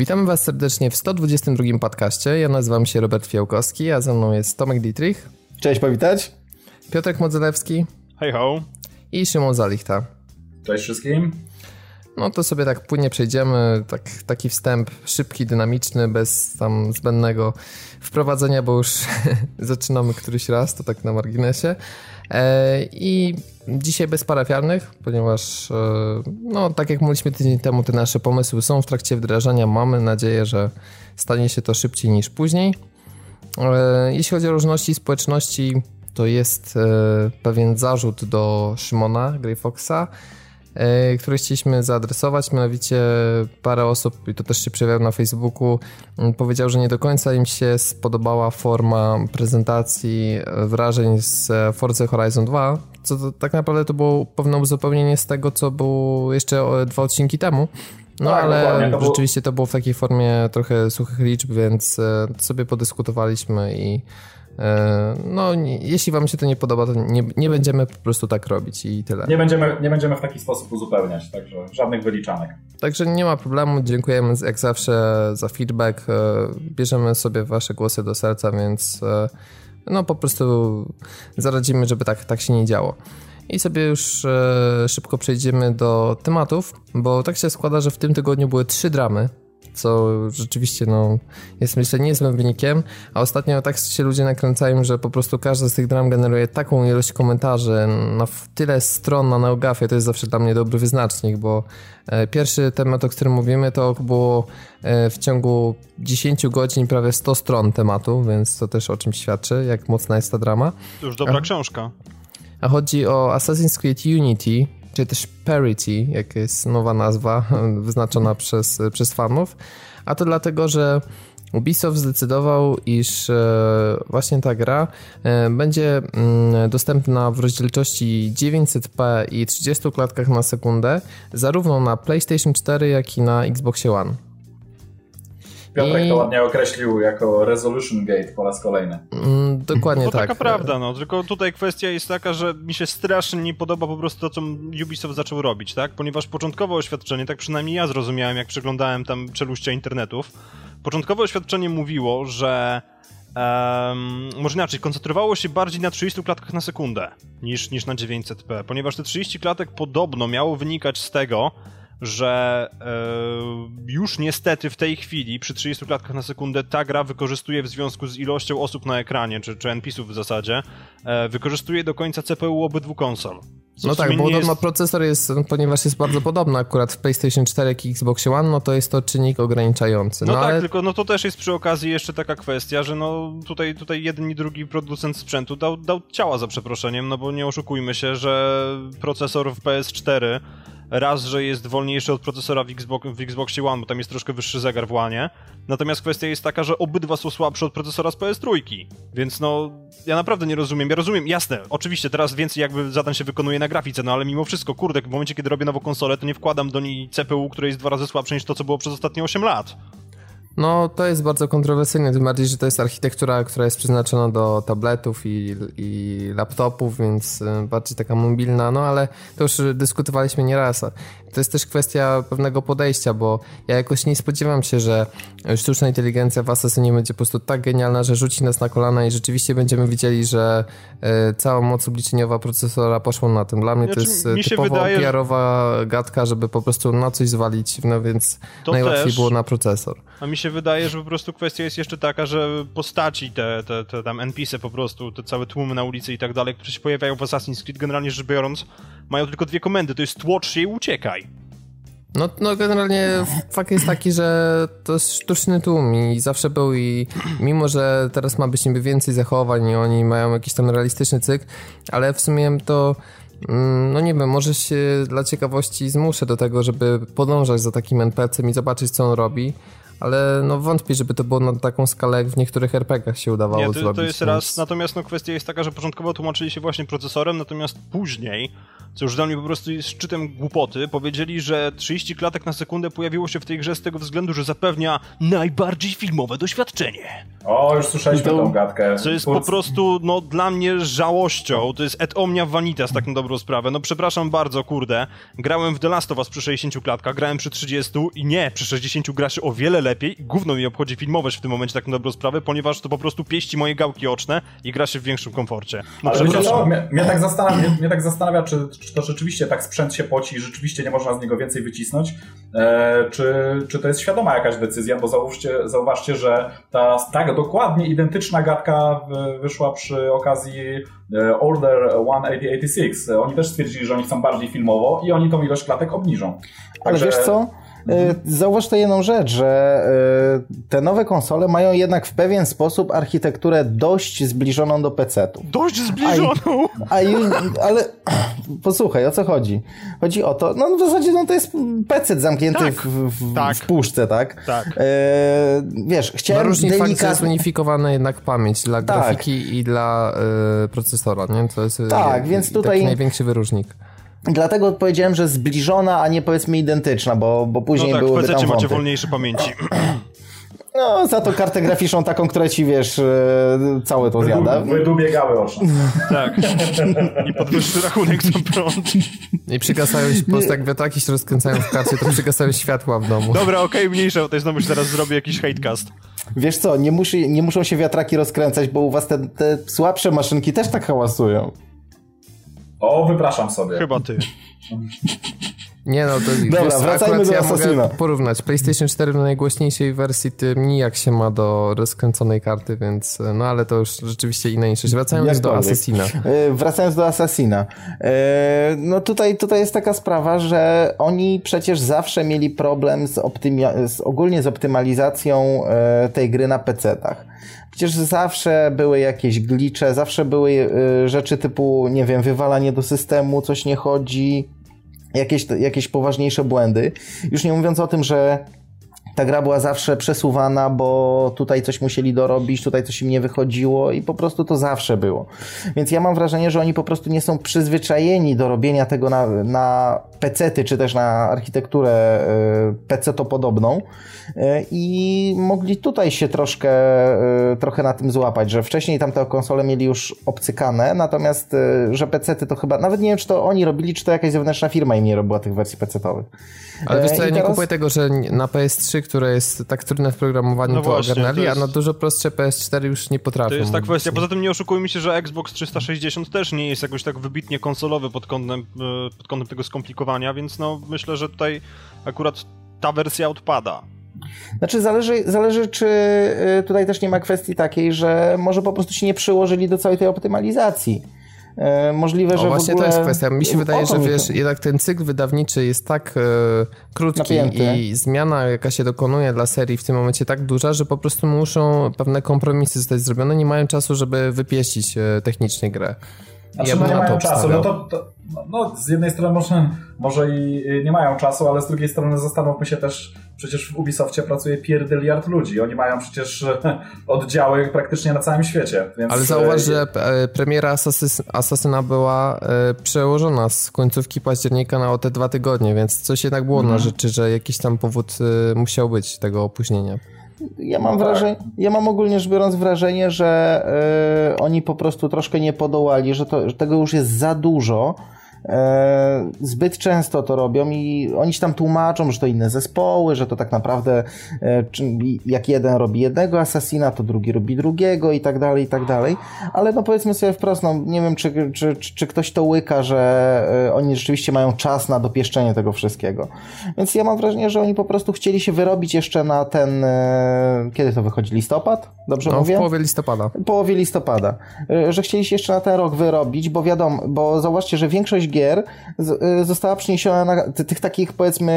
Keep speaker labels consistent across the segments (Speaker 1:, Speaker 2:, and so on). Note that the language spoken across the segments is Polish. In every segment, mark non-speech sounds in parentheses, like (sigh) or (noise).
Speaker 1: Witamy Was serdecznie w 122 podcaście. Ja nazywam się Robert Fiałkowski, a ze mną jest Tomek Dietrich.
Speaker 2: Cześć, powitać.
Speaker 1: Piotrek Modzelewski.
Speaker 3: Hej ho.
Speaker 1: I Szymon Zalichta.
Speaker 4: Cześć wszystkim.
Speaker 1: No to sobie tak płynnie przejdziemy, tak, taki wstęp szybki, dynamiczny, bez tam zbędnego wprowadzenia, bo już (laughs) zaczynamy któryś raz, to tak na marginesie. E, I dzisiaj bez parafialnych, ponieważ, e, no tak jak mówiliśmy tydzień temu, te nasze pomysły są w trakcie wdrażania. Mamy nadzieję, że stanie się to szybciej niż później. E, jeśli chodzi o różności społeczności, to jest pewien zarzut do Szymona Greyfoxa, E, które chcieliśmy zaadresować, mianowicie parę osób, i to też się przejawiało na Facebooku, powiedział, że nie do końca im się spodobała forma prezentacji e, wrażeń z Forza Horizon 2, co to, tak naprawdę to było pewne uzupełnienie z tego, co było jeszcze dwa odcinki temu. No tak, ale to rzeczywiście to było w takiej formie trochę suchych liczb, więc e, sobie podyskutowaliśmy i E, no, jeśli wam się to nie podoba, to nie, nie będziemy po prostu tak robić i tyle.
Speaker 4: Nie będziemy, nie będziemy w taki sposób uzupełniać, także żadnych wyliczanek.
Speaker 1: Także nie ma problemu, dziękujemy jak zawsze za feedback, e, bierzemy sobie wasze głosy do serca, więc e, no po prostu zaradzimy, żeby tak, tak się nie działo. I sobie już szybko przejdziemy do tematów, bo tak się składa, że w tym tygodniu były trzy dramy co rzeczywiście no, jest myślę niezłym wynikiem, a ostatnio tak się ludzie nakręcają, że po prostu każda z tych dram generuje taką ilość komentarzy na tyle stron na Neogafie, to jest zawsze dla mnie dobry wyznacznik, bo e, pierwszy temat, o którym mówimy, to było e, w ciągu 10 godzin prawie 100 stron tematu, więc to też o czym świadczy, jak mocna jest ta drama.
Speaker 3: To już dobra a, książka.
Speaker 1: A chodzi o Assassin's Creed Unity, czy też Parity, jak jest nowa nazwa (laughs) wyznaczona przez, przez fanów, a to dlatego, że Ubisoft zdecydował, iż e, właśnie ta gra e, będzie mm, dostępna w rozdzielczości 900p i 30 klatkach na sekundę, zarówno na PlayStation 4, jak i na Xbox One.
Speaker 4: Piotrek I... to ładnie określił jako resolution gate po raz kolejny.
Speaker 1: Mm, dokładnie
Speaker 3: to
Speaker 1: tak.
Speaker 3: taka prawda, no. Tylko tutaj kwestia jest taka, że mi się strasznie nie podoba po prostu to, co Ubisoft zaczął robić, tak? Ponieważ początkowe oświadczenie, tak przynajmniej ja zrozumiałem, jak przeglądałem tam czeluście internetów, początkowe oświadczenie mówiło, że Um, może inaczej, koncentrowało się bardziej na 30 klatkach na sekundę niż, niż na 900p, ponieważ te 30 klatek podobno miało wynikać z tego, że e, już niestety w tej chwili przy 30 klatkach na sekundę ta gra wykorzystuje w związku z ilością osób na ekranie, czy, czy NPC-ów w zasadzie, e, wykorzystuje do końca CPU obydwu konsol.
Speaker 1: No tak, bo jest... procesor jest, ponieważ jest bardzo podobny akurat w PlayStation 4 i Xbox One, no to jest to czynnik ograniczający.
Speaker 3: No,
Speaker 1: no
Speaker 3: tak,
Speaker 1: ale...
Speaker 3: tylko no to też jest przy okazji jeszcze taka kwestia, że no tutaj, tutaj jeden i drugi producent sprzętu dał, dał ciała za przeproszeniem, no bo nie oszukujmy się, że procesor w PS4 raz, że jest wolniejszy od procesora w, Xbox, w Xboxie One, bo tam jest troszkę wyższy zegar w One. Natomiast kwestia jest taka, że obydwa są słabsze od procesora z PS3. Więc no, ja naprawdę nie rozumiem. Ja rozumiem, jasne, oczywiście teraz więcej jakby zadań się wykonuje na grafice, no ale mimo wszystko, kurde, w momencie, kiedy robię nową konsolę, to nie wkładam do niej CPU, które jest dwa razy słabsze niż to, co było przez ostatnie 8 lat.
Speaker 1: No, to jest bardzo kontrowersyjne, tym bardziej, że to jest architektura, która jest przeznaczona do tabletów i, i laptopów, więc y, bardziej taka mobilna, no ale to już dyskutowaliśmy nieraz. To jest też kwestia pewnego podejścia, bo ja jakoś nie spodziewam się, że sztuczna inteligencja w Assassinie będzie po prostu tak genialna, że rzuci nas na kolana i rzeczywiście będziemy widzieli, że y, cała moc obliczeniowa procesora poszła na tym. Dla mnie znaczy, to jest typowo wydaje, PR-owa gadka, żeby po prostu na coś zwalić, no więc najłatwiej też. było na procesor.
Speaker 3: A mi się wydaje, że po prostu kwestia jest jeszcze taka, że postaci, te, te, te tam NPC po prostu, te całe tłumy na ulicy i tak dalej, które się pojawiają w Assassin's Creed, generalnie rzecz biorąc, mają tylko dwie komendy, to jest tłocz się i uciekaj.
Speaker 1: No, no generalnie fakt jest taki, że to jest sztuczny tłum i zawsze był i mimo, że teraz ma być niby więcej zachowań i oni mają jakiś tam realistyczny cykl, ale w sumie to mm, no nie wiem, może się dla ciekawości zmuszę do tego, żeby podążać za takim NPC-em i zobaczyć, co on robi ale no wątpię, żeby to było na taką skalę, jak w niektórych RPGach się udawało
Speaker 3: Nie,
Speaker 1: to, zrobić.
Speaker 3: to jest raz, natomiast no kwestia jest taka, że początkowo tłumaczyli się właśnie procesorem, natomiast później co już dla mnie po prostu jest szczytem głupoty, powiedzieli, że 30 klatek na sekundę pojawiło się w tej grze z tego względu, że zapewnia najbardziej filmowe doświadczenie.
Speaker 4: O, już słyszeliśmy
Speaker 2: To-
Speaker 4: tą gadkę.
Speaker 3: Co jest po prostu, no, dla mnie żałością. To jest et omnia vanitas, tak na dobrą sprawę. No, przepraszam bardzo, kurde. Grałem w The Last of Us przy 60 klatkach, grałem przy 30 i nie, przy 60 gra się o wiele lepiej gówno mi obchodzi filmować w tym momencie, tak na dobrą sprawę, ponieważ to po prostu pieści moje gałki oczne i gra się w większym komforcie. No,
Speaker 4: Ale
Speaker 3: przepraszam.
Speaker 4: mnie, mnie, tak zastanawia, mnie, mnie tak zastanawia czy, czy to rzeczywiście tak sprzęt się poci i rzeczywiście nie można z niego więcej wycisnąć, e, czy, czy to jest świadoma jakaś decyzja, bo zauważcie, zauważcie że ta tak dokładnie identyczna gadka wyszła przy okazji e, Order 1886. Oni też stwierdzili, że oni chcą bardziej filmowo i oni tą ilość klatek obniżą.
Speaker 2: Ale
Speaker 4: Także-
Speaker 2: wiesz co? E, Zauważ to jedną rzecz, że e, te nowe konsole mają jednak w pewien sposób architekturę dość zbliżoną do PC-ów.
Speaker 3: Dość zbliżoną!
Speaker 2: A już, ale (clears throat) posłuchaj, o co chodzi? Chodzi o to, no w zasadzie no, to jest PC zamknięty
Speaker 3: Tak,
Speaker 2: w, w,
Speaker 3: tak.
Speaker 2: w puszce, tak?
Speaker 3: Tak.
Speaker 2: E, wiesz,
Speaker 1: No
Speaker 2: chciałem
Speaker 1: fakt, jest
Speaker 2: delikatnie...
Speaker 1: unifikowana jednak pamięć dla
Speaker 2: Tak.
Speaker 1: grafiki i dla y, procesora, nie? To jest
Speaker 2: Tak,
Speaker 1: y,
Speaker 2: więc tutaj-
Speaker 1: taki największy wyróżnik.
Speaker 2: Dlatego powiedziałem, że zbliżona, a nie powiedzmy identyczna, bo, bo
Speaker 3: No
Speaker 2: później
Speaker 3: tak, w
Speaker 2: byłyby
Speaker 3: PC
Speaker 2: tam
Speaker 3: macie wolniejsze pamięci. (clears throat)
Speaker 2: No, za to kartę graficzną taką, która ci, wiesz, e, całe to zjada.
Speaker 4: Wydu biegały oczne. (laughs)
Speaker 3: tak. I podwyższy rachunek za prąd.
Speaker 1: I przygasają się, po prostu jak wiatraki się rozkręcają w karcie, to przygasają światła w domu.
Speaker 3: Dobra, okej, mniejsza o tej znowu się zaraz zrobię jakiś hatecast.
Speaker 2: Wiesz co, nie, musi, nie muszą się wiatraki rozkręcać, bo u was te, te słabsze maszynki też tak hałasują.
Speaker 4: O, wypraszam sobie.
Speaker 3: Chyba ty. (laughs)
Speaker 1: Nie no, to
Speaker 2: Dobra,
Speaker 1: wiesz,
Speaker 2: wracajmy do
Speaker 1: ja
Speaker 2: Assassina.
Speaker 1: mogę porównać. PlayStation 4 w najgłośniejszej wersji tym nijak się ma do rozkręconej karty, więc no ale to już rzeczywiście inna niż Wracając do
Speaker 2: Jakkolwiek.
Speaker 1: Assassina.
Speaker 2: E, Wracając do Assassina. E, No tutaj, tutaj jest taka sprawa, że oni przecież zawsze mieli problem z, optymi- z ogólnie z optymalizacją e, tej gry na PC-tach. Przecież zawsze były jakieś glicze, zawsze były e, rzeczy typu, nie wiem, wywalanie do systemu, coś nie chodzi, jakieś, jakieś poważniejsze błędy. Już nie mówiąc o tym, że ta gra była zawsze przesuwana, bo tutaj coś musieli dorobić, tutaj coś im nie wychodziło i po prostu to zawsze było. Więc ja mam wrażenie, że oni po prostu nie są przyzwyczajeni do robienia tego na, na PC-ty, czy też na architekturę y, PC-to podobną y, i mogli tutaj się troszkę, y, trochę na tym złapać, że wcześniej tamte konsole mieli już obcykane, natomiast, że PC-ty to chyba, nawet nie wiem, czy to oni robili, czy to jakaś zewnętrzna firma im nie robiła tych wersji PC-towych.
Speaker 1: Ale wiesz co,
Speaker 2: E,
Speaker 1: ja
Speaker 2: i
Speaker 1: nie
Speaker 2: teraz-
Speaker 1: kupuję tego, że na PS3, które jest tak trudne w programowaniu,
Speaker 3: No
Speaker 1: to
Speaker 3: właśnie,
Speaker 1: ogarnęli,
Speaker 3: to jest-
Speaker 1: a na dużo prostsze PS4 już nie potrafią.
Speaker 3: To jest ta kwestia. Poza tym nie oszukujmy się, że Xbox 360 też nie jest jakoś tak wybitnie konsolowy pod kątem, e, pod kątem tego skomplikowania, więc no myślę, że tutaj akurat ta wersja odpada.
Speaker 2: Znaczy zależy, zależy czy y, tutaj też nie ma kwestii takiej, że może po prostu się nie przyłożyli do całej tej optymalizacji. Y, Możliwe, że
Speaker 1: O,
Speaker 2: w
Speaker 1: właśnie to jest kwestia. Mi się wydaje,
Speaker 2: to
Speaker 1: że wiesz,
Speaker 2: chodzi.
Speaker 1: jednak ten cykl wydawniczy jest tak e, krótki
Speaker 2: Napięty.
Speaker 1: i zmiana, jaka się dokonuje dla serii w tym momencie tak duża, że po prostu muszą pewne kompromisy zostać zrobione. Nie mają czasu, żeby wypieścić e, technicznie grę.
Speaker 4: Znaczy,
Speaker 1: ja
Speaker 4: no nie mają czasu. No to, to no, z jednej strony może, może i i nie mają czasu, ale z drugiej strony zastanówmy się też, przecież w Ubisoftie pracuje pierdyliard ludzi. Oni mają przecież (laughs) oddziały praktycznie na całym świecie. Więc
Speaker 1: Ale
Speaker 4: e,
Speaker 1: zauważ, że e, premiera Asasyna była e, przełożona z końcówki października na o te dwa tygodnie, więc coś jednak było
Speaker 2: Mhm.
Speaker 1: na rzeczy, że jakiś tam powód e, musiał być tego opóźnienia.
Speaker 2: Ja mam
Speaker 4: No tak.
Speaker 2: wrażenie, ja mam ogólnie rzecz biorąc wrażenie, że y, oni po prostu troszkę nie podołali, że, to, że tego już jest za dużo. E, zbyt często to robią i oni się tam tłumaczą, że to inne zespoły, że to tak naprawdę e, jak jeden robi jednego asasina, to drugi robi drugiego i tak dalej, i tak dalej. Ale no powiedzmy sobie wprost, no nie wiem czy, czy, czy, czy ktoś to łyka, że e, oni rzeczywiście mają czas na dopieszczenie tego wszystkiego. Więc ja mam wrażenie, że oni po prostu chcieli się wyrobić jeszcze na ten, kiedy to wychodzi, listopad? Dobrze
Speaker 1: No, w
Speaker 2: mówię?
Speaker 1: połowie listopada.
Speaker 2: połowie listopada, że chcieli się jeszcze na ten rok wyrobić, bo wiadomo, bo zauważcie, że większość gier y, została przeniesiona na ty- tych takich powiedzmy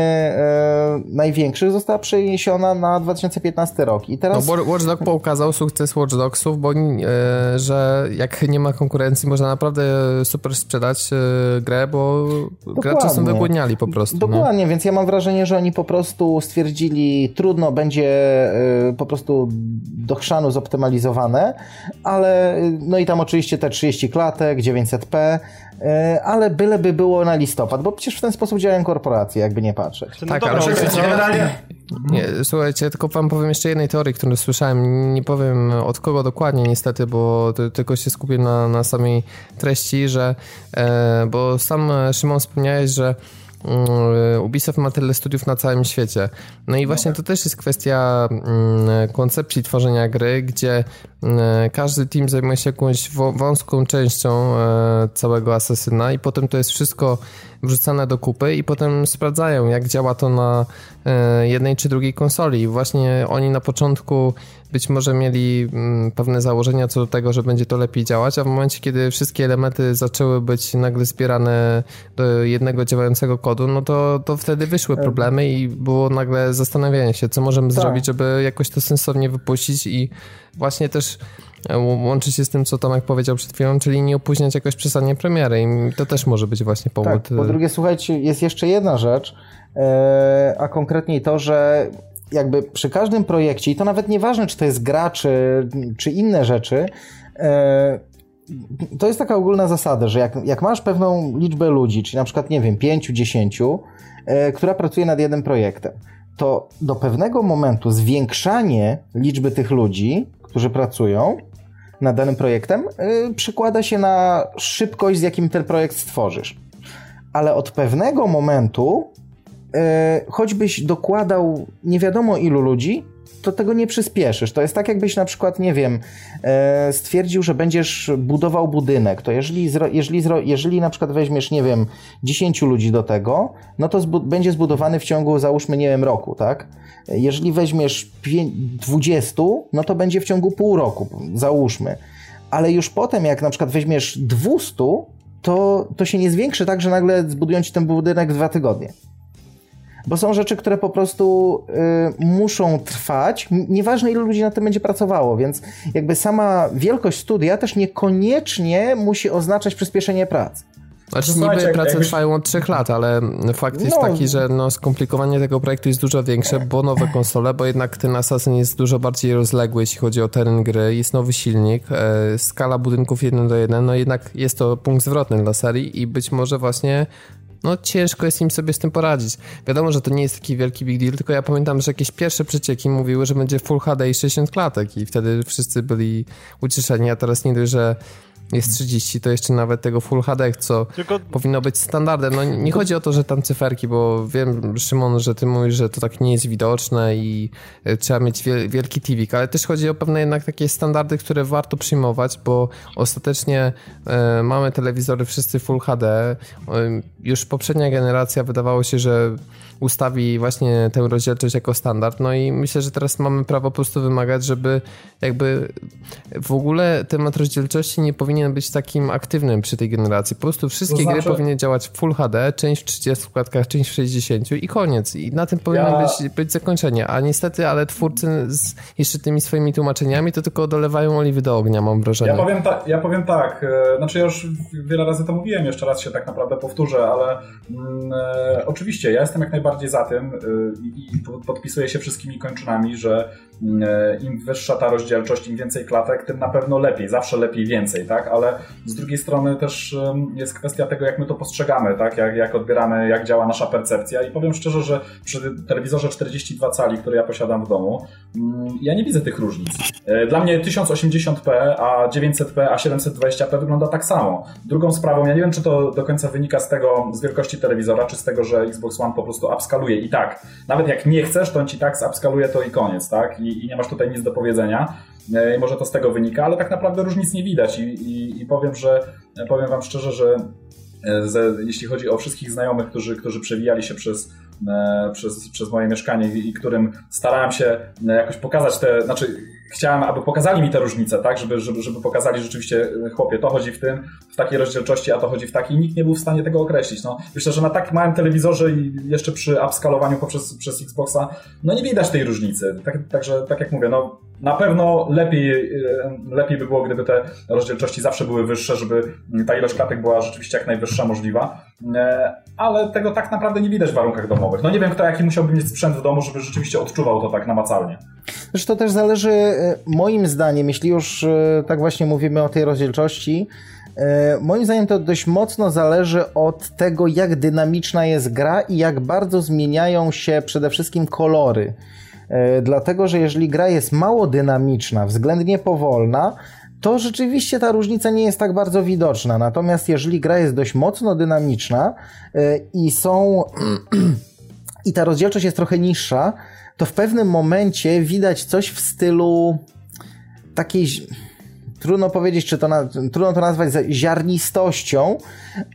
Speaker 2: y, największych została przeniesiona na 2015 rok. I
Speaker 1: No,
Speaker 2: teraz
Speaker 1: Wa- Watch Dog pokazał sukces Watch Dogsów, bo e, że jak nie ma konkurencji, można naprawdę super sprzedać e, grę, bo gracze są
Speaker 2: Dokładnie.
Speaker 1: wygłodniali po prostu. no. nie?
Speaker 2: Dokładnie, więc ja mam wrażenie, że oni po prostu stwierdzili, trudno będzie y, po prostu do chrzanu zoptymalizowane, ale y, no i tam oczywiście te 30 klatek, 900p, e, ale byleby było na listopad, bo przecież w ten sposób działają korporacje, jakby nie patrzeć.
Speaker 3: No
Speaker 1: Tak,
Speaker 3: dobra,
Speaker 1: ale-
Speaker 3: generalnie...
Speaker 1: Nie, słuchajcie, tylko wam powiem jeszcze jednej teorii, którą słyszałem. Nie powiem od kogo dokładnie niestety, bo to, tylko się skupię na, na samej treści, że e, bo sam e, Szymon wspomniałeś, że Ubisoft ma tyle studiów na całym świecie. No i właśnie to też jest kwestia mm, koncepcji tworzenia gry, gdzie mm, każdy team zajmuje się jakąś wą- wąską częścią e, całego Asesyna i potem to jest wszystko wrzucane do kupy i potem sprawdzają, jak działa to na e, jednej czy drugiej konsoli. I właśnie oni na początku być może mieli mm, pewne założenia co do tego, że będzie to lepiej działać, a w momencie, kiedy wszystkie elementy zaczęły być nagle zbierane do jednego działającego kodu, no to, to wtedy wyszły problemy i było nagle zastanawianie się, co możemy
Speaker 2: Tak.
Speaker 1: zrobić, żeby jakoś to sensownie wypuścić i właśnie też e, łączy się z tym, co Tomek powiedział przed chwilą, czyli nie opóźniać jakoś przesadnie premiery i to też może być właśnie powód.
Speaker 2: Tak, po drugie, słuchajcie, jest jeszcze jedna rzecz, e, a konkretniej to, że jakby przy każdym projekcie, i to nawet nieważne, czy to jest gra, czy, czy inne rzeczy, e, to jest taka ogólna zasada, że jak, jak masz pewną liczbę ludzi, czyli na przykład, nie wiem, pięciu, dziesięciu, e, która pracuje nad jednym projektem, to do pewnego momentu zwiększanie liczby tych ludzi, którzy pracują nad danym projektem, y, przekłada się na szybkość, z jakim ten projekt stworzysz. Ale od pewnego momentu, y, choćbyś dokładał nie wiadomo ilu ludzi, to tego nie przyspieszysz. To jest tak, jakbyś na przykład, nie wiem, e, stwierdził, że będziesz budował budynek. To jeżeli, jeżeli, jeżeli na przykład weźmiesz, nie wiem, 10 ludzi do tego, no to będzie zbudowany w ciągu, załóżmy, nie wiem, roku, tak? Jeżeli weźmiesz pię- 20, no to będzie w ciągu pół roku, załóżmy. Ale już potem, jak na przykład weźmiesz 200, to, to się nie zwiększy tak, że nagle zbudują ci ten budynek w dwa tygodnie. Bo są rzeczy, które po prostu y, muszą trwać, nieważne ilu ludzi nad tym będzie pracowało, więc jakby sama wielkość studia też niekoniecznie musi oznaczać przyspieszenie prac.
Speaker 1: Znaczy
Speaker 4: Słuchajcie,
Speaker 1: niby
Speaker 4: jak-
Speaker 1: prace
Speaker 4: jakbyś-
Speaker 1: trwają od trzech lat, ale fakt jest
Speaker 2: No.
Speaker 1: taki, że no, skomplikowanie tego projektu jest dużo większe, bo nowe konsole, bo jednak ten Assassin jest dużo bardziej rozległy, jeśli chodzi o teren gry, jest nowy silnik, e, skala budynków 1 do 1, no jednak jest to punkt zwrotny dla serii i być może właśnie no ciężko jest im sobie z tym poradzić. Wiadomo, że to nie jest taki wielki big deal, tylko ja pamiętam, że jakieś pierwsze przecieki mówiły, że będzie Full HD i 60 klatek i wtedy wszyscy byli ucieszeni, a teraz nie dość, że jest 30, to jeszcze nawet tego Full HD, co
Speaker 3: Tylko
Speaker 1: powinno być standardem. No nie chodzi o to, że tam cyferki, bo wiem, Szymon, że ty mówisz, że to tak nie jest widoczne i e, trzeba mieć wiel- wielki TV, ale też chodzi o pewne jednak takie standardy, które warto przyjmować, bo ostatecznie e, mamy telewizory wszyscy Full HD. E, już poprzednia generacja wydawało się, że ustawi właśnie tę rozdzielczość jako standard, no i myślę, że teraz mamy prawo po prostu wymagać, żeby jakby w ogóle temat rozdzielczości nie powinien być takim aktywnym przy tej generacji. Po prostu wszystkie
Speaker 4: To
Speaker 1: gry
Speaker 4: znaczy-
Speaker 1: powinny działać w Full HD, część w 30 klatkach, część w 60 i koniec. I na tym powinno
Speaker 4: Ja-
Speaker 1: być, być zakończenie. A niestety, ale twórcy z jeszcze tymi swoimi tłumaczeniami to tylko dolewają oliwy do ognia, mam wrażenie.
Speaker 4: Ja powiem, ta, ja powiem tak, e, znaczy ja już wiele razy to mówiłem, jeszcze raz się tak naprawdę powtórzę, ale mm, e, oczywiście ja jestem jak najbardziej za tym e, i, i po- podpisuję się wszystkimi kończynami, że e, im wyższa ta rozdzielczość, im więcej klatek, tym na pewno lepiej, zawsze lepiej więcej, tak? Ale z drugiej strony też jest kwestia tego, jak my to postrzegamy, tak? Jak, jak odbieramy, jak działa nasza percepcja i powiem szczerze, że przy telewizorze 42 cali, który ja posiadam w domu, mm, ja nie widzę tych różnic. E, Dla mnie 1080p, a 900p, a 720p wygląda tak samo. Drugą sprawą, ja nie wiem, czy to do końca wynika z tego, z wielkości telewizora, czy z tego, że Xbox One po prostu upskaluje i tak. Nawet jak nie chcesz, to on ci tak upskaluje to i koniec, tak? I, i nie masz tutaj nic do powiedzenia. E, Może to z tego wynika, ale tak naprawdę różnic nie widać i, i, i powiem, że powiem wam szczerze, że e, ze, jeśli chodzi o wszystkich znajomych, którzy, którzy przewijali się przez, e, przez, przez moje mieszkanie i, i którym starałem się e, jakoś pokazać te, znaczy chciałem, aby pokazali mi te różnice, tak, żeby, żeby, żeby pokazali rzeczywiście, e, chłopie, to chodzi w tym, w takiej rozdzielczości, a to chodzi w takiej. Nikt nie był w stanie tego określić. No, myślę, że na tak małym telewizorze i jeszcze przy upskalowaniu poprzez przez Xboxa, no nie widać tej różnicy. Tak, także, tak jak mówię, no na pewno lepiej, e, lepiej by było, gdyby te rozdzielczości zawsze były wyższe, żeby ta ilość klatek była rzeczywiście jak najwyższa możliwa, E, ale tego tak naprawdę nie widać w warunkach domowych. No nie wiem, kto jaki musiałby mieć sprzęt w domu, żeby rzeczywiście odczuwał to tak namacalnie.
Speaker 2: Zresztą to też zależy, e, moim zdaniem, jeśli już tak właśnie mówimy o tej rozdzielczości, moim zdaniem to dość mocno zależy od tego, jak dynamiczna jest gra i jak bardzo zmieniają się przede wszystkim kolory. E, dlatego, że jeżeli gra jest mało dynamiczna, względnie powolna, to rzeczywiście ta różnica nie jest tak bardzo widoczna. Natomiast jeżeli gra jest dość mocno dynamiczna e, i są (clears throat) i ta rozdzielczość jest trochę niższa, to w pewnym momencie widać coś w stylu takiej trudno powiedzieć, czy to na, trudno to nazwać ziarnistością,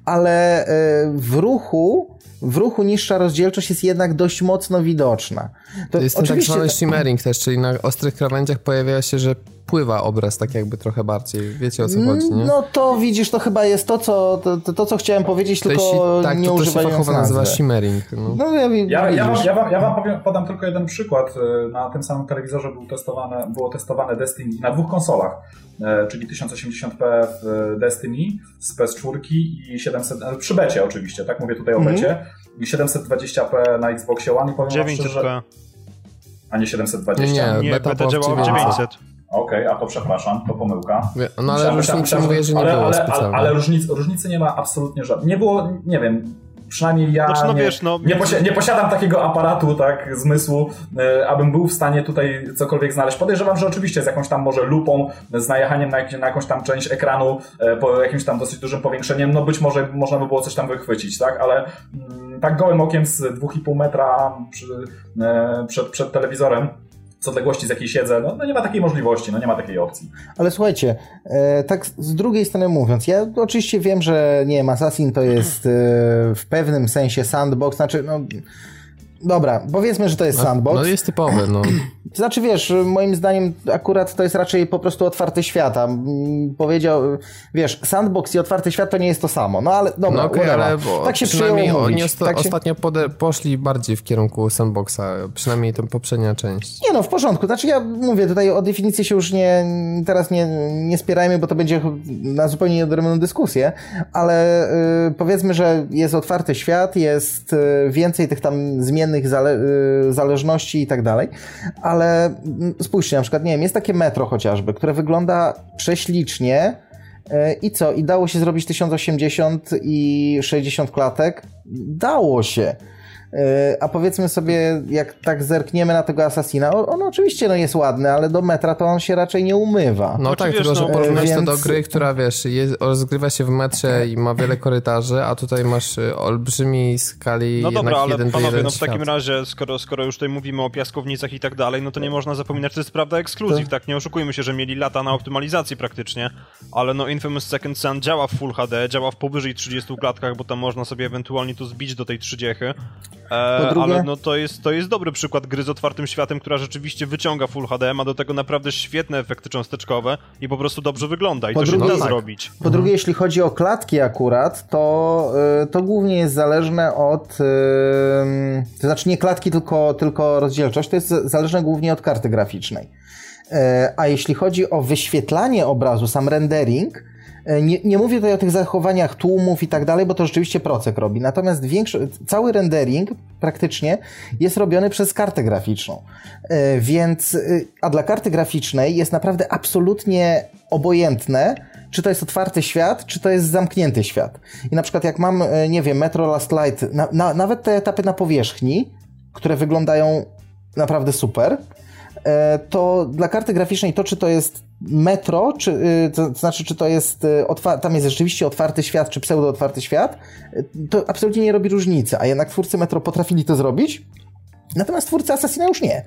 Speaker 2: ale e, w ruchu w ruchu niższa rozdzielczość jest jednak dość mocno widoczna.
Speaker 1: To, to jest tak zwany shimmering też, czyli na ostrych krawędziach pojawia się, że pływa obraz tak jakby trochę bardziej. Wiecie o co chodzi, nie?
Speaker 2: No to widzisz, to chyba jest to, co, to, to, co chciałem powiedzieć, to tylko jeśli, tak, nie to, to się fachowo
Speaker 1: nazywa shimmering. No.
Speaker 4: no ja, ja, ja, wam, ja, wam, ja wam powiem, podam tylko jeden przykład. E, na tym samym telewizorze był testowane, było testowane Destiny na dwóch konsolach, e, czyli 1080p w Destiny z PS4 i 700, e, przy becie oczywiście, tak? Mówię tutaj o mm becie. I 720p na Xboxie One i powiem 900p. Szczerze, a nie 720.
Speaker 3: Nie, nie beta, beta działała w 900.
Speaker 4: Okej, okay, a to przepraszam, to pomyłka.
Speaker 1: No ale różnicy mówię, że nie ale, było ale,
Speaker 4: ale, ale różnic, różnicy nie ma absolutnie żadnej. Nie było, nie wiem, przynajmniej ja znaczy, no nie, wiesz, no, nie, posi nie, posiadam takiego aparatu, tak, zmysłu, y, abym był w stanie tutaj cokolwiek znaleźć. Podejrzewam, że oczywiście z jakąś tam może lupą, z najechaniem na, na jakąś tam część ekranu, y, po jakimś tam dosyć dużym powiększeniem, no być może można by było coś tam wychwycić, tak, ale y, tak gołym okiem z 2,5 metra przy, e, przed, przed telewizorem z odległości, z jakiej siedzę, no, no, nie ma takiej możliwości, no nie ma takiej opcji.
Speaker 2: Ale słuchajcie, e, tak z drugiej strony mówiąc, ja oczywiście wiem, że nie wiem, Assassin to jest e, w pewnym sensie sandbox, znaczy no Dobra, powiedzmy, że to jest sandbox.
Speaker 1: No jest typowy, no. (clears throat)
Speaker 2: Znaczy wiesz, moim zdaniem akurat to jest raczej po prostu otwarty świat. Powiedział, wiesz, sandbox i otwarty świat to nie jest to samo. No ale dobra, no okay, ale bo tak się przynajmniej
Speaker 1: oni
Speaker 2: osta
Speaker 1: tak ostatnio się... poszli bardziej w kierunku sandboxa, przynajmniej tę poprzednia część.
Speaker 2: Nie no, w porządku. Znaczy ja mówię, tutaj o definicję się już nie, teraz nie, nie spierajmy, bo to będzie na zupełnie odrębną dyskusję, ale y, powiedzmy, że jest otwarty świat, jest y, więcej tych tam zale y, zależności i tak dalej, ale mm, spójrzcie, na przykład, nie wiem, jest takie metro chociażby, które wygląda prześlicznie e, i co? I dało się zrobić 1080 i 60 klatek? Dało się. E, a powiedzmy sobie, jak tak zerkniemy na tego Assassina, on oczywiście no jest ładny, ale do metra to on się raczej nie umywa.
Speaker 1: No tak, tylko że no, porównać więc... to do gry, która wiesz, jest, rozgrywa się w metrze i ma wiele korytarzy, a tutaj masz y, olbrzymi skali
Speaker 3: No dobra, ale
Speaker 1: jeden
Speaker 3: panowie, no w
Speaker 1: świat.
Speaker 3: takim razie, skoro, skoro już tutaj mówimy o piaskownicach i tak dalej, no to nie można zapominać, że to jest prawda ekskluzyw, tak? Nie oszukujmy się, że mieli lata na optymalizacji praktycznie, ale no Infamous Second Son działa w Full HD, działa w powyżej 30 klatkach, bo tam można sobie ewentualnie to zbić do tej 30. E, drugie... Ale no to jest, to jest dobry przykład gry z otwartym światem, która rzeczywiście wyciąga Full HD, ma do tego naprawdę świetne efekty cząsteczkowe i po prostu dobrze wygląda i po to drugie, się da tak. zrobić.
Speaker 2: Po mhm. drugie, jeśli chodzi o klatki akurat, to, y, to głównie jest zależne od, y, to znaczy nie klatki, tylko, tylko rozdzielczość, to jest zależne głównie od karty graficznej. Y, a jeśli chodzi o wyświetlanie obrazu, sam rendering, nie, nie mówię tutaj o tych zachowaniach tłumów i tak dalej, bo to rzeczywiście procek robi. Natomiast większy, cały rendering praktycznie jest robiony przez kartę graficzną. E, więc, e, a dla karty graficznej jest naprawdę absolutnie obojętne, czy to jest otwarty świat, czy to jest zamknięty świat. I na przykład jak mam, nie wiem, Metro Last Light, na, na, nawet te etapy na powierzchni, które wyglądają naprawdę super, to dla karty graficznej to, czy to jest metro, czy, y, to, znaczy, czy to jest, y, tam jest rzeczywiście otwarty świat, czy pseudo-otwarty świat, y, to absolutnie nie robi różnicy, a jednak twórcy metro potrafili to zrobić, Natomiast twórcy Assassina już nie.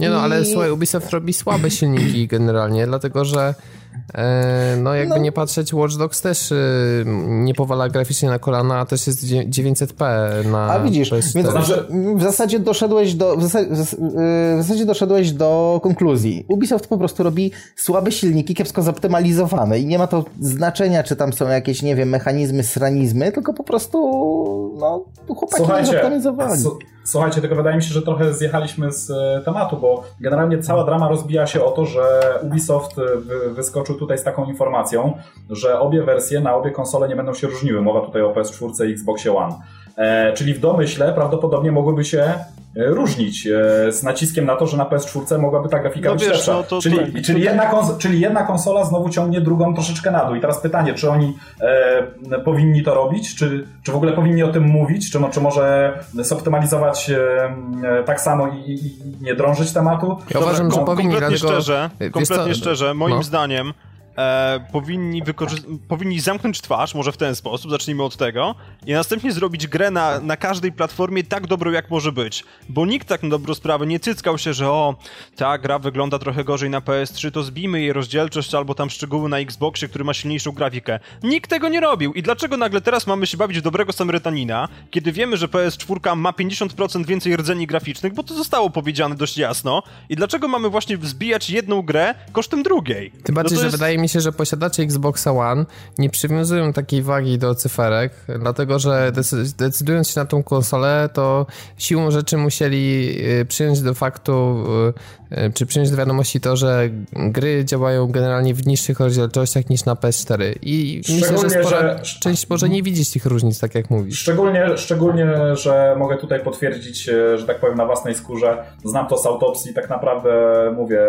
Speaker 1: Nie no, ale słuchaj, Ubisoft robi słabe silniki generalnie, dlatego że E, no jakby no. nie patrzeć, Watch Dogs też y, nie powala graficznie na kolana, a też jest 900p na
Speaker 2: A widzisz, więc w zasadzie doszedłeś do w zasadzie, w zasadzie doszedłeś do konkluzji. Ubisoft po prostu robi słabe silniki, kiepsko zoptymalizowane i nie ma to znaczenia, czy tam są jakieś, nie wiem, mechanizmy, sranizmy, tylko po prostu no, chłopaki Słuchajcie, zoptymalizowali.
Speaker 4: Słuchajcie, tylko wydaje mi się, że trochę zjechaliśmy z e, tematu, bo generalnie cała drama rozbija się o to, że Ubisoft e, wyskoczył tutaj z taką informacją, że obie wersje na obie konsole nie będą się różniły. Mowa tutaj o PS4 i Xboxie One. E, czyli w domyśle prawdopodobnie mogłyby się różnić z naciskiem na to, że na PS4 mogłaby ta grafika no być wiesz, lepsza. No to, czyli, to, czyli, jedna kons- czyli jedna konsola znowu ciągnie drugą troszeczkę na dół. I teraz pytanie, czy oni e, powinni to robić, czy, czy w ogóle powinni o tym mówić, czy, czy może zoptymalizować e, tak samo i, i, nie drążyć tematu?
Speaker 1: Ja uważam, że powinni.
Speaker 3: Kompletnie dlatego... szczerze, kompletnie szczerze, moim no. zdaniem e, powinni, powinni zamknąć twarz, może w ten sposób, zacznijmy od tego, i następnie zrobić grę na, na każdej platformie tak dobrą, jak może być. Bo nikt tak na dobrą sprawę nie cyckał się, że o, ta gra wygląda trochę gorzej na PS3, to zbijmy jej rozdzielczość albo tam szczegóły na Xboxie, który ma silniejszą grafikę. Nikt tego nie robił. I dlaczego nagle teraz mamy się bawić w dobrego Samarytanina, kiedy wiemy, że PS4 ma 50% więcej rdzeni graficznych, bo to zostało powiedziane dość jasno. I dlaczego mamy właśnie zbijać jedną grę kosztem drugiej?
Speaker 1: Tym bardziej, no że jest... wydaje mi mi się, że posiadacze Xboxa One nie przywiązują takiej wagi do cyferek, dlatego że decydując się na tą konsolę, to siłą rzeczy musieli y, przyjąć do faktu, y, czy przyjąć do wiadomości to, że gry działają generalnie w niższych rozdzielczościach niż na PS4. I myślę, że spora że... część może nie widzieć tych różnic, tak jak mówisz.
Speaker 4: Szczególnie, szczególnie, że mogę tutaj potwierdzić, że tak powiem, na własnej skórze. Znam to z autopsji, tak naprawdę mówię,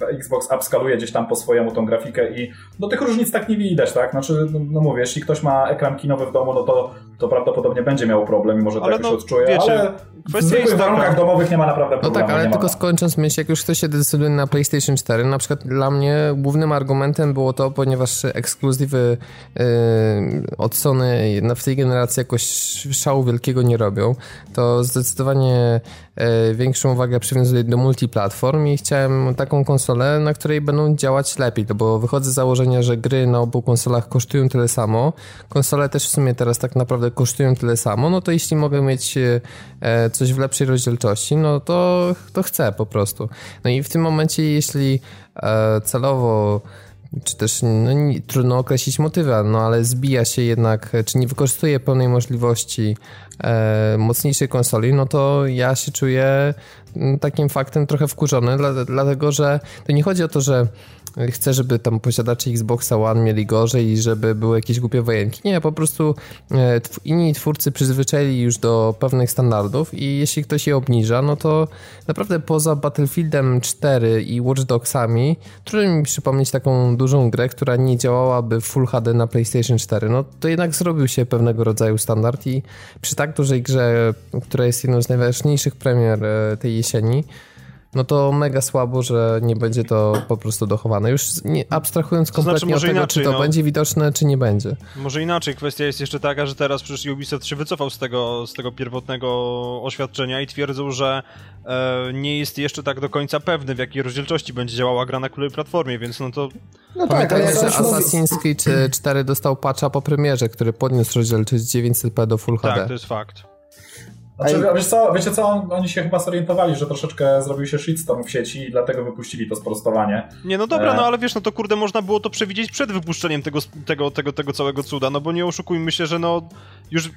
Speaker 4: Xbox upskaluje gdzieś tam po swojemu tą grafikę i do tych różnic tak nie widać, tak? Znaczy, no, no mówię, jeśli ktoś ma ekran kinowy w domu, no to, to prawdopodobnie będzie miał problem i może to ale jakoś no, odczuje, wiecie, ale w zwykłych warunkach domowych nie ma naprawdę problemu.
Speaker 1: No tak, ale tylko skończąc myśl, jak już ktoś się decyduje na PlayStation 4, na przykład dla mnie głównym argumentem było to, ponieważ ekskluzywy yy, od Sony w tej generacji jakoś szału wielkiego nie robią, to zdecydowanie yy, większą uwagę przywiązuję do multiplatform i chciałem taką konsolę, na której będą działać lepiej, to bo wychodzę z założenia, że gry na obu konsolach kosztują tyle samo, konsole też w sumie teraz tak naprawdę kosztują tyle samo, no to jeśli mogę mieć yy, coś w lepszej rozdzielczości, no to, to chcę po prostu. No i w tym momencie, jeśli e, celowo czy też no, trudno określić motywy, no ale zbija się jednak, czy nie wykorzystuje pełnej możliwości e, mocniejszej konsoli, no to ja się czuję takim faktem trochę wkurzony, dla, dlatego że to nie chodzi o to, że chcę, żeby tam posiadacze Xboxa One mieli gorzej i żeby były jakieś głupie wojenki. Nie, po prostu e, inni twórcy przyzwyczaili już do pewnych standardów i jeśli ktoś je obniża, no to naprawdę poza Battlefieldem 4 i Watch Dogsami trudno mi przypomnieć taką dużą grę, która nie działałaby Full HD na PlayStation 4. No to jednak zrobił się pewnego rodzaju standard i przy tak dużej grze, która jest jedną z najważniejszych premier e, tej jesieni, no to mega słabo, że nie będzie to po prostu dochowane. Już nie, abstrahując to kompletnie znaczy, od tego, inaczej, czy to no, będzie widoczne, czy nie będzie.
Speaker 3: Może inaczej. Kwestia jest jeszcze taka, że teraz przecież Ubisoft się wycofał z tego, z tego pierwotnego oświadczenia i twierdzą, że e, nie jest jeszcze tak do końca pewny, w jakiej rozdzielczości będzie działała gra na której platformie, więc no to...
Speaker 1: No tak, ale że Assassin's Creed 4 dostał patcha po premierze, który podniósł rozdzielczość 900p do Full
Speaker 3: HD.
Speaker 1: Tak,
Speaker 3: to jest fakt.
Speaker 4: Znaczy, wiesz co, wiecie co, oni się chyba zorientowali, że troszeczkę zrobił się shitstorm w sieci i dlatego wypuścili to sprostowanie.
Speaker 3: Nie, no dobra, e... no ale wiesz, no to kurde, można było to przewidzieć przed wypuszczeniem tego, tego, tego, tego całego cuda, no bo nie oszukujmy się, że no już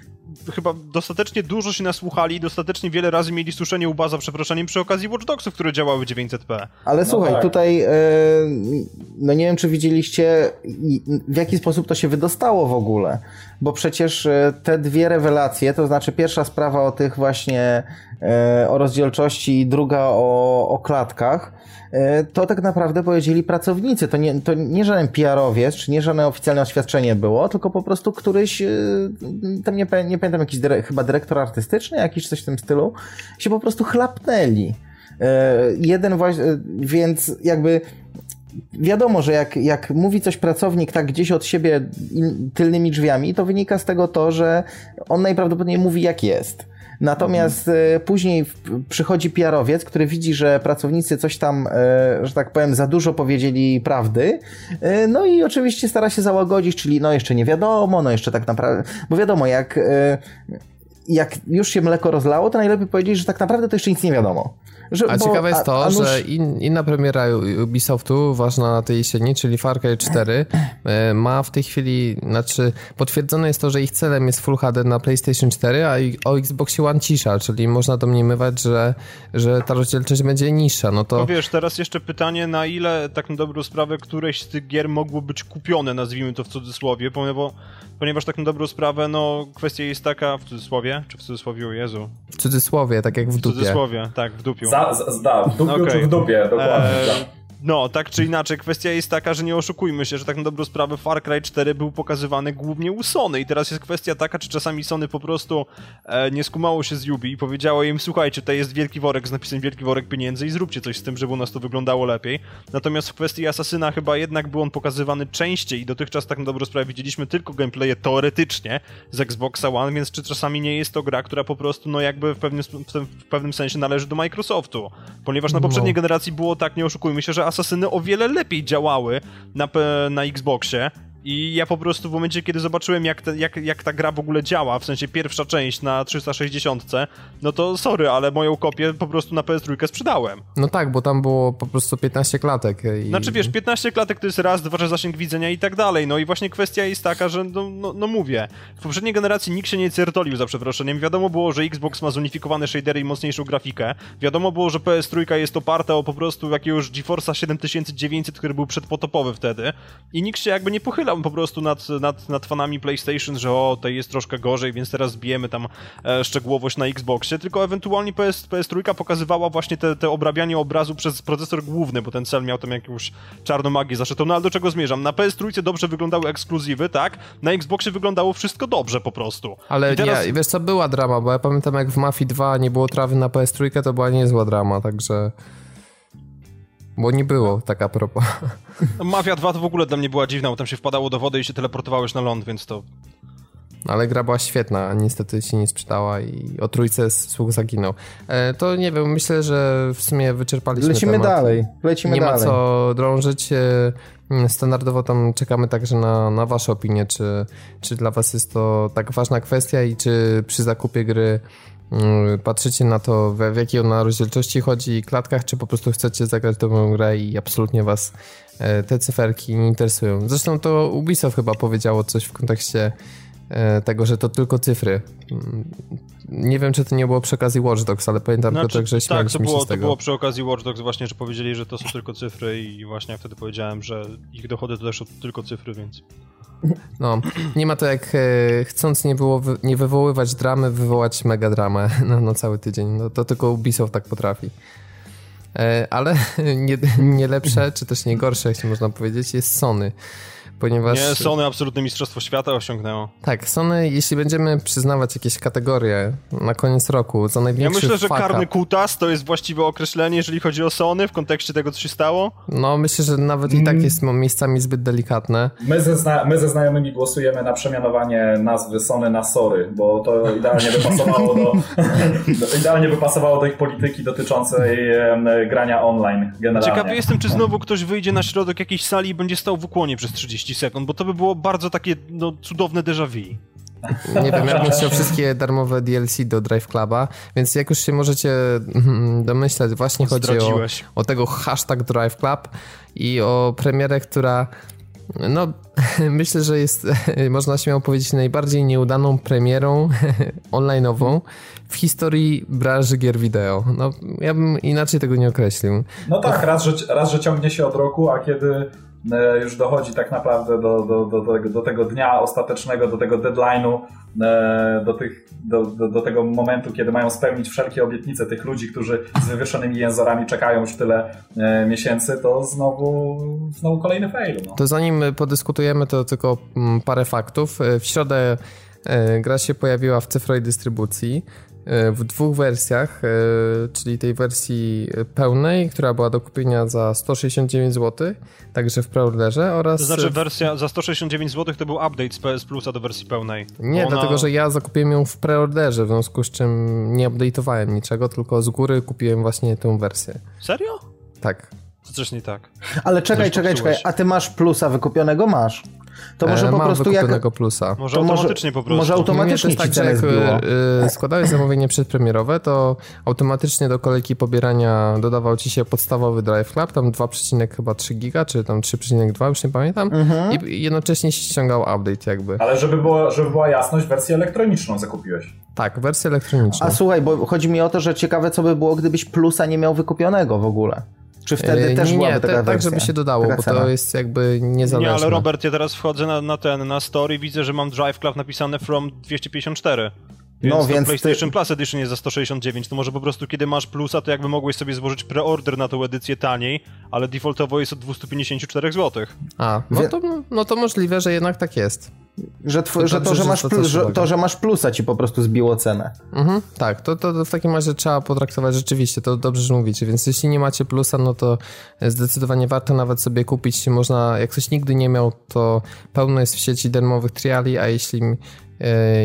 Speaker 3: chyba dostatecznie dużo się nasłuchali i dostatecznie wiele razy mieli suszenie łba za przeproszeniem przy okazji Watch Dogsów, które działały 900p.
Speaker 2: Ale no słuchaj, tak. tutaj e, no nie wiem, czy widzieliście w jaki sposób to się wydostało w ogóle, bo przecież e, te dwie rewelacje, to znaczy pierwsza sprawa o tych właśnie e, o rozdzielczości i druga o, o klatkach, to tak naprawdę powiedzieli pracownicy. To nie, to nie żaden PR-owiec, czy nie żadne oficjalne oświadczenie było, tylko po prostu któryś, e, tam nie, nie pamiętam, jakiś dyre, chyba dyrektor artystyczny, jakiś coś w tym stylu, się po prostu chlapnęli. E, jeden właśnie, więc jakby wiadomo, że jak, jak mówi coś pracownik tak gdzieś od siebie tylnymi drzwiami, to wynika z tego to, że on najprawdopodobniej mówi jak jest. Natomiast mhm. później przychodzi PR-owiec, który widzi, że pracownicy coś tam, e, że tak powiem, za dużo powiedzieli prawdy. E, no i oczywiście stara się załagodzić, czyli no jeszcze nie wiadomo, no jeszcze tak naprawdę, bo wiadomo, jak jak już się mleko rozlało, to najlepiej powiedzieć, że tak naprawdę to jeszcze nic nie wiadomo.
Speaker 1: Że, a bo, ciekawe jest to, a, a że in, inna premiera Ubisoftu, ważna na tej jesieni, czyli Far Cry 4, (clears throat) e, ma w tej chwili, znaczy potwierdzone jest to, że ich celem jest Full HD na PlayStation 4, a o Xboxie One cisza, czyli można domniemywać, że, że ta rozdzielczość będzie niższa. No to
Speaker 3: no wiesz, teraz jeszcze pytanie, na ile tak na dobrą sprawę któreś z tych gier mogło być kupione, nazwijmy to w cudzysłowie, bo ponieważ tak na dobrą sprawę, no kwestia jest taka, w cudzysłowie, czy w cudzysłowie, o Jezu?
Speaker 1: W cudzysłowie, tak jak w dupie.
Speaker 3: W cudzysłowie, tak, w dupiu.
Speaker 4: Za, za, w dupiu
Speaker 3: okay.
Speaker 4: czy w dupie, dokładnie. Eee,
Speaker 3: no, tak czy inaczej, kwestia jest taka, że nie oszukujmy się, że tak na dobrą sprawę Far Cry 4 był pokazywany głównie u Sony i teraz jest kwestia taka, czy czasami Sony po prostu e, nie skumało się z Yubi i powiedziało im, słuchajcie, tutaj jest wielki worek z napisem wielki worek pieniędzy i zróbcie coś z tym, żeby u nas to wyglądało lepiej. Natomiast w kwestii Asasyna chyba jednak był on pokazywany częściej i dotychczas tak na dobrą sprawę widzieliśmy tylko gameplaye teoretycznie z Xboxa One, więc czy czasami nie jest to gra, która po prostu, no jakby w pewnym, w pewnym sensie należy do Microsoftu, ponieważ na poprzedniej no. generacji było tak, nie oszukujmy się, że Asasyny o wiele lepiej działały na, na Xboxie i ja po prostu w momencie, kiedy zobaczyłem, jak, te, jak, jak ta gra w ogóle działa, w sensie pierwsza część na 360, no to sorry, ale moją kopię po prostu na PS3 sprzedałem.
Speaker 1: No tak, bo tam było po prostu 15 klatek. I...
Speaker 3: Znaczy wiesz, 15 klatek to jest raz, dwa, że zasięg widzenia i tak dalej. No i właśnie kwestia jest taka, że no, no, no mówię, w poprzedniej generacji nikt się nie certolił za przeproszeniem. Wiadomo było, że Xbox ma zunifikowane shadery i mocniejszą grafikę. Wiadomo było, że PS3 jest oparta o po prostu jakiegoś GeForce'a 7900, który był przedpotopowy wtedy. I nikt się jakby nie pochylał po prostu nad, nad, nad fanami PlayStation, że o, to jest troszkę gorzej, więc teraz zbijemy tam e, szczegółowość na Xboxie, tylko ewentualnie PS, PS3 pokazywała właśnie te, te obrabianie obrazu przez procesor główny, bo ten cel miał tam jakąś czarną magię zaszytą. No ale do czego zmierzam? Na PS3 dobrze wyglądały ekskluzywy, tak? Na Xboxie wyglądało wszystko dobrze po prostu.
Speaker 1: Ale teraz... ja, wiesz co, była drama, bo ja pamiętam jak w Mafii 2 nie było trawy na PS3, to była niezła drama, także... Bo nie było, tak a propos. (laughs)
Speaker 3: Mafia 2 to w ogóle dla mnie była dziwna, bo tam się wpadało do wody i się teleportowałeś na ląd, więc to...
Speaker 1: Ale gra była świetna, niestety się nie sprzedała i o trójce słuch zaginął. E, to nie wiem, myślę, że w sumie wyczerpaliśmy
Speaker 2: Lecimy
Speaker 1: temat.
Speaker 2: dalej, lecimy
Speaker 1: nie
Speaker 2: dalej.
Speaker 1: Nie ma co drążyć. E, standardowo tam czekamy także na, na wasze opinie, czy, czy dla was jest to tak ważna kwestia i czy przy zakupie gry patrzycie na to, w, w jakiej ona rozdzielczości chodzi i klatkach, czy po prostu chcecie zagrać dobrą grę i absolutnie was e, te cyferki nie interesują. Zresztą to Ubisoft chyba powiedziało coś w kontekście e, tego, że to tylko cyfry. Mm, nie wiem, czy to nie było przy okazji Watch Dogs, ale pamiętam znaczy, to tak, że śmialiśmy
Speaker 3: tak, to było,
Speaker 1: się z tego.
Speaker 3: to było przy okazji Watch Dogs właśnie, że powiedzieli, że to są tylko cyfry i właśnie ja wtedy powiedziałem, że ich dochody to też są tylko cyfry, więc...
Speaker 1: No, nie ma to jak e, chcąc nie, było, nie wywoływać dramy, wywołać mega dramę (laughs) na, cały tydzień. No, to tylko Ubisoft tak potrafi. E, ale (laughs) nie, nie lepsze, czy też nie gorsze, jak się można powiedzieć, jest Sony ponieważ...
Speaker 3: Nie, Sony absolutne mistrzostwo świata osiągnęło.
Speaker 1: Tak, Sony, jeśli będziemy przyznawać jakieś kategorie na koniec roku za największy
Speaker 3: Ja myślę, że karny kutas to jest właściwe określenie, jeżeli chodzi o Sony w kontekście tego, co się stało.
Speaker 1: No, myślę, że nawet i tak mm. jest miejscami zbyt delikatne.
Speaker 4: My ze, zna my ze znajomymi głosujemy na przemianowanie nazwy Sony na Sory, bo to idealnie by pasowało do, (laughs) idealnie by pasowało do ich polityki dotyczącej grania online generalnie.
Speaker 3: Ciekawy jestem, czy znowu ktoś wyjdzie na środek jakiejś sali i będzie stał w ukłonie przez 30 30 sekund, bo to by było bardzo takie no, cudowne déjà vu.
Speaker 1: Nie wiem, ja bym chciał wszystkie darmowe DLC do Drive Cluba, więc jak już się możecie mm, domyślać, właśnie chodzi o, o tego hashtag Drive Club i o premierę, która no, (laughs) myślę, że jest, (laughs) można śmiało powiedzieć, najbardziej nieudaną premierą (laughs) online'ową w historii branży gier wideo. No, ja bym inaczej tego nie określił.
Speaker 4: No tak, raz że, raz, że ciągnie się od roku, a kiedy już dochodzi tak naprawdę do, do, do, do, do tego dnia ostatecznego, do tego deadline'u, e, do, tych, do, do, do tego momentu, kiedy mają spełnić wszelkie obietnice tych ludzi, którzy z wywieszonymi jęzorami czekają już tyle e, miesięcy, to znowu, znowu kolejny fail. No.
Speaker 1: To zanim podyskutujemy, to tylko mm, parę faktów. W środę gra się pojawiła w cyfrowej dystrybucji. E, w dwóch wersjach, e, czyli tej wersji pełnej, która była do kupienia za 169 zł, także w preorderze oraz...
Speaker 3: To znaczy wersja za 169 zł to był update z PS Plusa do wersji pełnej.
Speaker 1: Nie, Ona... dlatego że ja zakupiłem ją w preorderze, w związku z czym nie update'owałem niczego, tylko z góry kupiłem właśnie tę wersję.
Speaker 3: Serio?
Speaker 1: Tak.
Speaker 3: To coś nie tak.
Speaker 2: Ale czekaj, czekaj, czekaj, a ty masz plusa wykupionego? Masz. To może
Speaker 1: e,
Speaker 2: po
Speaker 1: prostu
Speaker 2: jak...
Speaker 1: plusa.
Speaker 3: Może to automatycznie po prostu.
Speaker 2: Może automatycznie
Speaker 1: to jest tak, jak y, składałeś zamówienie przedpremierowe, to automatycznie do kolejki pobierania dodawał ci się podstawowy Drive Club, tam 2,3 giga, czy tam 3,2, już nie pamiętam, mhm. i jednocześnie się ściągał update jakby.
Speaker 4: Ale żeby, było, żeby była jasność, wersję elektroniczną zakupiłeś.
Speaker 1: Tak, wersję elektroniczną.
Speaker 2: A słuchaj, bo chodzi mi o to, że ciekawe co by było, gdybyś plusa nie miał wykupionego w ogóle. Czy wtedy też
Speaker 1: nie,
Speaker 2: byłaby
Speaker 1: nie,
Speaker 2: taka
Speaker 1: tak,
Speaker 2: wersja?
Speaker 1: żeby się dodało,
Speaker 2: taka
Speaker 1: bo
Speaker 2: cena?
Speaker 1: to jest jakby niezależne.
Speaker 3: Nie, ale Robert, ja teraz wchodzę na, na ten, na store i widzę, że mam Drive Club napisane from 254. Więc,
Speaker 2: No, więc ty-
Speaker 3: PlayStation Plus Edition jest za 169, to może po prostu kiedy masz plusa, to jakby mogłeś sobie złożyć preorder na tą edycję taniej, ale defaultowo jest od 254 zł.
Speaker 1: A, no
Speaker 2: Wie-
Speaker 1: to, no to możliwe, że jednak tak jest.
Speaker 2: Że, tw-
Speaker 1: To
Speaker 2: że, to, że, masz
Speaker 1: to
Speaker 2: plus, że, to, że masz plusa ci po prostu zbiło cenę.
Speaker 1: Mhm, tak, to, to w takim razie trzeba potraktować rzeczywiście, to dobrze, że mówicie, więc jeśli nie macie plusa, no to zdecydowanie warto nawet sobie kupić, można, jak ktoś nigdy nie miał, to pełno jest w sieci darmowych triali, a jeśli,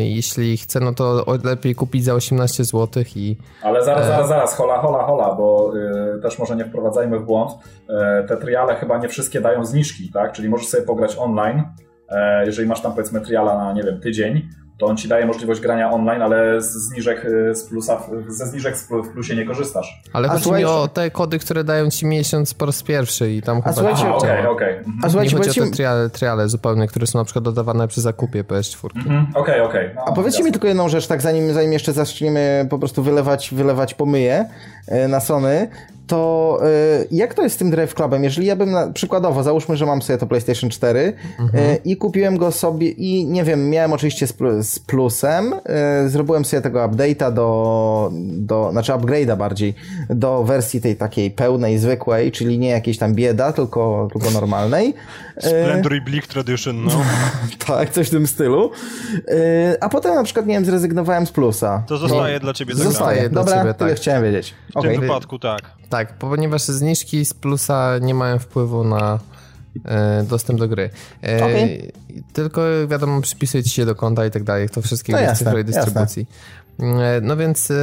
Speaker 1: jeśli chce, no to lepiej kupić za 18 zł i
Speaker 4: Ale zaraz, zaraz, zaraz, hola, hola, hola, bo y, też może nie wprowadzajmy w błąd. E, te triale chyba nie wszystkie dają zniżki, tak? Czyli możesz sobie pograć online, e, jeżeli masz tam powiedzmy triala na, nie wiem, tydzień, to on ci daje możliwość grania online, ale z zniżek y, z plusa, ze zniżek w plu- w plusie nie korzystasz.
Speaker 1: Ale chodzi mi
Speaker 2: słuchajcie-
Speaker 1: o te kody, które dają ci miesiąc po raz pierwszy i tam chyba...
Speaker 2: słuchajcie,
Speaker 1: działa.
Speaker 4: Okej, okej. Mhm.
Speaker 2: A
Speaker 1: Nie
Speaker 2: słuchajcie,
Speaker 1: chodzi o te triale, triale zupełnie, które są na przykład dodawane przy zakupie PS4.
Speaker 4: Mhm, Okej, okej. No,
Speaker 2: a powiedzcie mi
Speaker 4: jasne.
Speaker 2: tylko jedną rzecz, tak zanim, zanim jeszcze zaczniemy po prostu wylewać, wylewać pomyje e, na Sony, to e, jak to jest z tym Drive Clubem? Jeżeli ja bym, na, przykładowo, załóżmy, że mam sobie to PlayStation 4 e, i kupiłem go sobie i nie wiem, miałem oczywiście z, z plusem, e, zrobiłem sobie tego update'a do, do, znaczy upgrade'a bardziej, do wersji tej takiej pełnej, zwykłej, czyli nie jakiejś tam bieda, tylko, tylko normalnej.
Speaker 3: Splendor i Bleak Tradition, no. (laughs)
Speaker 2: Tak, coś w tym stylu. A potem na przykład, nie wiem, zrezygnowałem z plusa.
Speaker 3: To zostaje dla ciebie
Speaker 2: Zostaje,
Speaker 1: dla
Speaker 2: dobra,
Speaker 1: ciebie,
Speaker 2: tyle
Speaker 1: tak.
Speaker 2: chciałem wiedzieć.
Speaker 3: W tym
Speaker 2: Okej.
Speaker 3: wypadku tak.
Speaker 1: Tak, ponieważ zniżki z plusa nie mają wpływu na e, dostęp do gry. E,
Speaker 2: Okej.
Speaker 1: Tylko wiadomo, przypisuje ci się do konta i tak dalej, to wszystkie
Speaker 2: No
Speaker 1: w
Speaker 2: jasne,
Speaker 1: cyfrowej dystrybucji. E, No więc e,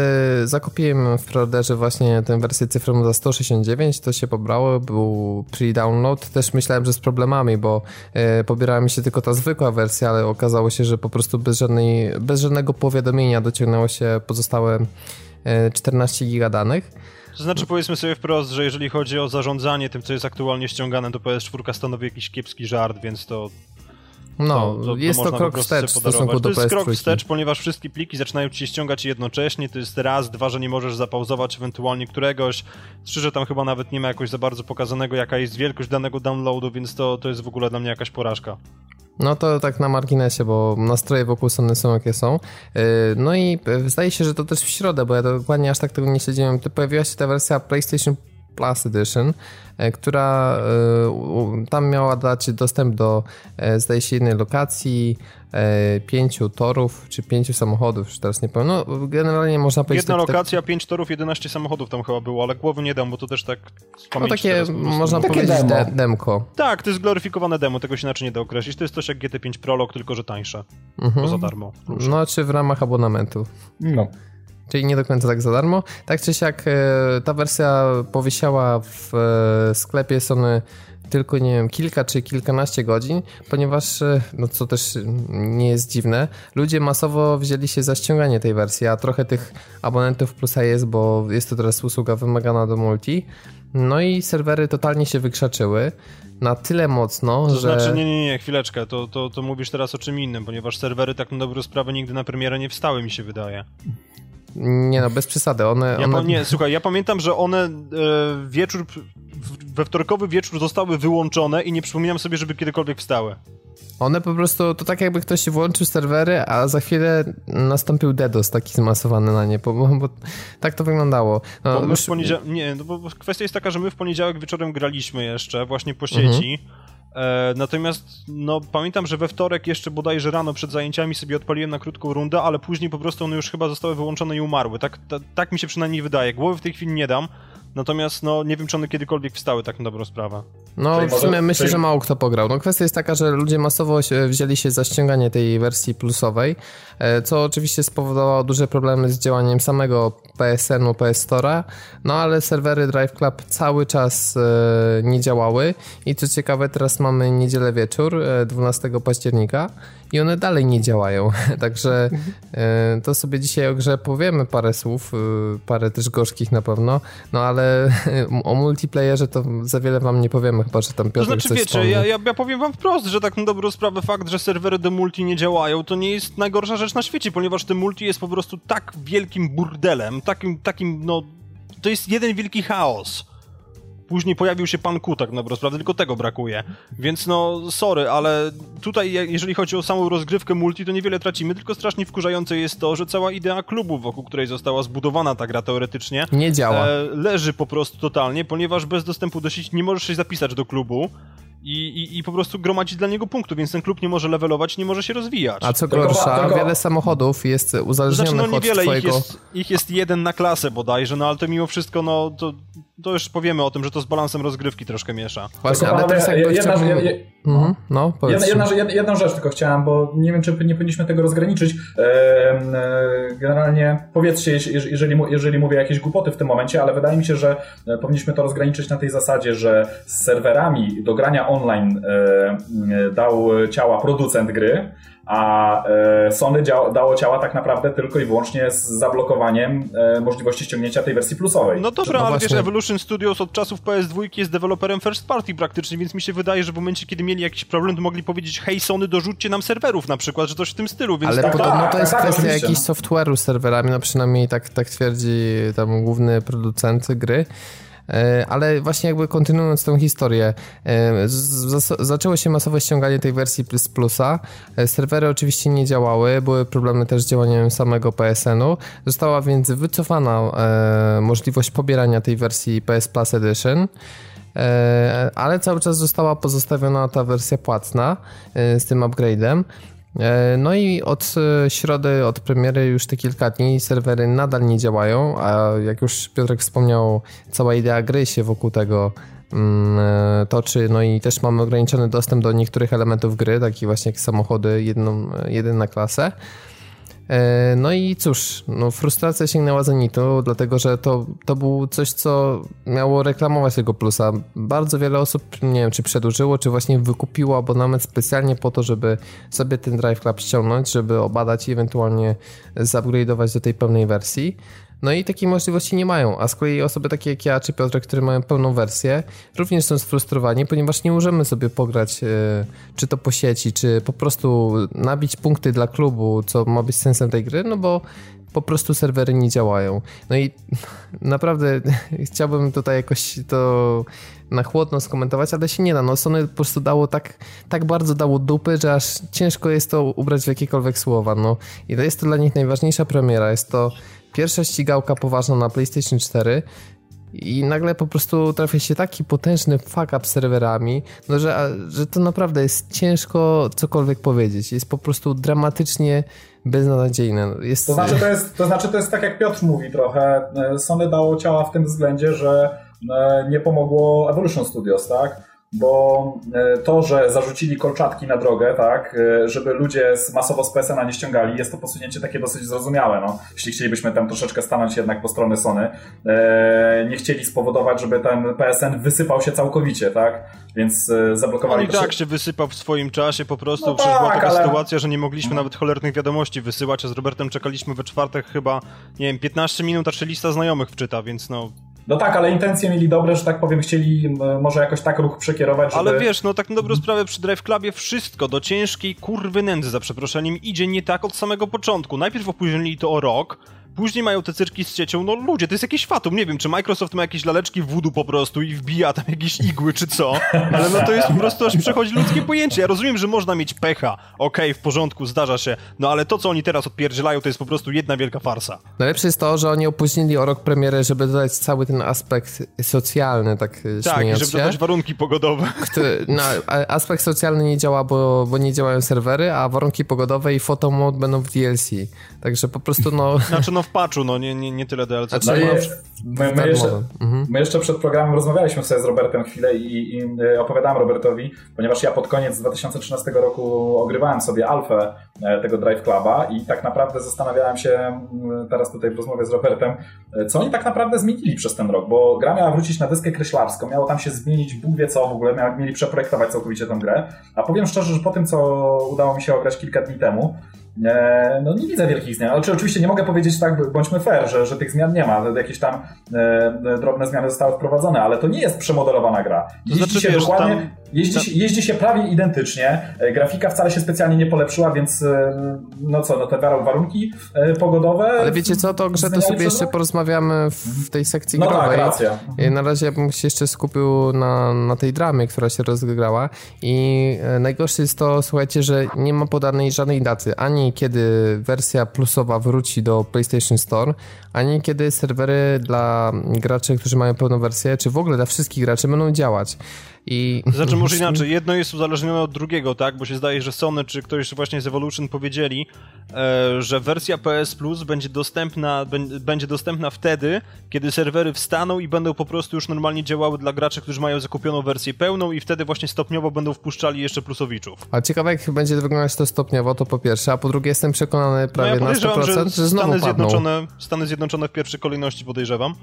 Speaker 1: zakupiłem w preorderze właśnie tę wersję cyfrową za 169, to się pobrało, był pre-download, też myślałem, że z problemami, bo e, pobierała mi się tylko ta zwykła wersja, ale okazało się, że po prostu bez, żadnej, bez żadnego powiadomienia dociągnęło się pozostałe e, 14 giga danych.
Speaker 3: To znaczy powiedzmy sobie wprost, że jeżeli chodzi o zarządzanie tym, co jest aktualnie ściągane, to PS4 stanowi jakiś kiepski żart, więc to
Speaker 1: No,
Speaker 3: to, to,
Speaker 1: jest to,
Speaker 3: po
Speaker 1: krok wstecz w stosunku do
Speaker 3: To jest krok
Speaker 1: PS3.
Speaker 3: wstecz, ponieważ wszystkie pliki zaczynają ci się ściągać jednocześnie, to jest raz, dwa, że nie możesz zapauzować ewentualnie któregoś, trzy, że tam chyba nawet nie ma jakoś za bardzo pokazanego, jaka jest wielkość danego downloadu, więc to, to jest w ogóle dla mnie jakaś porażka.
Speaker 1: No to tak na marginesie, bo nastroje wokół Sony są jakie są. Yy, No i yy, zdaje się, że to też w środę, bo ja dokładnie aż tak tego nie śledziłem. Pojawiła się ta wersja PlayStation Plus Edition, yy, która tam miała dać dostęp do, zdaje się, jednej lokacji, pięciu torów, czy pięciu samochodów, już teraz nie powiem. No generalnie można powiedzieć...
Speaker 3: Jedna
Speaker 1: tak- tak-
Speaker 3: lokacja, pięć torów, 11 samochodów tam chyba było, ale głowy nie dam, bo to też tak
Speaker 1: No takie, można
Speaker 2: Takie
Speaker 1: powiedzieć,
Speaker 2: demo.
Speaker 1: de- demko.
Speaker 3: Tak, to jest gloryfikowane demo, tego się inaczej nie da określić. To jest coś jak GT5 Prolog, tylko że tańsze,
Speaker 1: Mhm.
Speaker 3: bo za darmo.
Speaker 1: No, czy w ramach abonamentu.
Speaker 2: No.
Speaker 1: Czyli nie do końca tak za darmo. Tak czy siak e, ta wersja powiesiała w e, sklepie Sony tylko, nie wiem, kilka czy kilkanaście godzin, ponieważ, e, no co też nie jest dziwne, ludzie masowo wzięli się za ściąganie tej wersji, a trochę tych abonentów plusa jest, bo jest to teraz usługa wymagana do multi. No i serwery totalnie się wykrzaczyły na tyle mocno,
Speaker 3: To
Speaker 1: że...
Speaker 3: znaczy, nie, nie, nie, chwileczkę, to, to, to mówisz teraz o czym innym, ponieważ serwery tak na dobrą sprawę nigdy na premierę nie wstały, mi się wydaje.
Speaker 1: Nie no, bez przesady. One,
Speaker 3: Ja
Speaker 1: one...
Speaker 3: nie, słuchaj, ja pamiętam, że one e, wieczór, we wtorkowy wieczór zostały wyłączone i nie przypominam sobie, żeby kiedykolwiek wstały.
Speaker 1: One po prostu, to tak jakby ktoś włączył serwery, a za chwilę nastąpił DDoS taki zmasowany na nie, bo, bo, tak to wyglądało. No, już,
Speaker 3: nie, no bo kwestia jest taka, że my w poniedziałek wieczorem graliśmy jeszcze właśnie po sieci. E, natomiast no, pamiętam, że we wtorek jeszcze bodajże rano przed zajęciami sobie odpaliłem na krótką rundę, ale później po prostu one już chyba zostały wyłączone i umarły. Tak, ta, tak mi się przynajmniej wydaje. Głowy w tej chwili nie dam. Natomiast no, nie wiem, czy one kiedykolwiek wstały, tak na dobrą sprawę.
Speaker 1: no
Speaker 4: Czyli
Speaker 1: w
Speaker 4: może-
Speaker 1: sumie myślę,
Speaker 4: czyli-
Speaker 1: że mało kto pograł. No kwestia jest taka, że ludzie masowo się wzięli się za ściąganie tej wersji plusowej, co oczywiście spowodowało duże problemy z działaniem samego PSN-u, PS Store'a, no ale serwery Drive Club cały czas e, nie działały. I co ciekawe, teraz mamy niedzielę wieczór, e, 12 października i one dalej nie działają, (laughs) także e, to sobie dzisiaj o grze powiemy parę słów, e, parę też gorzkich na pewno, no ale (laughs) o multiplayerze to za wiele wam nie powiemy, chyba, że tam
Speaker 3: To
Speaker 1: Piotr
Speaker 3: znaczy,
Speaker 1: coś
Speaker 3: wiecie, ja, ja, ja powiem wam wprost, że tak na dobrą sprawę fakt, że serwery do multi nie działają, to nie jest najgorsza rzecz na świecie, ponieważ te multi jest po prostu tak wielkim burdelem, takim, takim, no, to jest jeden wielki chaos. Później pojawił się pan Ku, tak naprawdę, tylko tego brakuje. Więc no, sorry, ale tutaj, jeżeli chodzi o samą rozgrywkę multi, to niewiele tracimy, tylko strasznie wkurzające jest to, że cała idea klubu, wokół której została zbudowana ta gra teoretycznie,
Speaker 1: nie działa. E,
Speaker 3: leży po prostu totalnie, ponieważ bez dostępu do sieci nie możesz się zapisać do klubu i, i, i po prostu gromadzić dla niego punktów, więc ten klub nie może levelować, nie może się rozwijać.
Speaker 1: A co gorsza, tylko... wiele samochodów jest uzależnionych znaczy, no, niewiele, od twojego...
Speaker 3: Ich jest, ich jest jeden na klasę bodajże, no ale to mimo wszystko, no to, to już powiemy o tym, że to z balansem rozgrywki troszkę miesza.
Speaker 1: Właśnie, ale teraz jakby jedna, chciałbym... je, je, mhm, no,
Speaker 4: jedna, jedna, jedną rzecz tylko chciałem, bo nie wiem, czy nie powinniśmy tego rozgraniczyć. E, generalnie powiedzcie, jeżeli, jeżeli mówię jakieś głupoty w tym momencie, ale wydaje mi się, że e, powinniśmy to rozgraniczyć na tej zasadzie, że z serwerami do grania online e, dał ciała producent gry, a e, Sony dało ciała tak naprawdę tylko i wyłącznie z zablokowaniem e, możliwości ściągnięcia tej wersji plusowej.
Speaker 3: No dobra, no ale wiesz, Evolution Studios od czasów PS2 jest deweloperem first party praktycznie, więc mi się wydaje, że w momencie, kiedy mieli jakiś problem, to mogli powiedzieć, hej Sony, dorzućcie nam serwerów na przykład, że coś w tym stylu, więc...
Speaker 1: Ale tak, podobno tak, to jest tak, kwestia tak, jakichś software'u z serwerami, no przynajmniej tak, tak twierdzi tam główny producent gry. E, ale właśnie jakby kontynuując tą historię, e, zaczęło się masowe ściąganie tej wersji Plus Plusa. E, serwery oczywiście nie działały, były problemy też z działaniem samego PSN-u. Została więc wycofana możliwość pobierania tej wersji PS Plus Edition ale cały czas została pozostawiona ta wersja płatna z tym upgrade'em. E, no i od e, środy, od premiery już te kilka dni serwery nadal nie działają, a jak już Piotrek wspomniał, cała idea gry się wokół tego mm, e, toczy, no i też mamy ograniczony dostęp do niektórych elementów gry, takich właśnie jak samochody jedną, jeden na klasę. E, no i cóż, no frustracja sięgnęła zenitu, dlatego że to, to był coś, co miało reklamować tego plusa. Bardzo wiele osób, nie wiem, czy przedłużyło, czy właśnie wykupiło abonament specjalnie po to, żeby sobie ten Drive Club ściągnąć, żeby obadać i ewentualnie zupgrade'ować do tej pełnej wersji. No i takiej możliwości nie mają, a z kolei osoby takie jak ja czy Piotr, które mają pełną wersję, również są sfrustrowani, ponieważ nie możemy sobie pograć e, czy to po sieci, czy po prostu nabić punkty dla klubu, co ma być sensem tej gry, no bo po prostu serwery nie działają. No i (laughs) naprawdę (laughs) chciałbym tutaj jakoś to na chłodno skomentować, ale się nie da. No Sony po prostu dało tak, tak bardzo dało dupy, że aż ciężko jest to ubrać w jakiekolwiek słowa. No i to jest to dla nich najważniejsza premiera. Jest to pierwsza ścigałka poważna na PlayStation 4 i nagle po prostu trafia się taki potężny fuck up serwerami, no że, że to naprawdę jest ciężko cokolwiek powiedzieć. Jest po prostu dramatycznie beznadziejne. Jest...
Speaker 4: To, znaczy to, jest, to znaczy to jest tak jak Piotr mówi trochę. Sony dało ciała w tym względzie, że e, nie pomogło Evolution Studios, tak? Bo e, to, że zarzucili kolczatki na drogę, tak, e, żeby ludzie z, masowo z PSN-a nie ściągali, jest to posunięcie takie dosyć zrozumiałe. No. Jeśli chcielibyśmy tam troszeczkę stanąć jednak po stronę Sony, e, nie chcieli spowodować, żeby ten PSN wysypał się całkowicie, tak, więc zablokowali...
Speaker 3: On i tak się wysypał w swoim czasie, po prostu no przecież tak, była taka ale... sytuacja, że nie mogliśmy nawet cholernych wiadomości wysyłać, a z Robertem czekaliśmy we czwartek chyba, nie wiem, 15 minut, a czy lista znajomych wczyta, więc no
Speaker 4: no tak, ale intencje mieli dobre, że tak powiem, chcieli może jakoś tak ruch przekierować, żeby...
Speaker 3: Ale wiesz, no tak na dobrą sprawę przy Drive Clubie wszystko do ciężkiej kurwy nędzy, za przeproszeniem, idzie nie tak od samego początku. Najpierw opóźnili to o rok, Później mają te cyrki z siecią, no ludzie, to jest jakieś fatum, nie wiem, czy Microsoft ma jakieś laleczki wudu po prostu i wbija tam jakieś igły, czy co, ale no to jest po prostu aż przechodzi ludzkie pojęcie. Ja rozumiem, że można mieć pecha, okej, okay, w porządku, zdarza się, no ale to, co oni teraz odpierdzielają, to jest po prostu jedna wielka farsa.
Speaker 1: Najlepsze jest to, że oni opóźnili o rok premiery, żeby dodać cały ten aspekt socjalny, tak
Speaker 3: Tak, żeby się. dodać warunki pogodowe.
Speaker 1: Który, no, aspekt socjalny nie działa, bo, bo nie działają serwery, a warunki pogodowe i photomode będą w DLC. Także po prostu no...
Speaker 3: Znaczy no w patchu, no nie, nie, nie tyle DLC.
Speaker 4: Znaczy, no, my, my, jeszcze, mhm. my jeszcze przed programem rozmawialiśmy sobie z Robertem chwilę i, i opowiadałem Robertowi, ponieważ ja pod koniec 2013 roku ogrywałem sobie alfę e, tego Drive Cluba i tak naprawdę zastanawiałem się teraz tutaj w rozmowie z Robertem, e, co oni tak naprawdę zmienili przez ten rok, bo gra miała wrócić na dyskę kreślarską, miało tam się zmienić Bóg wie co w ogóle, miał, mieli przeprojektować całkowicie tę grę, a powiem szczerze, że po tym, co udało mi się ograć kilka dni temu, E, no nie widzę wielkich zmian. Ale oczywiście nie mogę powiedzieć tak, bądźmy fair, że, że tych zmian nie ma. Jakieś tam e, drobne zmiany zostały wprowadzone, ale to nie jest przemodelowana gra.
Speaker 3: To znaczy, wiesz, dokładnie... tam
Speaker 4: Jeździ, się, jeździ się prawie identycznie. E, grafika wcale się specjalnie nie polepszyła, więc e, no co, no te warunki e, pogodowe.
Speaker 1: Ale wiecie co, to grze to sobie jeszcze porozmawiamy w tej sekcji
Speaker 4: no
Speaker 1: growej.
Speaker 4: Tak, racja.
Speaker 1: Na razie bym się jeszcze skupił na, na tej dramie, która się rozgrała i najgorsze jest to, słuchajcie, że nie ma podanej żadnej daty, ani kiedy wersja plusowa wróci do PlayStation Store, ani kiedy serwery dla graczy, którzy mają pełną wersję, czy w ogóle dla wszystkich graczy będą działać. I...
Speaker 3: Znaczy może (laughs) inaczej, jedno jest uzależnione od drugiego, tak? Bo się zdaje, że Sony czy ktoś właśnie z Evolution powiedzieli, e, że wersja PS Plus będzie dostępna, będzie dostępna wtedy, kiedy serwery wstaną i będą po prostu już normalnie działały dla graczy, którzy mają zakupioną wersję pełną i wtedy właśnie stopniowo będą wpuszczali jeszcze plusowiczów.
Speaker 1: A ciekawe jak będzie wyglądać to stopniowo, to po pierwsze, a po drugie jestem przekonany prawie no ja na 100%, że, że znowu
Speaker 3: Stany Zjednoczone, Stany Zjednoczone w pierwszej kolejności podejrzewam.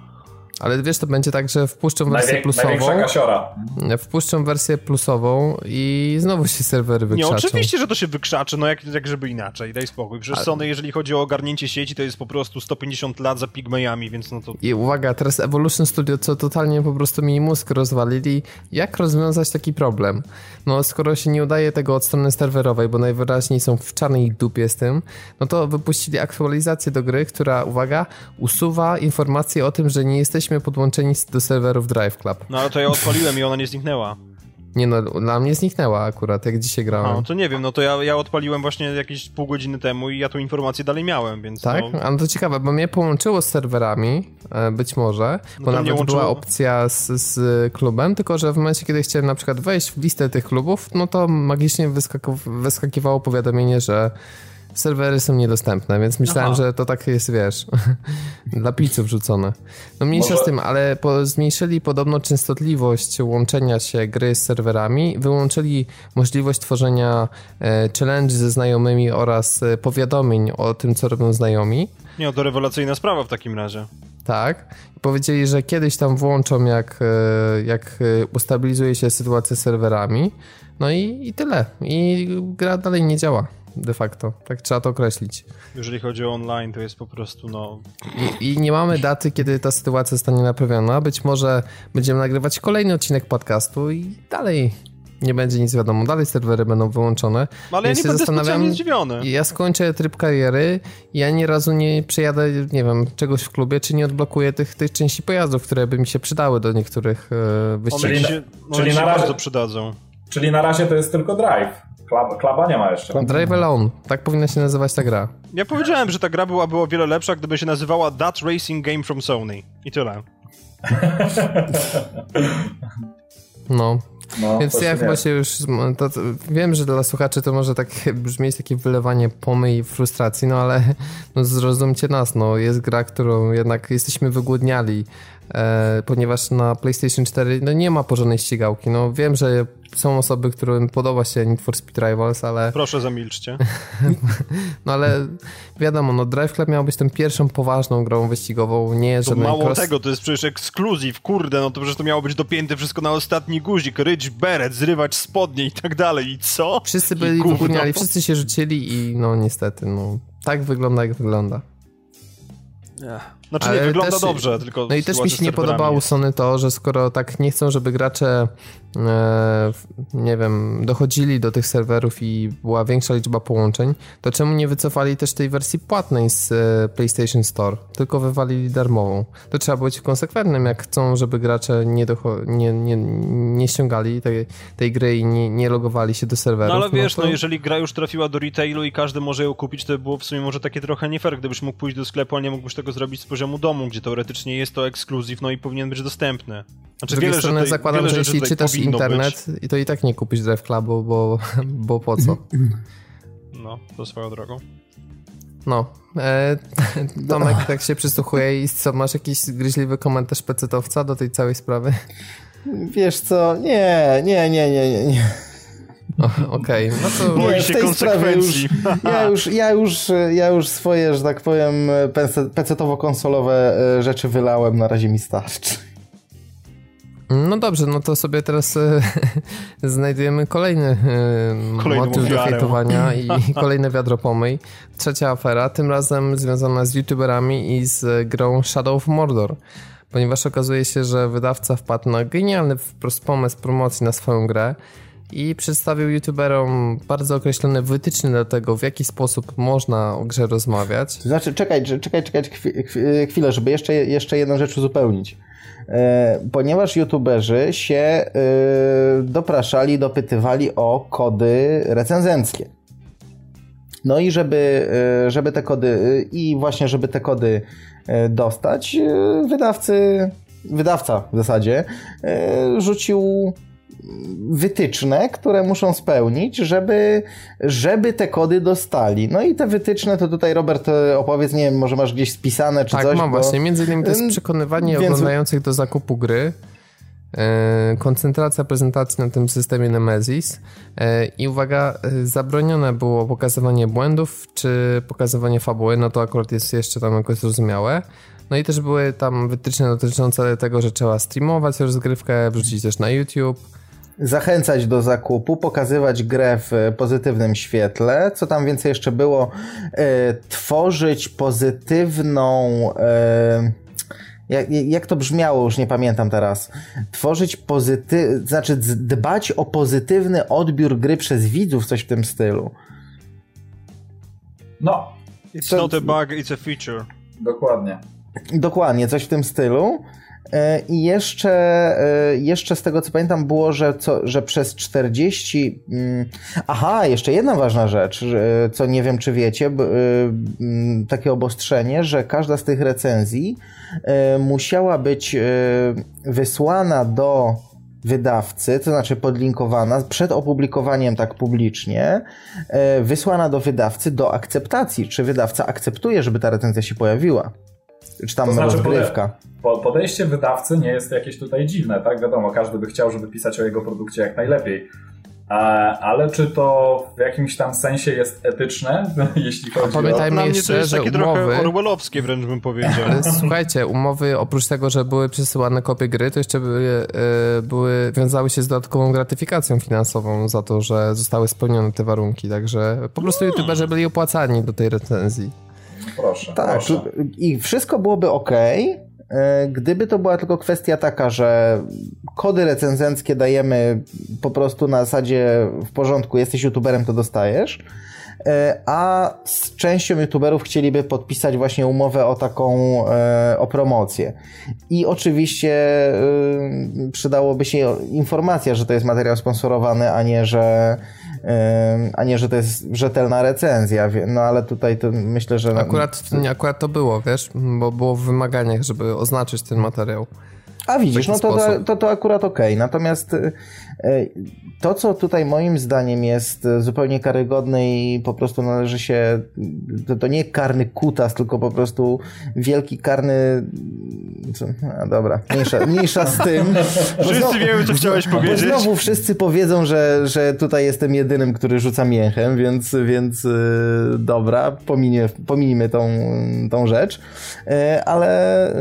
Speaker 1: Ale wiesz, to będzie tak, że wpuszczą wersję Najwię
Speaker 4: plusową. kasiora.
Speaker 1: Wpuszczą wersję plusową i znowu się serwery wykrzaczą.
Speaker 3: Nie, oczywiście, że to się wykrzaczy, no jak, jak żeby inaczej, daj spokój. Przecież Ale... Sony, jeżeli chodzi o ogarnięcie sieci, to jest po prostu 150 lat za pigmejami, więc no to...
Speaker 1: I uwaga, teraz Evolution Studio, co totalnie po prostu mi mózg rozwalili, jak rozwiązać taki problem? No, skoro się nie udaje tego od strony serwerowej, bo najwyraźniej są w czarnej dupie z tym, no to wypuścili aktualizację do gry, która, uwaga, usuwa informacje o tym, że nie jesteśmy jesteśmy podłączeni do serwerów Drive Club.
Speaker 3: No ale to ja odpaliłem i ona nie zniknęła.
Speaker 1: Nie no, dla mnie zniknęła akurat, jak dzisiaj grałem.
Speaker 3: No to nie wiem, no to ja, ja odpaliłem właśnie jakieś pół godziny temu i ja tą informację dalej miałem, więc
Speaker 1: Tak?
Speaker 3: No...
Speaker 1: A no to ciekawe, bo mnie połączyło z serwerami, e, być może, no bo nawet była opcja z, z, klubem, tylko że w momencie, kiedy chciałem na przykład wejść w listę tych klubów, no to magicznie wyskakiwało powiadomienie, że serwery są niedostępne, więc myślałem, Aha. że to tak jest, wiesz, (laughs) dla piców rzucone. No mniejsza Może... z tym, ale po, zmniejszyli podobno częstotliwość łączenia się gry z serwerami, wyłączyli możliwość tworzenia e, challenge ze znajomymi oraz e, powiadomień o tym, co robią znajomi.
Speaker 3: Nie, to rewelacyjna sprawa w takim razie.
Speaker 1: Tak. Powiedzieli, że kiedyś tam włączą, jak, e, jak e, ustabilizuje się sytuacja z serwerami. No i, i tyle. I gra dalej nie działa de facto. Tak trzeba to określić.
Speaker 3: Jeżeli chodzi o online, to jest po prostu no...
Speaker 1: I, I, nie mamy daty, kiedy ta sytuacja zostanie naprawiona. Być może będziemy nagrywać kolejny odcinek podcastu i dalej nie będzie nic wiadomo. Dalej serwery będą wyłączone.
Speaker 3: Ale ja, ja nie będę zdziwiony.
Speaker 1: Ja skończę tryb kariery i ja nie razu nie przejadę, nie wiem, czegoś w klubie, czy nie odblokuję tych, tych części pojazdów, które by mi się przydały do niektórych e, wyścigów.
Speaker 3: Czyli, się, czyli na razie, bardzo przydadzą.
Speaker 4: Czyli na razie to jest tylko drive. Klab, klaba nie ma jeszcze.
Speaker 1: Drive Alone. Tak powinna się nazywać ta gra.
Speaker 3: Ja powiedziałem, że ta gra byłaby o wiele lepsza, gdyby się nazywała That Racing Game from Sony. I tyle. (laughs)
Speaker 1: No. no Więc ja chyba się już. To, to, wiem, że dla słuchaczy to może tak brzmieć takie wylewanie pomy i frustracji, no ale no, zrozumcie nas. No, jest gra, którą jednak jesteśmy wygłodniali ponieważ na PlayStation 4 no, nie ma porządnej ścigałki. No, wiem, że są osoby, którym podoba się Need for Speed Rivals, ale...
Speaker 3: Proszę zamilczcie. (laughs)
Speaker 1: no ale wiadomo, no Drive Club miał być tą pierwszą poważną grą wyścigową, nie
Speaker 3: to mało cross... tego, to jest przecież ekskluzyw, kurde, no to przecież to miało być dopięte wszystko na ostatni guzik, ryć beret, zrywać spodnie i tak dalej, i co?
Speaker 1: Wszyscy byli wygłuniali, wszyscy się rzucili i no niestety, no tak wygląda jak wygląda.
Speaker 3: Yeah. Znaczy nie, wygląda też, dobrze, tylko...
Speaker 1: No i też mi się nie podobało Sony to, że skoro tak nie chcą, żeby gracze nie wiem, dochodzili do tych serwerów i była większa liczba połączeń, to czemu nie wycofali też tej wersji płatnej z e, PlayStation Store, tylko wywalili darmową? To trzeba być konsekwentnym, jak chcą, żeby gracze nie, nie, nie, nie ściągali tej, tej gry i nie, nie logowali się do serwerów.
Speaker 3: No ale wiesz, no, to... no jeżeli gra już trafiła do retailu i każdy może ją kupić, to by było w sumie może takie trochę nie fair, gdybyś mógł pójść do sklepu, a nie mógłbyś tego zrobić z poziomu domu, gdzie teoretycznie jest to ekskluzyw, no i powinien być dostępny.
Speaker 1: Znaczy, z drugiej strony zakładam, wiele że jeśli czytasz internet, być. to i tak nie kupisz Drive Clubu, bo, bo po co?
Speaker 3: No, to swoją drogą.
Speaker 1: No. E, (laughs) Tomek tak się przysłuchuje i co, masz jakiś gryźliwy komentarz pecetowca do tej całej sprawy?
Speaker 2: Wiesz co, nie, nie, nie, nie, nie. nie.
Speaker 1: Okej, okay. no to...
Speaker 3: Boi się konsekwencji.
Speaker 2: Już, ja, już, ja, już, ja już swoje, że tak powiem, pecetowo-konsolowe e, rzeczy wylałem, na razie mi starczy.
Speaker 1: No dobrze, no to sobie teraz e, (laughs) znajdujemy kolejny e, motyw do hejtowania i (laughs) kolejne wiadro pomyj. Trzecia afera, tym razem związana z youtuberami i z grą Shadow of Mordor. ponieważ okazuje się, że wydawca wpadł na genialny wprost pomysł promocji na swoją grę i przedstawił youtuberom bardzo określone wytyczne do tego, w jaki sposób można o grze rozmawiać.
Speaker 2: To znaczy, czekaj, czekaj, czekaj chwilę, żeby jeszcze, jeszcze jedną rzecz uzupełnić. E, ponieważ youtuberzy się e, dopraszali, dopytywali o kody recenzenckie. No i żeby, e, żeby te kody, i właśnie żeby te kody dostać, wydawcy, wydawca w zasadzie rzucił wytyczne, które muszą spełnić, żeby, żeby te kody dostali. No i te wytyczne to tutaj Robert opowiedz, nie wiem, może masz gdzieś spisane czy
Speaker 1: tak,
Speaker 2: coś.
Speaker 1: Tak, mam bo... właśnie. Między innymi to jest przekonywanie Więc... oglądających do zakupu gry, e, koncentracja prezentacji na tym systemie Nemesis e, i uwaga, e, zabronione było pokazywanie błędów czy pokazywanie fabuły, no to akurat jest jeszcze tam jakoś zrozumiałe. No i też były tam wytyczne dotyczące tego, że trzeba streamować rozgrywkę, wrzucić też na YouTube
Speaker 2: zachęcać do zakupu, pokazywać grę w pozytywnym świetle. Co tam więcej jeszcze było? E, tworzyć pozytywną. E, jak, jak to brzmiało, już nie pamiętam teraz. Tworzyć pozytyw, znaczy dbać o pozytywny odbiór gry przez widzów, coś w tym stylu.
Speaker 4: No.
Speaker 3: It's to, not a bug, it's a feature.
Speaker 4: Dokładnie.
Speaker 2: Dokładnie, coś w tym stylu. E, I jeszcze, e, jeszcze z tego co pamiętam było, że, co, że przez 40. Mm, aha, jeszcze jedna ważna rzecz, co nie wiem czy wiecie, e, mm, takie obostrzenie, że każda z tych recenzji musiała być wysłana do wydawcy, to znaczy podlinkowana przed opublikowaniem tak publicznie, wysłana do wydawcy do akceptacji, czy wydawca akceptuje, żeby ta recenzja się pojawiła. Czy tam to znaczy, rozgrywka.
Speaker 4: Podejście wydawcy nie jest jakieś tutaj dziwne, tak? Wiadomo, każdy by chciał, żeby pisać o jego produkcie jak najlepiej. Ale czy to w jakimś tam sensie jest etyczne, (laughs) jeśli chodzi
Speaker 1: pamiętajmy
Speaker 3: o...
Speaker 1: jeszcze,
Speaker 3: to jest
Speaker 1: że
Speaker 3: takie
Speaker 1: umowy...
Speaker 3: trochę orwellowskie wręcz bym powiedział.
Speaker 1: Słuchajcie, umowy oprócz tego, że były przesyłane kopie gry, to jeszcze były, e, były, wiązały się z dodatkową gratyfikacją finansową za to, że zostały spełnione te warunki, także po prostu hmm. youtuberzy byli opłacani do tej recenzji.
Speaker 4: Proszę.
Speaker 2: Tak,
Speaker 4: proszę.
Speaker 2: i wszystko byłoby ok, gdyby to była tylko kwestia taka, że kody recenzenckie dajemy po prostu na zasadzie w porządku, jesteś youtuberem, to dostajesz. E, a z częścią youtuberów chcieliby podpisać właśnie umowę o taką, e, o promocję. I oczywiście e, przydałoby się informacja, że to jest materiał sponsorowany, a nie, że a nie, że to jest rzetelna recenzja, no ale tutaj to myślę, że...
Speaker 1: Akurat, akurat to było, wiesz, bo było w wymaganiach, żeby oznaczyć ten materiał.
Speaker 2: A widzisz, no to, to, to, to akurat okej. Okay. Natomiast E, to, co tutaj moim zdaniem jest zupełnie karygodne i po prostu należy się, to, to nie karny kutas, tylko po prostu wielki karny, co, a dobra, mniejsza, mniejsza z tym. (laughs)
Speaker 3: Wszyscy znowu, wiemy, co chciałeś powiedzieć.
Speaker 2: Bo znowu wszyscy powiedzą, że, że tutaj jestem jedynym, który rzuca mięchem, więc, więc dobra, pominie, pominijmy tą, tą rzecz. Ale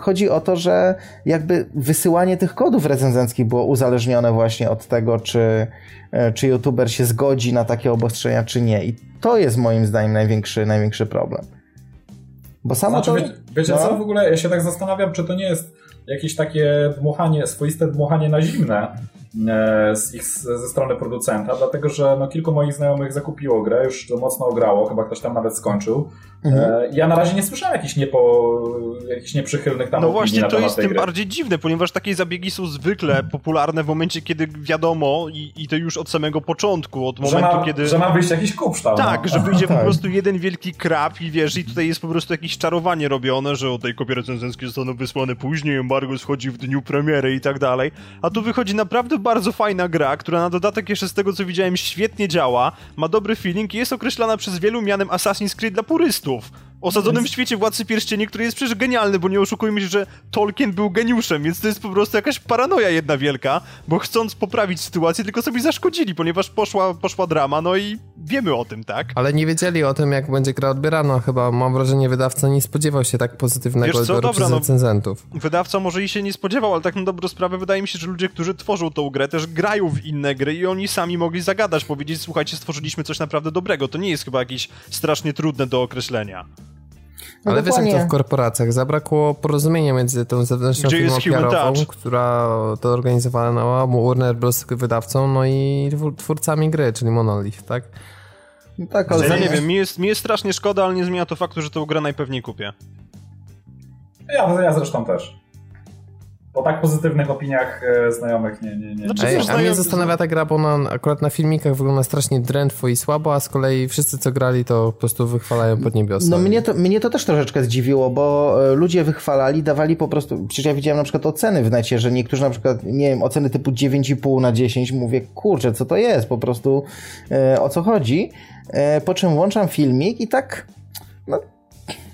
Speaker 2: chodzi o to, że jakby wysyłanie tych kodów recenzenckich było uzależnione właśnie od tego, czy, e, czy youtuber się zgodzi na takie obostrzenia, czy nie. I to jest moim zdaniem największy, największy problem. Bo samo
Speaker 4: znaczy,
Speaker 2: to...
Speaker 4: Wie, wiecie no? co, w ogóle ja się tak zastanawiam, czy to nie jest jakieś takie dmuchanie, swoiste dmuchanie na zimne, E, z ich, ze strony producenta, dlatego że no, kilku moich znajomych zakupiło grę, już to mocno ograło, chyba ktoś tam nawet skończył. Mhm. E, ja na razie nie słyszałem jakichś, niepo, jakichś nieprzychylnych tam
Speaker 3: No właśnie to jest tym
Speaker 4: gry.
Speaker 3: bardziej dziwne, ponieważ takie zabiegi są zwykle popularne w momencie, kiedy wiadomo i, i to już od samego początku, od momentu,
Speaker 4: że ma,
Speaker 3: kiedy...
Speaker 4: Że ma wyjść jakiś kupształ.
Speaker 3: Tak,
Speaker 4: no.
Speaker 3: że wyjdzie tak. po prostu jeden wielki krab i wiesz, i tutaj jest po prostu jakieś czarowanie robione, że o tej kopie recenzenckie zostaną wysłane później, embargo schodzi w dniu premiery i tak dalej, a tu wychodzi naprawdę bardzo fajna gra, która na dodatek jeszcze z tego co widziałem świetnie działa, ma dobry feeling i jest określana przez wielu mianem Assassin's Creed dla purystów osadzonym w świecie Władcy Pierścieni, który jest przecież genialny, bo nie oszukujmy się, że Tolkien był geniuszem, więc to jest po prostu jakaś paranoja jedna wielka, bo chcąc poprawić sytuację, tylko sobie zaszkodzili, ponieważ poszła, poszła drama, no i wiemy o tym, tak?
Speaker 1: Ale nie wiedzieli o tym, jak będzie gra odbierana, chyba mam wrażenie, wydawca nie spodziewał się tak pozytywnego Wiesz co, odbioru dobra, przez no, recenzentów.
Speaker 3: Wydawca może i się nie spodziewał, ale tak na dobrą sprawę wydaje mi się, że ludzie, którzy tworzą tą grę, też grają w inne gry i oni sami mogli zagadać, powiedzieć, słuchajcie, stworzyliśmy coś naprawdę dobrego. To nie jest chyba jakieś strasznie trudne do określenia.
Speaker 1: No Ale dokładnie. wiesz jak to w korporacjach, zabrakło porozumienia między tą zewnętrzną Gdzie firmą PR-ową, która to organizowała, Warner Bros. wydawcą, no i twórcami gry, czyli Monolith, tak?
Speaker 3: No tak, ale... Ja nie wiem, mi jest, mi jest strasznie szkoda, ale nie zmienia to faktu, że tą grę najpewniej kupię.
Speaker 4: Ja, ja zresztą też. Po tak pozytywnych opiniach e, znajomych nie, nie, nie. Znaczy,
Speaker 1: Ej, a mnie zastanawia ta gra, bo ona akurat na filmikach wygląda strasznie drętwo i słabo, a z kolei wszyscy co grali to po prostu wychwalają pod niebiosa.
Speaker 2: No mnie to, mnie to też troszeczkę zdziwiło, bo e, ludzie wychwalali, dawali po prostu, przecież ja widziałem na przykład oceny w necie, że niektórzy na przykład, nie wiem, oceny typu 9,5 na 10, mówię, kurczę, co to jest, po prostu e, o co chodzi, e, po czym włączam filmik i tak, no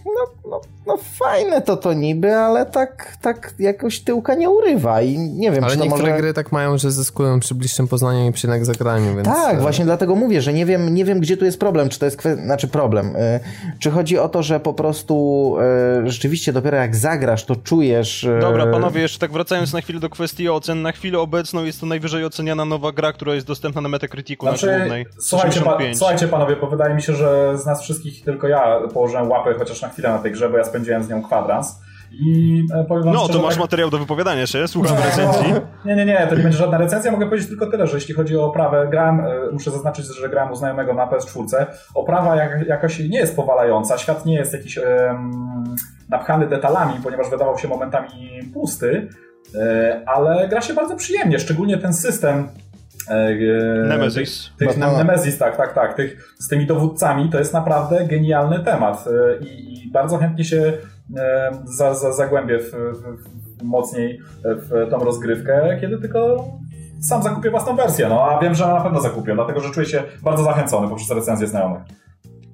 Speaker 2: no, no, no fajne to to niby, ale tak, tak jakoś tyłka nie urywa i nie wiem,
Speaker 1: ale
Speaker 2: czy
Speaker 1: to
Speaker 2: niektóre
Speaker 1: może... gry tak mają, że zyskują przy bliższym poznaniu i przy jednak zagraniu, więc...
Speaker 2: Tak, e, właśnie dlatego mówię, że nie wiem, nie wiem gdzie tu jest problem, czy to jest kwestia, znaczy problem, e, czy chodzi o to, że po prostu e, rzeczywiście dopiero jak zagrasz, to czujesz...
Speaker 3: Dobra, panowie, jeszcze tak wracając na chwilę do kwestii ocen, na chwilę obecną jest to najwyżej oceniana nowa gra, która jest dostępna na Metacriticu znaczy, na głównej.
Speaker 4: Słuchajcie, pa, słuchajcie panowie, bo wydaje mi się, że z nas wszystkich tylko ja położyłem łapę chociaż na chwilę na tej grze, bo ja spędziłem z nią kwadrans. I
Speaker 3: e, powiem No, szczerze, to masz tak... materiał do wypowiadania się, słucham recenzji.
Speaker 4: Nie, nie, nie, to nie będzie żadna recenzja, mogę powiedzieć tylko tyle, że jeśli chodzi o oprawę, grałem, e, muszę zaznaczyć, że grałem u znajomego na PS4, oprawa jak, jakoś nie jest powalająca, świat nie jest jakiś um, napchany detalami, ponieważ wydawał się momentami pusty, e, ale gra się bardzo przyjemnie, szczególnie ten system
Speaker 3: Nemesis.
Speaker 4: Tych, tych Nemesis, tak, tak, tak. Tych, z tymi dowódcami to jest naprawdę genialny temat i, i bardzo chętnie się za, za, zagłębię w, w, w, mocniej w tą rozgrywkę, kiedy tylko sam zakupię własną wersję. No a wiem, że na pewno zakupię, dlatego że czuję się bardzo zachęcony poprzez recenzję znajomych.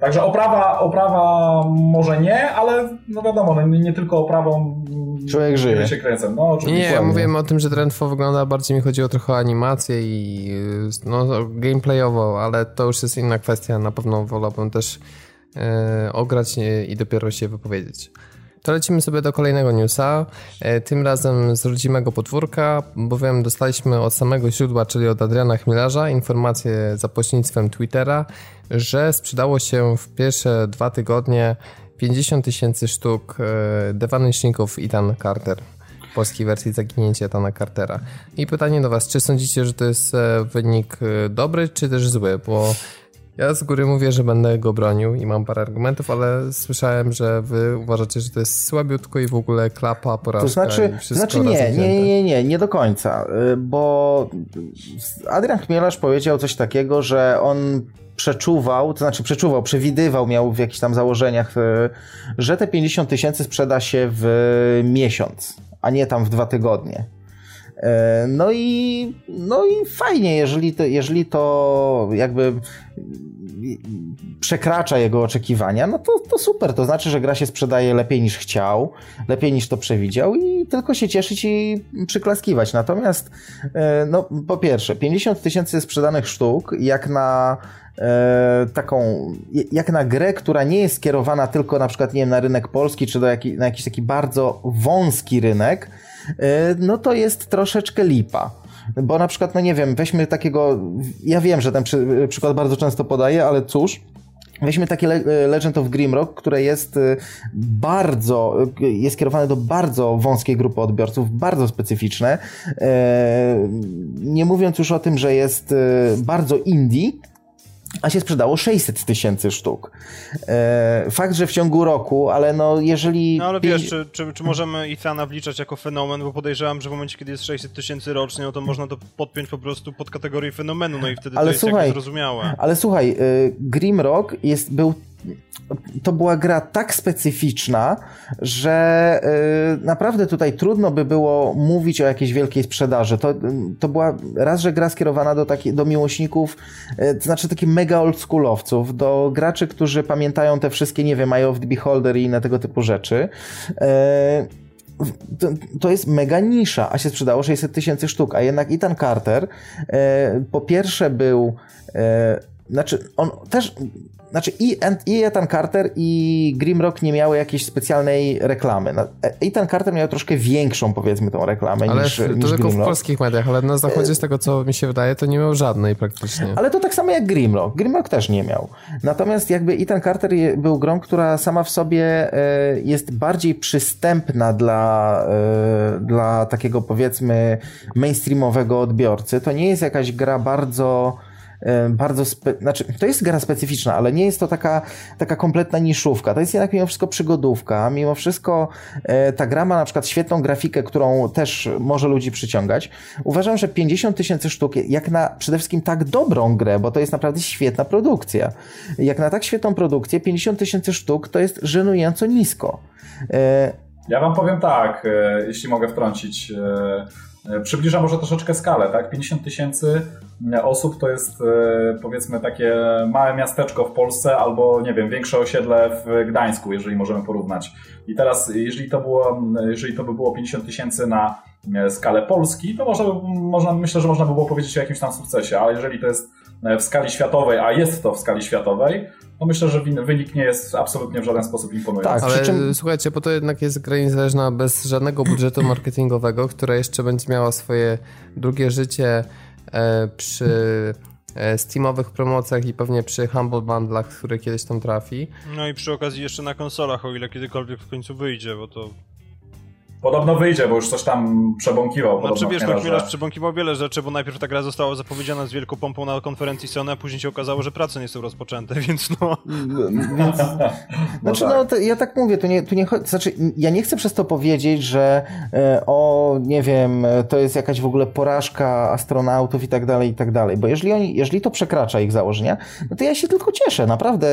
Speaker 4: Także oprawa, oprawa może nie, ale no wiadomo, no nie, nie tylko oprawą
Speaker 2: Człowiek żyje.
Speaker 4: się kręcę. No,
Speaker 1: nie, ja mówiłem o tym, że Drentfo wygląda, bardziej mi chodziło trochę o animację i no, gameplayowo, ale to już jest inna kwestia. Na pewno wolałbym też e, ograć i dopiero się wypowiedzieć. To lecimy sobie do kolejnego newsa, e, tym razem z rodzimego podwórka, bowiem dostaliśmy od samego źródła, czyli od Adriana Chmielarza, informację za pośrednictwem Twittera, że sprzedało się w pierwsze dwa tygodnie 50 tysięcy sztuk e, Devanishników Ethan Carter polskiej wersji Zaginięcie Etana Cartera. I pytanie do Was, czy sądzicie, że to jest e, wynik dobry, czy też zły? Bo ja z góry mówię, że będę go bronił i mam parę argumentów, ale słyszałem, że wy uważacie, że to jest słabiutko i w ogóle klapa, porażka
Speaker 2: To znaczy,
Speaker 1: i
Speaker 2: znaczy nie, nie, nie, nie, nie do końca, y, bo Adrian Chmielarz powiedział coś takiego, że on przeczuwał, to znaczy przeczuwał, przewidywał, miał w jakichś tam założeniach, y, że te 50 tysięcy sprzeda się w miesiąc, a nie tam w dwa tygodnie. E, no i, no i fajnie, jeżeli to, jeżeli to jakby przekracza jego oczekiwania, no to, to super. To znaczy, że gra się sprzedaje lepiej niż chciał, lepiej niż to przewidział i tylko się cieszyć i przyklaskiwać. Natomiast, e, no po pierwsze, 50 tysięcy sprzedanych sztuk, jak na e, taką, jak na grę, która nie jest skierowana tylko na przykład, nie wiem, na rynek polski, czy do jaki, na jakiś taki bardzo wąski rynek, E, no to jest troszeczkę lipa. Bo na przykład, no nie wiem, weźmy takiego, ja wiem, że ten przy, przykład bardzo często podaję, ale cóż, Weźmy takie Legend of Grimrock, które jest e, bardzo, jest kierowane do bardzo wąskiej grupy odbiorców, bardzo specyficzne. E, nie mówiąc już o tym, że jest bardzo indie, a się sprzedało 600 tysięcy sztuk. E, fakt, że w ciągu roku, ale no jeżeli...
Speaker 3: No ale wiesz, czy, czy, czy możemy Ethana wliczać jako fenomen, bo podejrzewam, że w momencie, kiedy jest 600 tysięcy rocznie, no to można to podpiąć po prostu pod kategorię fenomenu, no i wtedy ale to jest słuchaj, zrozumiałe.
Speaker 2: Ale słuchaj, y, Grimrock jest, był to była gra tak specyficzna, że yy, naprawdę tutaj trudno by było mówić o jakiejś wielkiej sprzedaży. To, to była raz, że gra skierowana do, taki, do miłośników, yy, to znaczy takich mega oldschoolowców, do graczy, którzy pamiętają te wszystkie, nie wiem, Eye of the Beholder i inne tego typu rzeczy. To, to, jest mega nisza, a się sprzedało 600 tysięcy sztuk, a jednak Ethan Carter po pierwsze był znaczy on też znaczy i, i Ethan Carter i Grimrock nie miały jakiejś specjalnej reklamy. No, e, Ethan Carter miał troszkę większą, powiedzmy, tą reklamę
Speaker 1: ale
Speaker 2: niż,
Speaker 1: to
Speaker 2: niż
Speaker 1: tylko
Speaker 2: Grimrock.
Speaker 1: w polskich mediach, ale na zachodzie z tego, co mi się wydaje, to nie miał żadnej praktycznie.
Speaker 2: Ale to tak samo jak Grimrock. Grimrock też nie miał. Natomiast jakby Ethan Carter był grą, która sama w sobie e, jest bardziej przystępna dla, e, dla takiego powiedzmy mainstreamowego odbiorcy. To nie jest jakaś gra bardzo bardzo, spe... znaczy to jest gra specyficzna, ale nie jest to taka, taka kompletna niszówka. To jest jednak mimo wszystko przygodówka. Mimo wszystko e, ta gra ma na przykład świetną grafikę, którą też może ludzi przyciągać. Uważam, że 50 tysięcy sztuk, jak na przede wszystkim tak dobrą grę, bo to jest naprawdę świetna produkcja. Jak na tak świetną produkcję, 50 tysięcy sztuk to jest żenująco nisko.
Speaker 4: E... Ja wam powiem tak, e, jeśli mogę wtrącić. Przybliża może troszeczkę skalę, tak? 50 tysięcy osób to jest e, powiedzmy takie małe miasteczko w Polsce albo nie wiem, większe osiedle w Gdańsku, jeżeli możemy porównać. I teraz, jeżeli to, było, jeżeli to by było 50 tysięcy na e, skalę Polski, to można, można, myślę, że można by było powiedzieć o jakimś tam sukcesie, ale jeżeli to jest e, w skali światowej, a jest to w skali światowej, to myślę, że wynik nie jest absolutnie w żaden sposób imponujący.
Speaker 1: Tak, ale czym... słuchajcie, bo to jednak jest gra niezależna bez żadnego budżetu marketingowego, która jeszcze będzie miała swoje drugie życie E, przy e, Steamowych promocjach i pewnie przy Humble Bundlach, które kiedyś tam trafi.
Speaker 3: No i przy okazji jeszcze na konsolach, o ile kiedykolwiek w końcu wyjdzie, bo to
Speaker 4: Podobno wyjdzie, bo już coś tam przebąkiwał.
Speaker 3: Znaczy wiesz, no Chmielarz że... przebąkiwał wiele rzeczy, bo najpierw ta gra została zapowiedziana z wielką pompą na konferencji Sony, a później się okazało, że prace nie są rozpoczęte, (laughs) więc no...
Speaker 2: Więc... (laughs) no znaczy, tak. no, ja tak mówię, tu nie, tu nie chodzi... Znaczy, ja nie chcę przez to powiedzieć, że e, o, nie wiem, to jest jakaś w ogóle porażka astronautów i tak dalej, i tak dalej, bo jeżeli, oni, jeżeli to przekracza ich założenia, no to ja się tylko cieszę, naprawdę,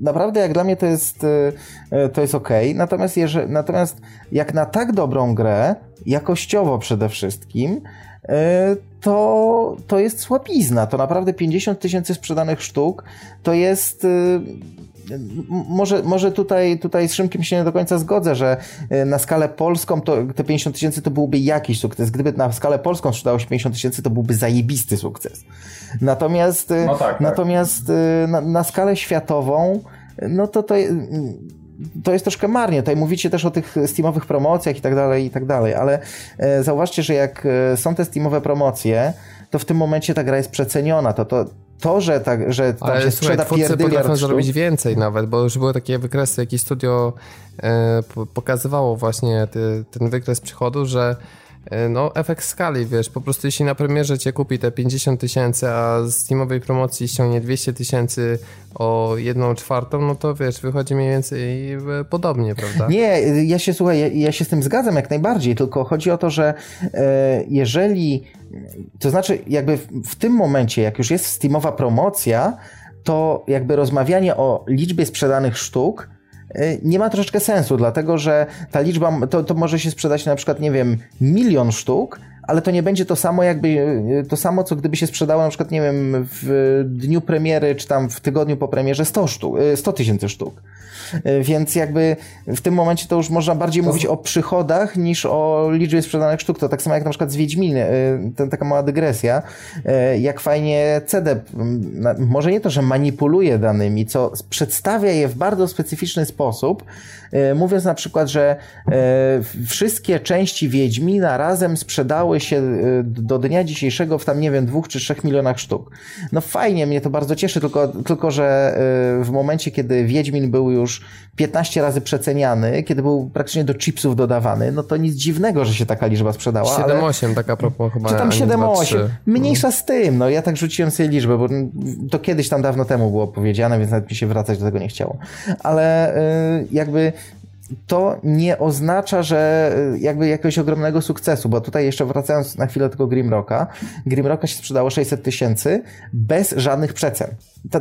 Speaker 2: naprawdę jak dla mnie to jest, e, to jest okej, okay. natomiast, jeżeli, natomiast jak na tak dobrą grę, jakościowo przede wszystkim, e, to, to jest słabizna. To naprawdę 50 tysięcy sprzedanych sztuk to jest. E, może, może tutaj, tutaj z Szymkiem się nie do końca zgodzę, że e, na skalę polską to te 50 tysięcy to byłby jakiś sukces. Gdyby na skalę polską sprzedało się 50 tysięcy, to byłby zajebisty sukces. Natomiast, no tak, tak. natomiast na, na skalę światową, no to to to jest troszkę marnie. Tutaj mówicie też o tych Steamowych promocjach i tak dalej, i tak dalej, ale e, zauważcie, że jak e, są te Steamowe promocje, to w tym momencie ta gra jest przeceniona. To, to, to że, tak, że tam Ale się słuchaj, sprzeda pierdyliard
Speaker 1: potrafią zrobić więcej nawet, bo już były takie wykresy, jakieś studio e, pokazywało właśnie ty, ten wykres przychodu, że no, efekt skali, wiesz, po prostu jeśli na premierze cię kupi te 50 tysięcy, a z teamowej promocji ściągnie 200 tysięcy o jedną czwartą, no to wiesz, wychodzi mniej więcej e, podobnie, prawda?
Speaker 2: Nie, ja się, słuchaj, ja, ja się z tym zgadzam jak najbardziej, tylko chodzi o to, że e, jeżeli, to znaczy jakby w, w tym momencie, jak już jest Steamowa promocja, to jakby rozmawianie o liczbie sprzedanych sztuk nie ma troszeczkę sensu, dlatego że ta liczba, to, to może się sprzedać na przykład, nie wiem, milion sztuk, ale to nie będzie to samo jakby, y, to samo, co gdyby się sprzedało na przykład, nie wiem, w dniu premiery, czy tam w tygodniu po premierze 100 sztuk, 100 tysięcy sztuk. E, więc jakby w tym momencie to już można bardziej to... mówić o przychodach niż o liczbie sprzedanych sztuk. To tak samo jak na przykład z Wiedźminy, e, to taka mała dygresja, e, jak fajnie CD, może nie to, że manipuluje danymi, co przedstawia je w bardzo specyficzny sposób, mówiąc na przykład, że wszystkie części Wiedźmina razem sprzedały się do dnia dzisiejszego w tam, nie wiem, dwóch czy trzech milionach sztuk. No fajnie, mnie to bardzo cieszy, tylko, tylko że w momencie, kiedy Wiedźmin był już 15 razy przeceniany, kiedy był praktycznie do chipsów dodawany, no to nic dziwnego, że się taka liczba sprzedała.
Speaker 1: 7-8, ale... tak a propos chyba.
Speaker 2: Czy tam 7-8. Mniejsza z tym, no ja tak rzuciłem sobie liczbę, bo to kiedyś tam dawno temu było powiedziane, więc nawet mi się wracać do tego nie chciało. Ale jakby to nie oznacza, że y, jakby jakiegoś ogromnego sukcesu, bo tutaj jeszcze wracając na chwilę do tego Grimrocka, Grimrocka się sprzedało 600 tysięcy bez żadnych przecen.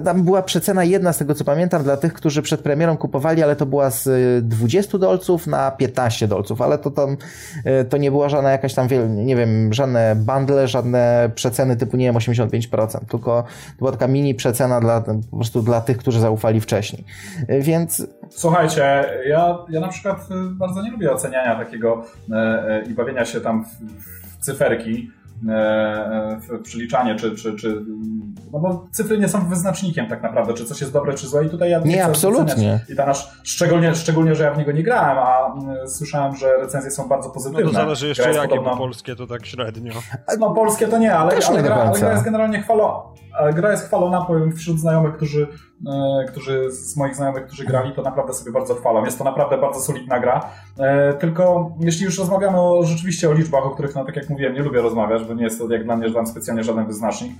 Speaker 2: Tam była przecena jedna z tego co pamiętam dla tych, którzy przed premierą kupowali, ale to była z 20 y, dolców na 15 dolców, ale to tam y, to nie była żadna jakaś tam, nie wiem, żadne bundle, żadne przeceny typu, nie wiem, 85%, tylko to była taka mini przecena dla, po prostu dla tych, którzy zaufali wcześniej. Więc...
Speaker 4: Słuchajcie, ja, ja na przykład bardzo nie lubię oceniania takiego e, e, i bawienia się tam w, w cyferki, e, przeliczanie, czy, czy, czy no bo cyfry nie są wyznacznikiem tak naprawdę, czy coś jest dobre, czy złe i tutaj ja
Speaker 2: nie, nie absolutnie.
Speaker 4: I ta nasz, szczególnie, szczególnie, że ja w niego nie grałem, a mm, słyszałem, że recenzje są bardzo pozytywne. No
Speaker 3: to zależy jeszcze jakie, podobna... bo polskie to tak średnio.
Speaker 4: No polskie to nie, ale, ale, gra, ale gra jest generalnie chwalona. Gra jest chwalona, powiem, wśród znajomych, którzy E, którzy z moich znajomych, którzy grali, to naprawdę sobie bardzo chwalą. Jest to naprawdę bardzo solidna gra. E, tylko jeśli już rozmawiamy o, rzeczywiście o liczbach, o których, no, tak jak mówiłem, nie lubię rozmawiać, bo nie jest to jak dla mnie specjalnie żaden wyznacznik,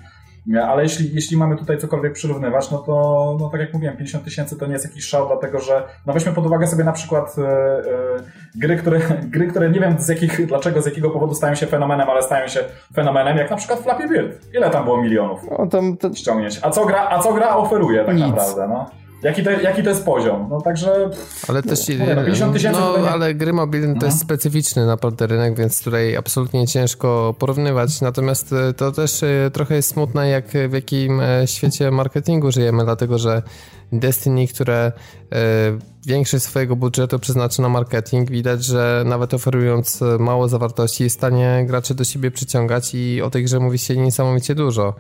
Speaker 4: ale jeśli, jeśli mamy tutaj cokolwiek przyrównywać, no to, no tak jak mówiłem, 50 tysięcy to nie jest jakiś szał, dlatego że, no weźmy pod uwagę sobie na przykład e, e, gry, które, (laughs) gry, które nie wiem z jakich, dlaczego, z jakiego powodu stają się fenomenem, ale stają się fenomenem, jak na przykład Flappy Bird. Ile tam było milionów no, to, to... ściągnięć? A co gra, a co gra oferuje tak Nic. naprawdę, no? Jaki to, jaki to jest poziom? No także.
Speaker 1: Ale też. No, no 50 tysięcy. No, nie... ale gry mobilne to jest mhm. specyficzny naprawdę rynek, więc tutaj absolutnie ciężko porównywać. Natomiast e, to też e, trochę jest smutne, jak w jakim e, świecie marketingu żyjemy, dlatego że Destiny, które większość swojego budżetu przeznaczy na marketing, widać, że nawet oferując mało zawartości, jest w stanie graczy do siebie przyciągać i o tej grze mówi się niesamowicie dużo.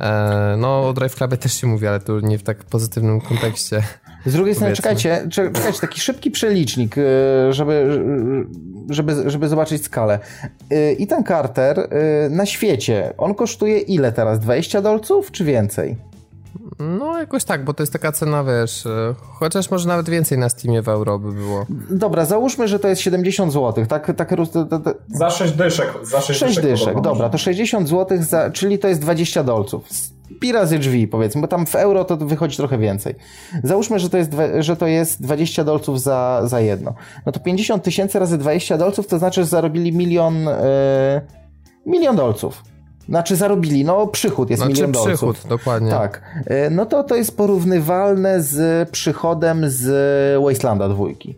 Speaker 1: E, no, o Drive Clubie też się mówi, ale tu nie w tak pozytywnym kontekście.
Speaker 2: Z drugiej strony, czekajcie, czekajcie, taki szybki przelicznik, e, żeby, żeby, żeby zobaczyć skalę. E, I ten Carter na świecie, on kosztuje ile teraz? 20 dolców czy więcej?
Speaker 1: No jakoś tak, bo to jest taka cena, wiesz, e, chociaż może nawet więcej na Steamie w euro by było.
Speaker 2: Dobra, załóżmy, że to jest 70 zł, tak? tak
Speaker 4: za 6 dyszek. Za 6,
Speaker 2: 6 dyszek, dyszek dobra, to 60 zł, za, czyli to jest 20 dolców. Pi razy drzwi, powiedzmy, bo tam w euro to wychodzi trochę więcej. Załóżmy, że to jest, że to jest 20 dolców za, za jedno. No to 50 tysięcy razy 20 dolców to znaczy, że zarobili milion, yy, milion dolców. Znaczy zarobili, no przychód jest znaczy milion dolców. przychód,
Speaker 1: dokładnie.
Speaker 2: Tak. E, no to to jest porównywalne z przychodem z Wastelanda dwójki.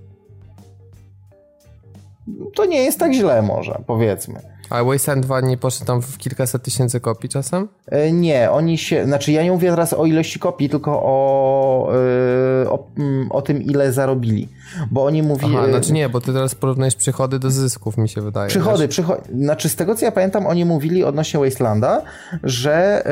Speaker 2: To nie jest tak źle może, powiedzmy.
Speaker 1: A Wasteland 2 nie poszedł tam w kilkaset tysięcy kopii czasem?
Speaker 2: E, nie, oni się, znaczy ja nie mówię teraz o ilości kopii, tylko o, e, o, mm, o tym ile zarobili. Bo oni mówili...
Speaker 1: Aha, znaczy nie, bo ty teraz porównujesz przychody do zysków, mi się wydaje.
Speaker 2: Przychody, przychody. Znaczy z tego co ja pamiętam, oni mówili odnośnie Wastelanda, że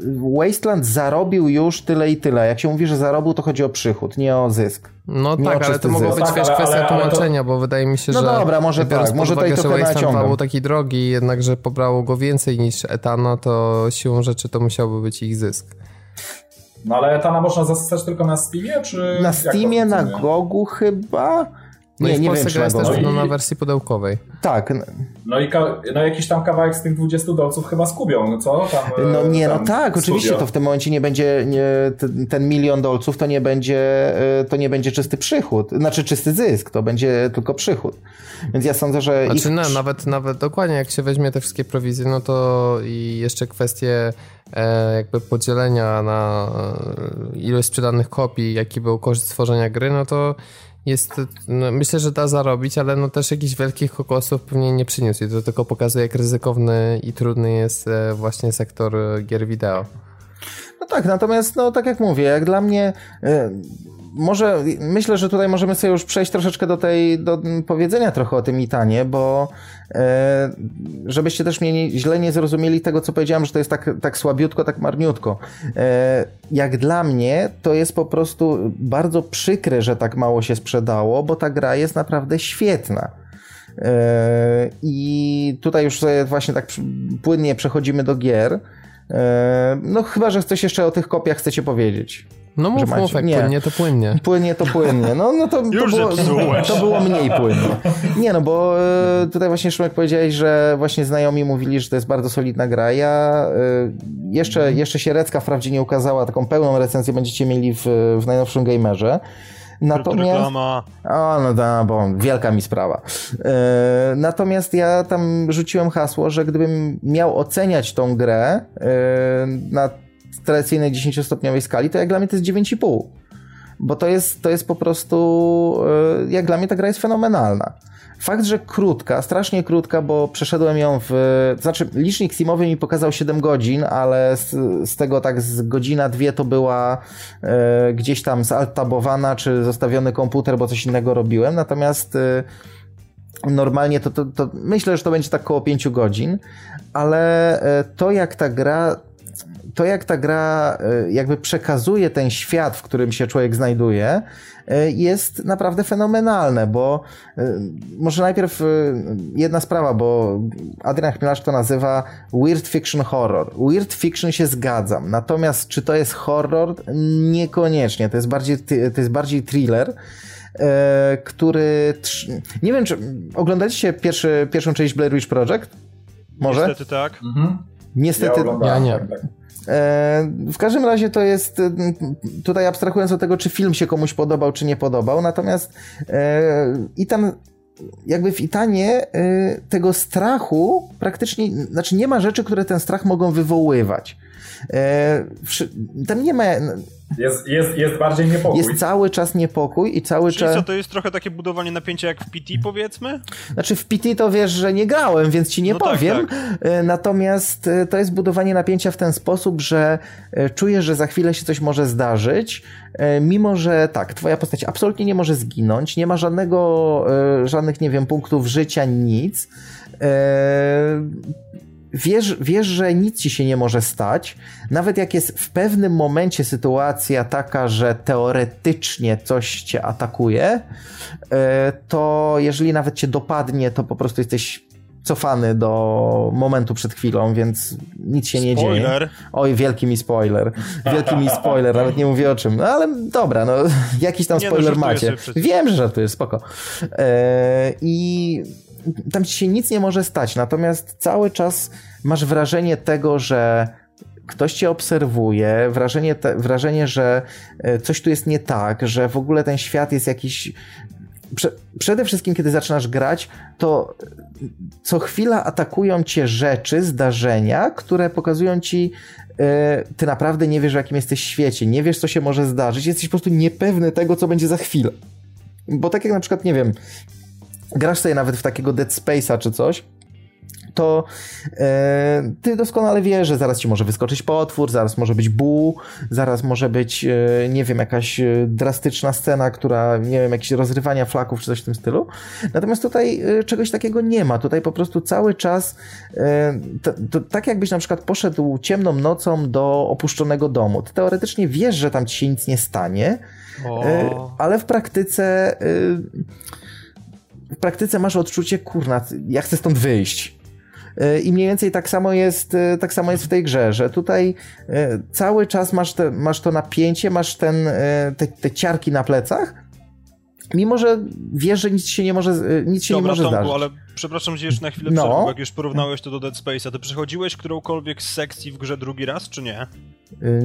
Speaker 2: y, Wasteland zarobił już tyle i tyle. Jak się mówi, że zarobił, to chodzi o przychód, nie o zysk.
Speaker 1: No nie tak, ale to mogło być tak, wiesz, kwestia ale, ale tłumaczenia, to... bo wydaje mi się,
Speaker 2: no
Speaker 1: że...
Speaker 2: No dobra, może tak, może
Speaker 1: to
Speaker 2: i
Speaker 1: trochę Wasteland taki drogi, jednakże pobrało go więcej niż Etana, to siłą rzeczy to musiałby być ich zysk.
Speaker 4: No ale Etana można zasysać tylko na Steamie, czy...
Speaker 2: Na Steamie, na Gogu chyba...
Speaker 1: No nie, i w nie Polsce wiem, gra jest też no na wersji pudełkowej.
Speaker 2: Tak.
Speaker 4: No i no jakiś tam kawałek z tych 20 dolców chyba skubią, no co? Tam,
Speaker 2: no nie, no tak, studio. oczywiście to w tym momencie nie będzie, nie, ten milion dolców to nie będzie, e, to nie będzie czysty przychód, znaczy czysty zysk, to będzie tylko przychód. Więc ja sądzę, że...
Speaker 1: Znaczy ich... no, nawet, nawet dokładnie jak się weźmie te wszystkie prowizje, no to i jeszcze kwestie e, jakby podzielenia na e, ilość sprzedanych kopii, jaki był koszt stworzenia gry, no to jest, no, myślę, że da zarobić, ale no też jakichś wielkich kokosów pewnie nie przyniósł i to tylko pokazuje, jak ryzykowny i trudny jest e, właśnie sektor gier wideo.
Speaker 2: No tak, natomiast no tak jak mówię, jak dla mnie e, może myślę, że tutaj możemy sobie już przejść troszeczkę do tej, do powiedzenia trochę o tym Itanie, bo e, żebyście też mnie nie, źle nie zrozumieli tego, co powiedziałem, że to jest tak, tak słabiutko, tak marniutko. E, jak dla mnie, to jest po prostu bardzo przykre, że tak mało się sprzedało, bo ta gra jest naprawdę świetna. E, I tutaj już sobie właśnie tak płynnie przechodzimy do gier. No chyba, że coś jeszcze o tych kopiach chcecie powiedzieć.
Speaker 1: No mów, macie... mów, jak nie. płynnie to płynnie. (laughs)
Speaker 2: Płynnie to płynnie. No, no to, to, było, to było mniej płynnie. Nie no, bo e, tutaj właśnie Szymek powiedziałeś, że właśnie znajomi mówili, że to jest bardzo solidna gra. Ja e, jeszcze, jeszcze się Recka wprawdzie nie ukazała, taką pełną recenzję będziecie mieli w, w najnowszym gamerze. Natomiast. O, no da, bo wielka mi sprawa. E, natomiast ja tam rzuciłem hasło, że gdybym miał oceniać tą grę na tradycyjnej 10-stopniowej skali, to jak dla mnie to jest 9,5. Bo to jest, to jest po prostu, e, jak dla mnie ta gra jest fenomenalna. Fakt, że krótka, strasznie krótka, bo przeszedłem ją w. Znaczy, licznik Steamowy mi pokazał 7 godzin, ale z, z tego tak z godzina, dwie to była e, gdzieś tam zaltabowana, czy zostawiony komputer, bo coś innego robiłem. Natomiast e, normalnie to, to, to myślę, że to będzie tak około 5 godzin, ale to jak ta gra to jak ta gra e, jakby przekazuje ten świat, w którym się człowiek znajduje, e, jest naprawdę fenomenalne, bo może najpierw jedna sprawa, bo Adrian Chmielarz to nazywa weird fiction horror. Weird fiction się zgadzam, natomiast czy to jest horror? Niekoniecznie, to jest bardziej, to jest bardziej thriller, E, który... Nie wiem, czy oglądaliście pierwszy, pierwszą część Blair Witch Project? Może?
Speaker 3: Niestety tak. Mhm.
Speaker 2: Niestety
Speaker 4: ja, ja nie.
Speaker 2: Tak. E, w każdym razie to jest, tutaj abstrahując od tego, czy film się komuś podobał, czy nie podobał, natomiast e, i tam jakby w Itanie tego strachu praktycznie, znaczy nie ma rzeczy, które ten strach mogą wywoływać. Tam nie ma
Speaker 4: jest, jest, jest bardziej niepokój.
Speaker 2: Jest cały czas niepokój i cały
Speaker 3: Czyli
Speaker 2: czas...
Speaker 3: co, to jest trochę takie budowanie napięcia jak w PT powiedzmy?
Speaker 2: Znaczy w PT to wiesz, że nie grałem, więc ci nie no tak, powiem. Tak, tak. Natomiast e, to jest budowanie napięcia w ten sposób, że e, czujesz, że za chwilę się coś może zdarzyć, mimo że tak, twoja postać absolutnie nie może zginąć, nie ma żadnego, żadnych, nie wiem, punktów życia, nic wiesz, wiesz, że nic ci się nie może stać, nawet jak jest w pewnym momencie sytuacja taka, że teoretycznie coś cię atakuje, e, to jeżeli nawet cię dopadnie, to po prostu jesteś cofany do momentu przed chwilą, więc nic się
Speaker 3: spoiler.
Speaker 2: nie dzieje. Oj, wielki mi spoiler. Wielki mi spoiler, nawet nie mówię o czym. No ale dobra, no (laughs) jakiś tam no, spoiler no, macie. Wiem, że żartujesz, spoko. Eee, I tam ci się nic nie może stać, natomiast cały czas masz wrażenie tego, że ktoś cię obserwuje, wrażenie, te, wrażenie, że e, coś tu jest nie tak, że w ogóle ten świat jest jakiś. Prze przede wszystkim, kiedy zaczynasz grać, to co chwila atakują cię rzeczy, zdarzenia, które pokazują ci, yy, ty naprawdę nie wiesz, w jakim jesteś świecie, nie wiesz, co się może zdarzyć, jesteś po prostu niepewny tego, co będzie za chwilę. Bo tak jak na przykład, nie wiem, grasz sobie nawet w takiego Dead Space'a czy coś, to e, ty doskonale wiesz, że zaraz ci może wyskoczyć potwór, zaraz może być bu, zaraz może być, e, nie wiem, jakaś e, drastyczna scena, która, nie wiem, jakieś rozrywania flaków czy coś w tym stylu. Natomiast tutaj e, czegoś takiego nie ma. Tutaj po prostu cały czas, e, to, to, tak jakbyś na przykład poszedł ciemną nocą do opuszczonego domu. Ty teoretycznie wiesz, że tam ci się nic nie stanie, e, ale w praktyce w praktyce masz odczucie, kurna, ja chcę stąd wyjść. E, I mniej więcej tak samo jest, e, tak samo jest w tej grze, że tutaj e, cały czas masz, te, masz to napięcie, masz ten, te, te ciarki na plecach, mimo że wiesz, że nic się nie może, nic się Dobra, nie może Tomku, zdarzyć.
Speaker 3: ale przepraszam cię jeszcze na chwilę no. przerwę, jak już porównałeś to do Dead Space'a, to przechodziłeś którąkolwiek z sekcji w grze drugi raz, czy nie?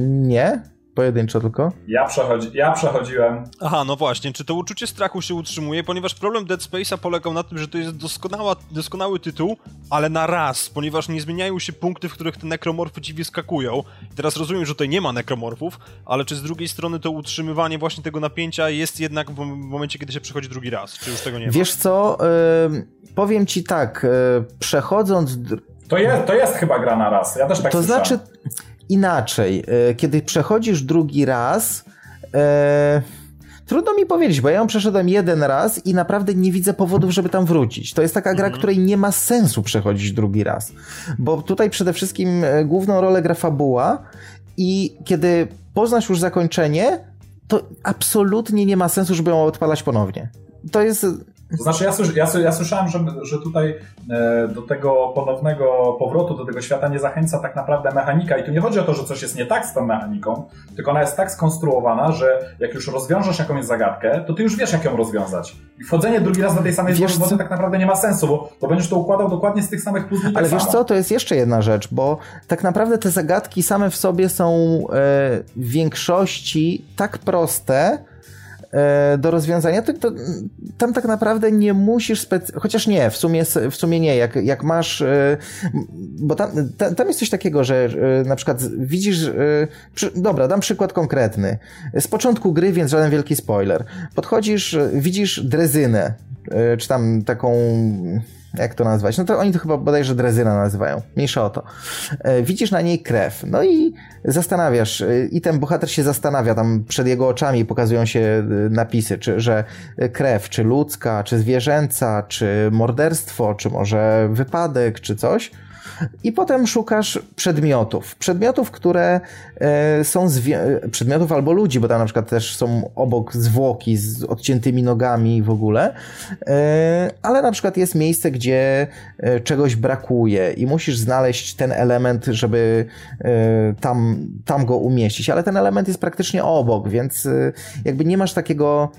Speaker 2: Nie. Pojedynczo tylko?
Speaker 4: Ja, przechodzi, ja przechodziłem.
Speaker 3: Aha, no właśnie, czy to uczucie strachu się utrzymuje? Ponieważ problem Dead Space'a polegał na tym, że to jest doskonała, doskonały tytuł, ale na raz, ponieważ nie zmieniają się punkty, w których te nekromorfy ci wyskakują. teraz rozumiem, że tutaj nie ma nekromorfów, ale czy z drugiej strony to utrzymywanie właśnie tego napięcia jest jednak w momencie, kiedy się przechodzi drugi raz? Czy już tego nie ma?
Speaker 2: Wiesz co, yy, powiem ci tak, yy, przechodząc...
Speaker 4: To jest, to jest chyba gra na raz, ja też tak
Speaker 2: To słyszałem. znaczy inaczej. E, kiedy przechodzisz drugi raz, e, trudno mi powiedzieć, bo ja ją przeszedłem jeden raz i naprawdę nie widzę powodów, żeby tam wrócić. To jest taka gra, mhm. której nie ma sensu przechodzić drugi raz. Bo tutaj przede wszystkim e, główną rolę gra fabuła i kiedy poznasz już zakończenie, to absolutnie nie ma sensu, żeby ją odpalać ponownie. To jest
Speaker 4: to znaczy, ja, słysz, ja, ja słyszałem, że, że tutaj e, do tego ponownego powrotu do tego świata nie zachęca tak naprawdę mechanika. I tu nie chodzi o to, że coś jest nie tak z tą mechaniką, tylko ona jest tak skonstruowana, że jak już rozwiążesz jakąś zagadkę, to ty już wiesz, jak ją rozwiązać. I wchodzenie drugi raz do tej samej wody tak naprawdę nie ma sensu, bo, bo będziesz to układał dokładnie z tych samych puzli.
Speaker 2: Ale wiesz
Speaker 4: samo.
Speaker 2: co, to jest jeszcze jedna rzecz, bo tak naprawdę te zagadki same w sobie są e, w większości tak proste, do rozwiązania, to, to, tam tak naprawdę nie musisz specjalnie, chociaż nie, w sumie, w sumie nie, jak, jak masz, e, bo tam, tam jest coś takiego, że e, na przykład widzisz, dobra, dam przykład konkretny. Z początku gry, więc żaden wielki spoiler. Podchodzisz, widzisz drezynę, czy tam taką jak to nazwać? No to oni to chyba bodajże drezyna nazywają. Mniejsza o to. E, widzisz na niej krew. No i zastanawiasz, e, i ten bohater się zastanawia, tam przed jego oczami pokazują się e, napisy, czy, że krew, czy ludzka, czy zwierzęca, czy morderstwo, czy może wypadek, czy coś i potem szukasz przedmiotów. Przedmiotów, które e, są przedmiotów albo ludzi, bo tam na przykład też są obok zwłoki z odciętymi nogami w ogóle, e, ale na przykład jest miejsce, gdzie e, czegoś brakuje i musisz znaleźć ten element, żeby tam, tam go umieścić, ale ten element jest praktycznie obok, więc jakby nie masz takiego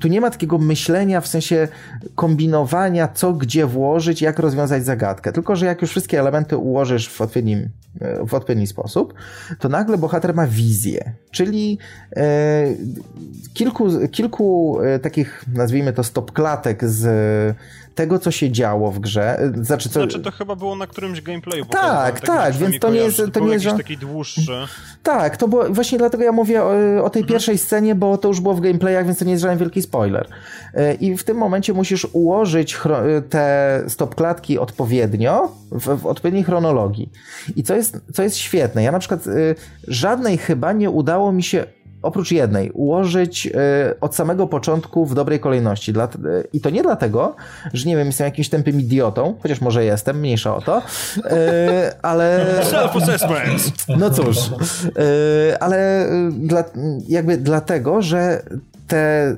Speaker 2: tu nie ma takiego myślenia w sensie kombinowania, co gdzie włożyć, jak rozwiązać zagadkę. Tylko, że jak już wszystkie elementy ułożysz w odpowiednim, e, w odpowiedni sposób, to nagle bohater ma wizję. Czyli e, kilku, kilku e, takich, nazwijmy to, stopklatek z tego, co się działo w grze.
Speaker 3: E, znaczy, co... znaczy to chyba było na którymś gameplayu.
Speaker 2: Tak, tak, więc to nie jest... To, nie jest
Speaker 3: taki dłuższy.
Speaker 2: Tak, to było, właśnie dlatego ja mówię o, o tej mhm. pierwszej scenie, bo to już było w gameplayach, więc to nie jest żaden wielki spoiler. E, I w tym momencie musisz ułożyć te stopklatki odpowiednio, w, w odpowiedniej chronologii. I co jest, co jest świetne, ja na przykład żadnej chyba nie udało mi się oprócz jednej, ułożyć y, od samego początku w dobrej kolejności. Y, I to nie dlatego, że nie wiem, jestem jakimś tępym idiotą, chociaż może jestem, mniejsza o to, y, ale...
Speaker 3: Self-assessment!
Speaker 2: No cóż, ale dla, jakby dlatego, że te,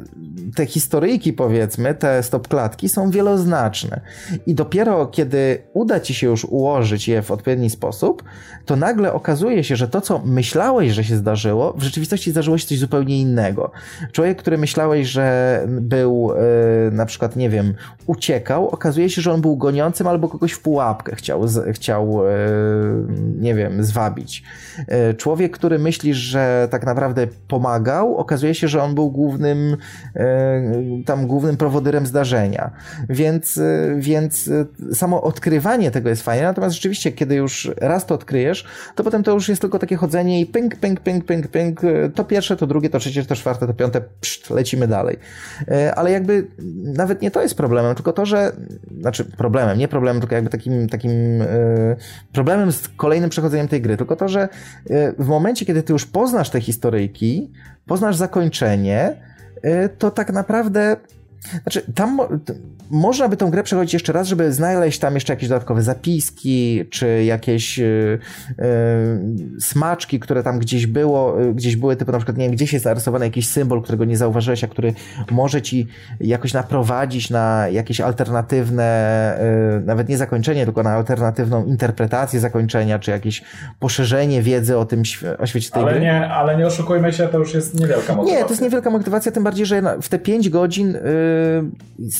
Speaker 2: te historyjki, powiedzmy, te stopklatki są wieloznaczne. I dopiero kiedy uda ci się już ułożyć je w odpowiedni sposób, to nagle okazuje się, że to, co myślałeś, że się zdarzyło, w rzeczywistości zdarzyło się coś zupełnie innego. Człowiek, który myślałeś, że był yy, na przykład, nie wiem, uciekał, okazuje się, że on był goniącym albo kogoś w pułapkę chciał, z, chciał yy, nie wiem, zwabić. Yy, człowiek, który myślisz, że tak naprawdę pomagał, okazuje się, że on był główny głównym, e, tam głównym prowodyrem zdarzenia. Więc, e, więc e, samo odkrywanie tego jest fajne, natomiast rzeczywiście, kiedy już raz to odkryjesz, to potem to już jest tylko takie chodzenie i ping, ping, ping, ping, ping, to pierwsze, to drugie, to trzecie, to czwarte, to piąte, pszt, lecimy dalej. Ale jakby nawet nie to jest problemem, tylko to, że, znaczy problemem, nie problemem, tylko jakby takim, takim problemem z kolejnym przechodzeniem tej gry, tylko to, że w momencie, kiedy ty już poznasz te historyjki, poznasz zakończenie, y, to tak naprawdę znaczy, tam można by tą grę przechodzić jeszcze raz, żeby znaleźć tam jeszcze jakieś dodatkowe zapiski, czy jakieś yy, yy, smaczki, które tam gdzieś było, yy, gdzieś były, typu na przykład, nie wiem, gdzieś jest narysowany jakiś symbol, którego nie zauważyłeś, a który może ci jakoś naprowadzić na jakieś alternatywne, nawet nie zakończenie, tylko na alternatywną interpretację zakończenia, czy jakieś poszerzenie wiedzy o tym, o świecie tej
Speaker 4: ale
Speaker 2: gry.
Speaker 4: Nie, ale nie oszukujmy się, to już jest niewielka motywacja.
Speaker 2: Nie, to jest niewielka motywacja, tym bardziej, że w te 5 godzin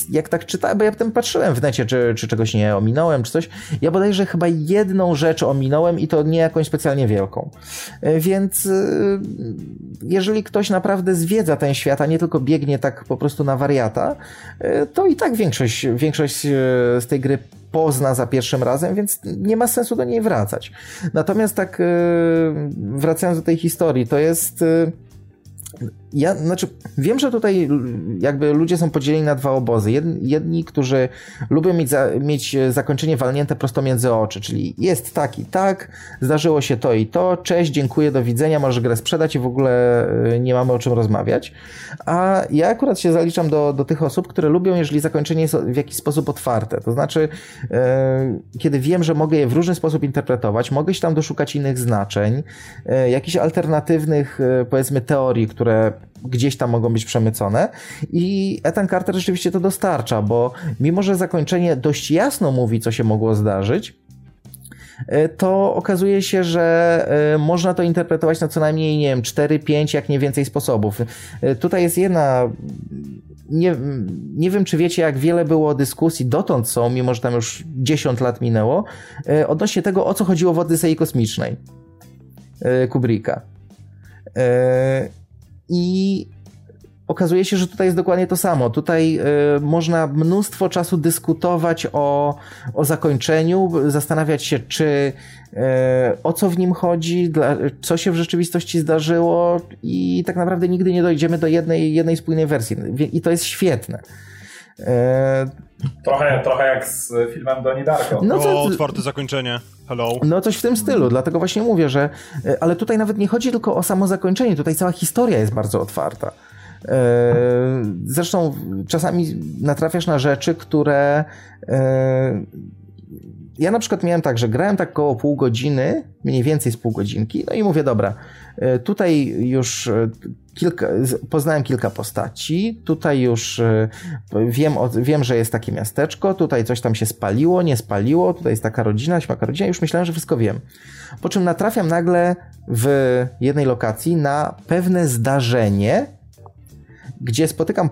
Speaker 2: jak tak czytałem, bo ja potem patrzyłem w necie, czy, czy czegoś nie ominąłem, czy coś. Ja bodajże chyba jedną rzecz ominąłem i to nie jakąś specjalnie wielką. E, więc e, jeżeli ktoś naprawdę zwiedza ten świat, a nie tylko biegnie tak po prostu na wariata, e, to i tak większość, większość z tej gry pozna za pierwszym razem, więc nie ma sensu do niej wracać. Natomiast tak wracając do tej historii, to jest ja, znaczy, wiem, że tutaj jakby ludzie są podzieleni na dwa obozy. Jedni, którzy lubią mieć, za, mieć zakończenie walnięte prosto między oczy, czyli jest tak i tak, zdarzyło się to i to, cześć, dziękuję, do widzenia, możesz grę sprzedać i w ogóle y, nie mamy o czym rozmawiać. A ja akurat się zaliczam do, do tych osób, które lubią, jeżeli zakończenie jest w jakiś sposób otwarte. To znaczy, yy, kiedy wiem, że mogę je w różny sposób interpretować, mogę się tam doszukać innych znaczeń, jakichś alternatywnych, powiedzmy, teorii, które gdzieś tam mogą być przemycone i Ethan Carter rzeczywiście to dostarcza, bo mimo, że zakończenie dość jasno mówi, co się mogło zdarzyć, e, to okazuje się, że e, można to interpretować na co najmniej, nie wiem, 4-5, jak nie więcej sposobów. E, tutaj jest jedna nie, nie wiem, czy wiecie, jak wiele było dyskusji, dotąd są, mimo że tam już 10 lat minęło, odnośnie tego, o co chodziło w Odysei Kosmicznej Kubricka. I okazuje się, że tutaj jest dokładnie to samo. Tutaj y, można mnóstwo czasu dyskutować o, o zakończeniu, zastanawiać się, czy y, o co w nim chodzi, dla, co się w rzeczywistości zdarzyło i tak naprawdę nigdy nie dojdziemy do jednej, jednej spójnej wersji. I to jest świetne.
Speaker 4: E... Trochę, trochę jak z filmem Doni Darko.
Speaker 3: No to... O, otwarte zakończenie. Hello.
Speaker 2: No coś w tym stylu, dlatego właśnie mówię, że e, ale tutaj nawet nie chodzi tylko o samo zakończenie, tutaj cała historia jest bardzo otwarta. E, zresztą czasami natrafiasz na rzeczy, które e, ja na przykład miałem tak, że grałem tak około pół godziny, mniej więcej z pół godzinki, no i mówię, dobra, tutaj już e, kilka, poznałem kilka postaci, tutaj już e, wiem, wiem, że jest takie miasteczko, tutaj coś tam się spaliło, nie spaliło, tutaj jest taka rodzina, śmaka rodzina, już myślałem, że wszystko wiem. Po czym natrafiam nagle w jednej lokacji na pewne zdarzenie, gdzie spotykam,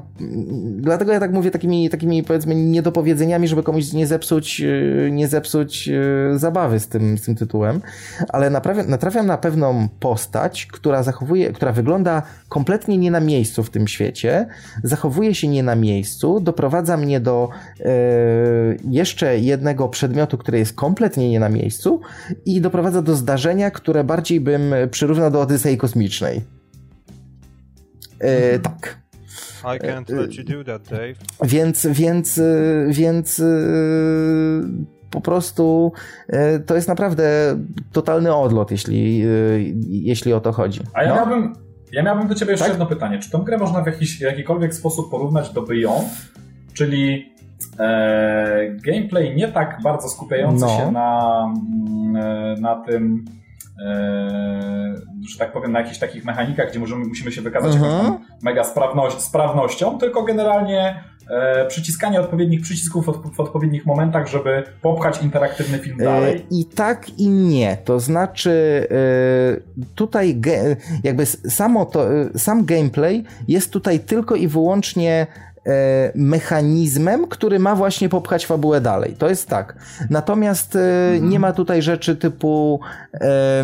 Speaker 2: dlatego ja tak mówię takimi, takimi powiedzmy niedopowiedzeniami, żeby komuś nie zepsuć, e, nie zepsuć e, zabawy z tym, z tym tytułem, ale natrafiam, natrafiam na pewną postać, która zachowuje, która wygląda kompletnie nie na miejscu w tym świecie, zachowuje się nie na miejscu, doprowadza mnie do e, jeszcze jednego przedmiotu, który jest kompletnie nie na miejscu i doprowadza do zdarzenia, które bardziej bym przyrównał do Odysei Kosmicznej. E, tak.
Speaker 3: I can't let you do that, Dave.
Speaker 2: Więc, więc, więc po prostu to jest naprawdę totalny odlot, jeśli, jeśli o to chodzi.
Speaker 4: A ja no. miałbym, ja miałbym do ciebie jeszcze tak? jedno pytanie. Czy tą grę można w jakiś, jakikolwiek sposób porównać do Beyond? Czyli e, gameplay nie tak bardzo skupiający no. się na, mm, na tym E, że tak powiem, na jakichś takich mechanikach, gdzie możemy, musimy się wykazać mhm. mega sprawność, sprawnością, tylko generalnie e, przyciskanie odpowiednich przycisków w, odpowiednich momentach, żeby popchać interaktywny film e, dalej.
Speaker 2: I tak i nie. To znaczy e, tutaj jakby samo to, e, sam gameplay jest tutaj tylko i wyłącznie E, mechanizmem, który ma właśnie popchać fabułę dalej. To jest tak. Natomiast mhm. nie ma tutaj rzeczy typu. E,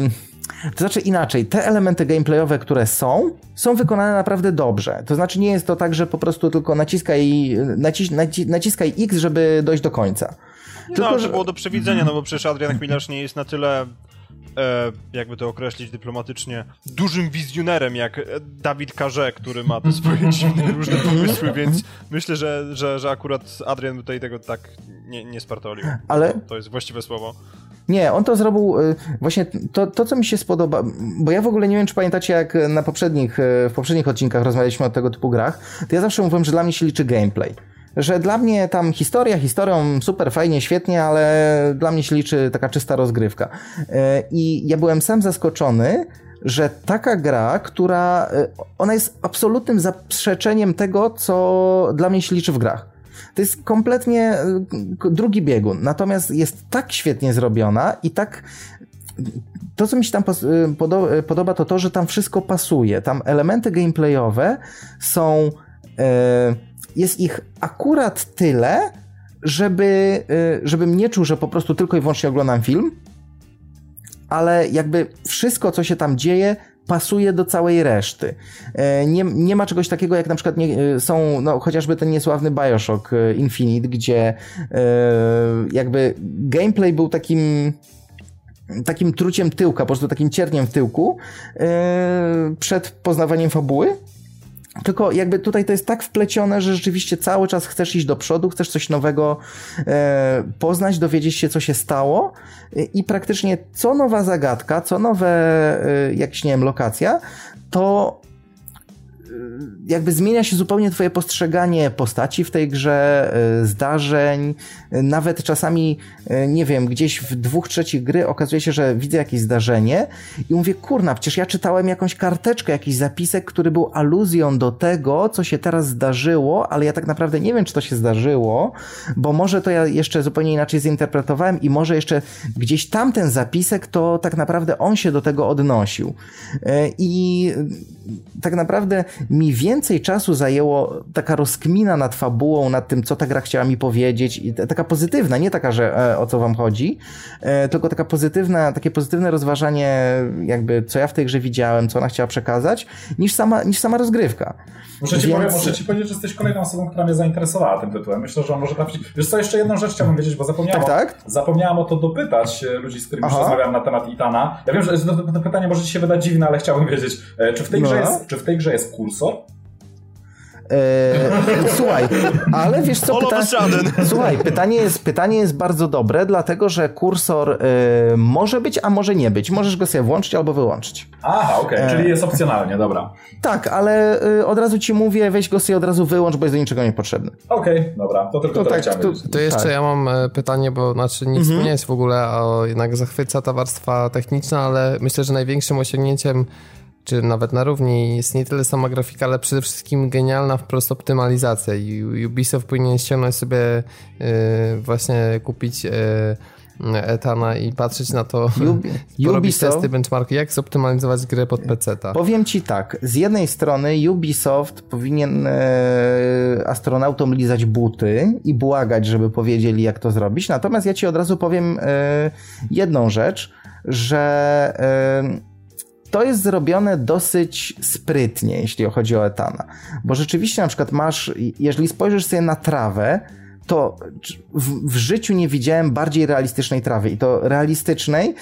Speaker 2: to znaczy inaczej, te elementy gameplayowe, które są, są wykonane naprawdę dobrze. To znaczy nie jest to tak, że po prostu tylko naciskaj, nacis, naci, naciskaj X, żeby dojść do końca.
Speaker 3: Tylko, no, że było do przewidzenia, no bo przecież Adrian Chmielarz nie jest na tyle e, jakby to określić dyplomatycznie, dużym wizjonerem jak Dawid Karze, który ma te swoje (laughs) dziwne różne pomysły, więc myślę, że, że, że akurat Adrian tutaj tego tak nie, nie spartolił. Ale... To, to jest właściwe słowo.
Speaker 2: Nie, on to zrobił e, właśnie to, to, co mi się spodoba, bo ja w ogóle nie wiem, czy pamiętacie, jak na poprzednich, e, w poprzednich odcinkach rozmawialiśmy o tego typu grach, to ja zawsze mówiłem, że dla mnie się liczy gameplay że dla mnie tam historia historią super fajnie, świetnie, ale dla mnie się liczy taka czysta rozgrywka. E, I ja byłem sam zaskoczony, że taka gra, która e, ona jest absolutnym zaprzeczeniem tego, co dla mnie się liczy w grach. To jest kompletnie e, drugi biegun, natomiast jest tak świetnie zrobiona i tak to, co mi się tam podoba, to to, że tam wszystko pasuje. Tam elementy gameplayowe są jest ich akurat tyle, żeby, y, żebym nie czuł, że po prostu tylko i wyłącznie oglądam film, ale jakby wszystko, co się tam dzieje, pasuje do całej reszty. E, nie, nie ma czegoś takiego, jak na przykład nie, y, są, no, chociażby ten niesławny Bioshock y, Infinite, gdzie e, jakby gameplay był takim takim truciem tyłka, po prostu takim cierniem w tyłku e, przed poznawaniem fabuły, tylko jakby tutaj to jest tak wplecione, że rzeczywiście cały czas chcesz iść do przodu, chcesz coś nowego e, poznać, dowiedzieć się, co się stało. I, i praktycznie co nowa zagadka, co nowe, e, jakieś, nie wiem, lokacja, to jakby zmienia się zupełnie twoje postrzeganie postaci w tej grze, e, zdarzeń, e, nawet czasami, e, nie wiem, gdzieś w dwóch trzecich gry okazuje się, że widzę jakieś zdarzenie i mówię, kurna, przecież ja czytałem jakąś karteczkę, jakiś zapisek, który był aluzją do tego, co się teraz zdarzyło, ale ja tak naprawdę nie wiem, czy to się zdarzyło, bo może to ja jeszcze zupełnie inaczej zinterpretowałem i może jeszcze gdzieś tamten zapisek, to tak naprawdę on się do tego odnosił. I tak naprawdę mi więcej czasu zajęło taka rozkmina nad fabułą, nad tym, co ta gra chciała mi powiedzieć, i taka pozytywna, nie taka, że e, o co wam chodzi, e, tylko taka pozytywna, takie pozytywne rozważanie, jakby co ja w tej grze widziałem, co ona chciała przekazać, niż sama, niż sama rozgrywka.
Speaker 4: Muszę ci, Więc... powiem, muszę ci powiedzieć, że jesteś kolejną osobą, która mnie zainteresowała tym tytułem. Myślę, że on może trafić. Wiesz co, jeszcze jedną rzecz chciałbym wiedzieć, bo zapomniałem, tak, tak? zapomniałem o to dopytać e, ludzi, z którymi już rozmawiałem na temat Itana. Ja wiem, że to, to pytanie może ci się wydać dziwne, ale chciałbym wiedzieć, czy w tej, no. grze, jest, czy w tej grze jest kursor?
Speaker 2: E, słuchaj, ale wiesz co, pyta... słuchaj, pytanie jest, pytanie jest bardzo dobre, dlatego że kursor e, może być, a może nie być. Możesz go sobie włączyć albo wyłączyć.
Speaker 4: Aha, okej, okay. czyli jest opcjonalnie, dobra.
Speaker 2: Tak, ale e, od razu ci mówię, weź go sobie od razu wyłącz, bo jest do niczego niepotrzebny.
Speaker 4: Okej, okay, dobra, to tylko to, tak, to,
Speaker 1: to, jeszcze tak. ja mam e, pytanie, bo znaczy nie mhm. wspomniałeś w ogóle, a jednak zachwyca ta warstwa techniczna, ale myślę, że największym osiągnięciem czy nawet na równi jest nie tyle sama grafika, ale przede wszystkim genialna wprost optymalizacja i Ubisoft powinien ściągnąć sobie yy, właśnie kupić yy, Etana i patrzeć na to, Ubi (laughs) robić testy, benchmarki, jak zoptymalizować grę pod PC. -ta.
Speaker 2: Powiem ci tak, z jednej strony Ubisoft powinien e, astronautom lizać buty i błagać, żeby powiedzieli, jak to zrobić, natomiast ja ci od razu powiem e, jedną rzecz, że e, to jest zrobione dosyć sprytnie, jeśli chodzi o etana. Bo rzeczywiście na przykład masz, jeżeli spojrzysz sobie na trawę, to w, w, życiu nie widziałem bardziej realistycznej trawy. I to realistycznej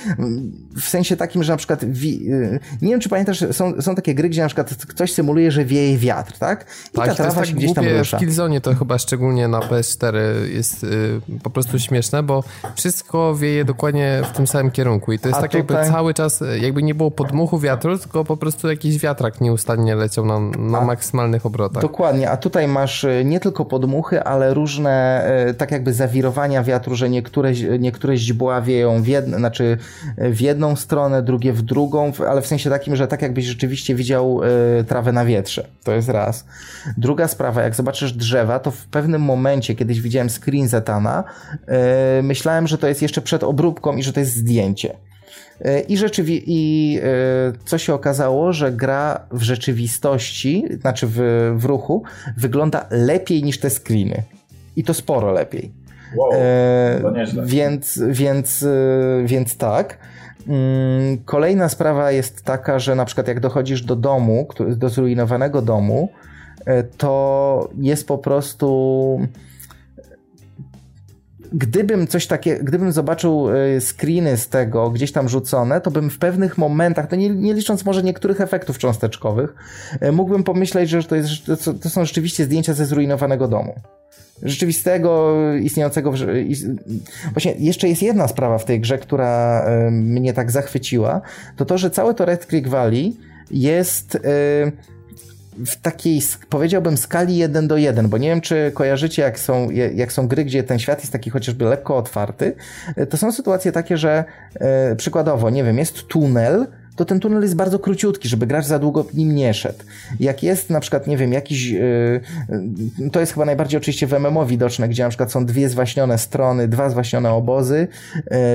Speaker 2: w sensie takim, że na przykład, wi, y, nie wiem czy pamiętasz, są, są takie gry, gdzie na przykład ktoś symuluje, że wieje wiatr, tak?
Speaker 1: I tak, ta trawa tak się gdzieś tam rusza. W Killzone to chyba szczególnie na PS4 jest y, po prostu śmieszne, bo wszystko wieje dokładnie w tym samym kierunku. I to jest A tak tutaj... jakby cały czas, jakby nie było podmuchu wiatru, tylko po prostu jakiś wiatrak nieustannie leciał na, na A, maksymalnych obrotach.
Speaker 2: Dokładnie, a tutaj masz y, nie tylko podmuchy, ale różne E, tak jakby zawirowania wiatru, że niektóre, niektóre źdźbła wieją w, jedno, znaczy w jedną stronę, drugie w drugą, ale w sensie takim, że tak jakbyś rzeczywiście widział e, trawę na wietrze. To jest raz. Druga sprawa, jak zobaczysz drzewa, to w pewnym momencie, kiedyś widziałem screen Zetana, e, myślałem, że to jest jeszcze przed obróbką i że to jest zdjęcie. I, rzeczywi- I co się okazało, że gra w rzeczywistości, znaczy w, w ruchu, wygląda lepiej niż te screeny. I to sporo lepiej.
Speaker 4: Wow, e, to nieźle.
Speaker 2: Więc, więc, e, więc tak. Mm, kolejna sprawa jest taka, że na przykład jak dochodzisz do domu, do zrujnowanego domu, e, to jest po prostu gdybym coś takie, gdybym zobaczył screeny z tego gdzieś tam rzucone, to bym w pewnych momentach, to nie, nie licząc może niektórych efektów cząsteczkowych, mógłbym pomyśleć, że to, jest, to są rzeczywiście zdjęcia ze zrujnowanego domu rzeczywistego, istniejącego. Właśnie jeszcze jest jedna sprawa w tej grze, która mnie tak zachwyciła, to to, że całe to Red Creek Valley jest w takiej, powiedziałbym, skali 1 do 1, bo nie wiem, czy kojarzycie, jak są, jak są gry, gdzie ten świat jest taki chociażby lekko otwarty. To są sytuacje takie, że e, przykładowo, nie wiem, jest tunel, to ten tunel jest bardzo króciutki, żeby gracz za długo nim nie szedł. Jak jest na przykład, nie wiem, jakiś, yy, to jest chyba najbardziej oczywiście w MMO widoczne, gdzie na przykład są dwie zwaśnione strony, dwa zwaśnione obozy,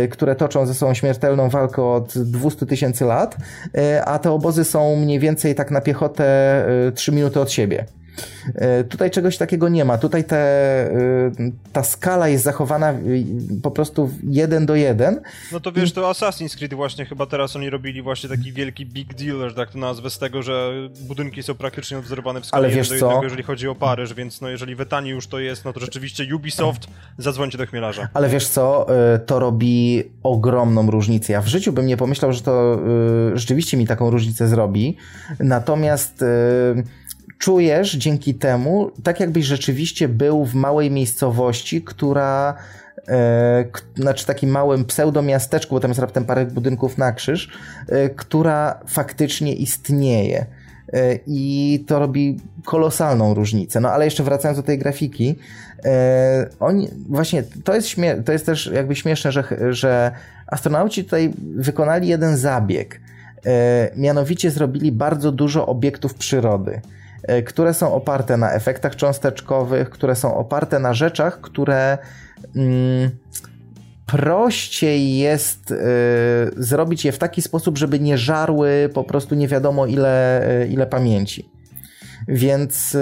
Speaker 2: yy, które toczą ze sobą śmiertelną walkę od 200 tysięcy lat, yy, a te obozy są mniej więcej tak na piechotę 3 minuty od siebie. E, tutaj czegoś takiego nie ma. Tutaj te, e, ta skala jest zachowana po prostu jeden do jeden.
Speaker 3: No to wiesz, to Assassin's Creed właśnie chyba teraz oni robili właśnie taki wielki big deal, że tak to nazwę, z tego, że budynki są praktycznie odwzorowane w skali jeden do jednego, jeżeli chodzi o Paryż, więc no jeżeli w Etanii już to jest, no to rzeczywiście Ubisoft, zadzwońcie do chmielarza.
Speaker 2: Ale wiesz co, e, to robi ogromną różnicę. Ja w życiu bym nie pomyślał, że to rzeczywiście mi taką różnicę zrobi. Natomiast czujesz dzięki temu, tak jakbyś rzeczywiście był w małej miejscowości, która e, znaczy takim małym pseudomiasteczku, bo tam jest raptem parę budynków na krzyż, e, która faktycznie istnieje. E, I to robi kolosalną różnicę. No ale jeszcze wracając do tej grafiki, oni, właśnie to jest, śmie- to jest też jakby śmieszne, że, że astronauci tutaj wykonali jeden zabieg. Mianowicie zrobili bardzo dużo obiektów przyrody. E, które są oparte na efektach cząsteczkowych, które są oparte na rzeczach, które mm, prościej jest y, zrobić je w taki sposób, żeby nie żarły po prostu nie wiadomo ile, ile pamięci. Więc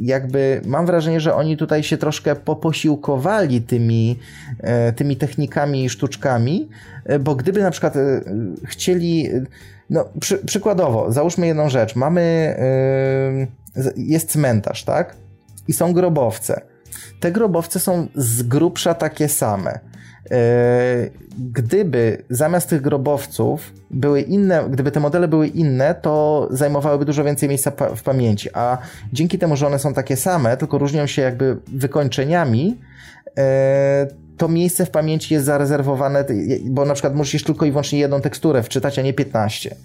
Speaker 2: jakby mam wrażenie, że oni tutaj się troszkę poposiłkowali tymi, tymi technikami i sztuczkami, bo gdyby na przykład chcieli no, przy, przykładowo, załóżmy jedną rzecz. Mamy, yy, jest cmentarz, tak? I są grobowce. Te grobowce są z grubsza takie same. Gdyby zamiast tych grobowców były inne, gdyby te modele były inne, to zajmowałyby dużo więcej miejsca w pamięci, a dzięki temu, że one są takie same, tylko różnią się jakby wykończeniami, to miejsce w pamięci jest zarezerwowane, bo na przykład musisz tylko i wyłącznie jedną teksturę wczytać, a nie 15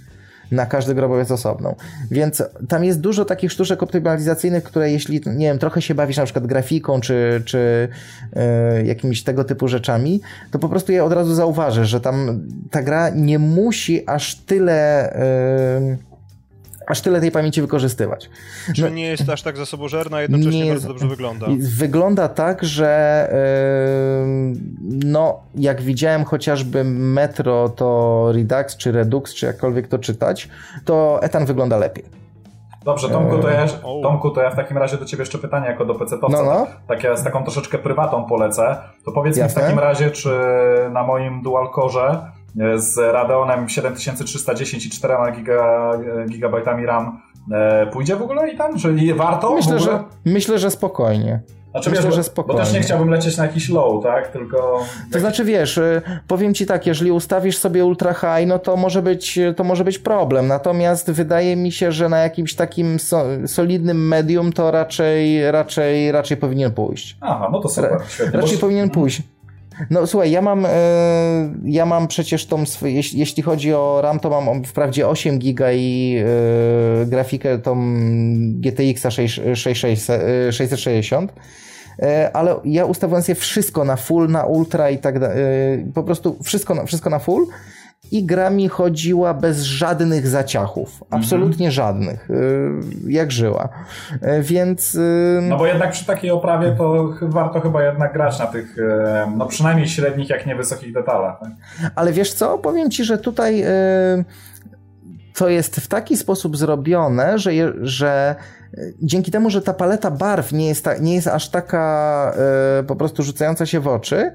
Speaker 2: na każdy grobowiec osobną. Więc tam jest dużo takich sztuczek optymalizacyjnych, które jeśli, nie wiem, trochę się bawisz na przykład grafiką, czy, czy yy, jakimiś tego typu rzeczami, to po prostu je od razu zauważysz, że tam ta gra nie musi aż tyle... Yy, aż tyle tej pamięci wykorzystywać.
Speaker 3: Czy no, nie jest aż tak zasobożerna, a jednocześnie jest, bardzo dobrze wygląda?
Speaker 2: Wygląda tak, że yy, no, jak widziałem chociażby Metro, to Redux, czy Redux, czy jakkolwiek to czytać, to Etan wygląda lepiej.
Speaker 4: Dobrze, Tomku to, ja, Tomku, to ja w takim razie do Ciebie jeszcze pytanie jako do pc no, no. Takie, z taką troszeczkę prywatą polecę. To powiedz Jasne. mi w takim razie, czy na moim dual core z Radeonem 7310 i 4 giga, gigabajtami RAM e, pójdzie w ogóle i tam? Czy warto?
Speaker 2: Myślę, że, myślę, że spokojnie.
Speaker 4: Znaczy, Myślę, wiesz, że spokojnie. Bo też nie chciałbym lecieć na jakiś low, tak? Tylko.
Speaker 2: To znaczy, wiesz, y, powiem ci tak, jeżeli ustawisz sobie ultra high, no to może być, to może być problem. Natomiast wydaje mi się, że na jakimś takim so, solidnym medium to raczej, raczej, raczej powinien pójść.
Speaker 4: Aha, no to super.
Speaker 2: Świetnie. Raczej powinien pójść. No słuchaj, ja mam, e, ja mam przecież tą, jeśli, chodzi o RAM, to mam wprawdzie 8 giga i e, grafikę tą GTX 660, e, ale ja ustawiłem sobie wszystko na full, na ultra i tak dalej, po prostu wszystko wszystko na full i gra mi chodziła bez żadnych zaciachów. Absolutnie mhm. żadnych. Y, jak żyła. Y, więc... Y,
Speaker 4: no bo jednak przy takiej oprawie to warto chyba jednak grać na tych, no przynajmniej średnich, jak nie wysokich detalach. Tak?
Speaker 2: Ale wiesz co? Powiem ci, że tutaj to jest w taki sposób zrobione, że, że dzięki temu, że ta paleta barw nie jest, ta, nie jest aż taka e, po prostu rzucająca się w oczy,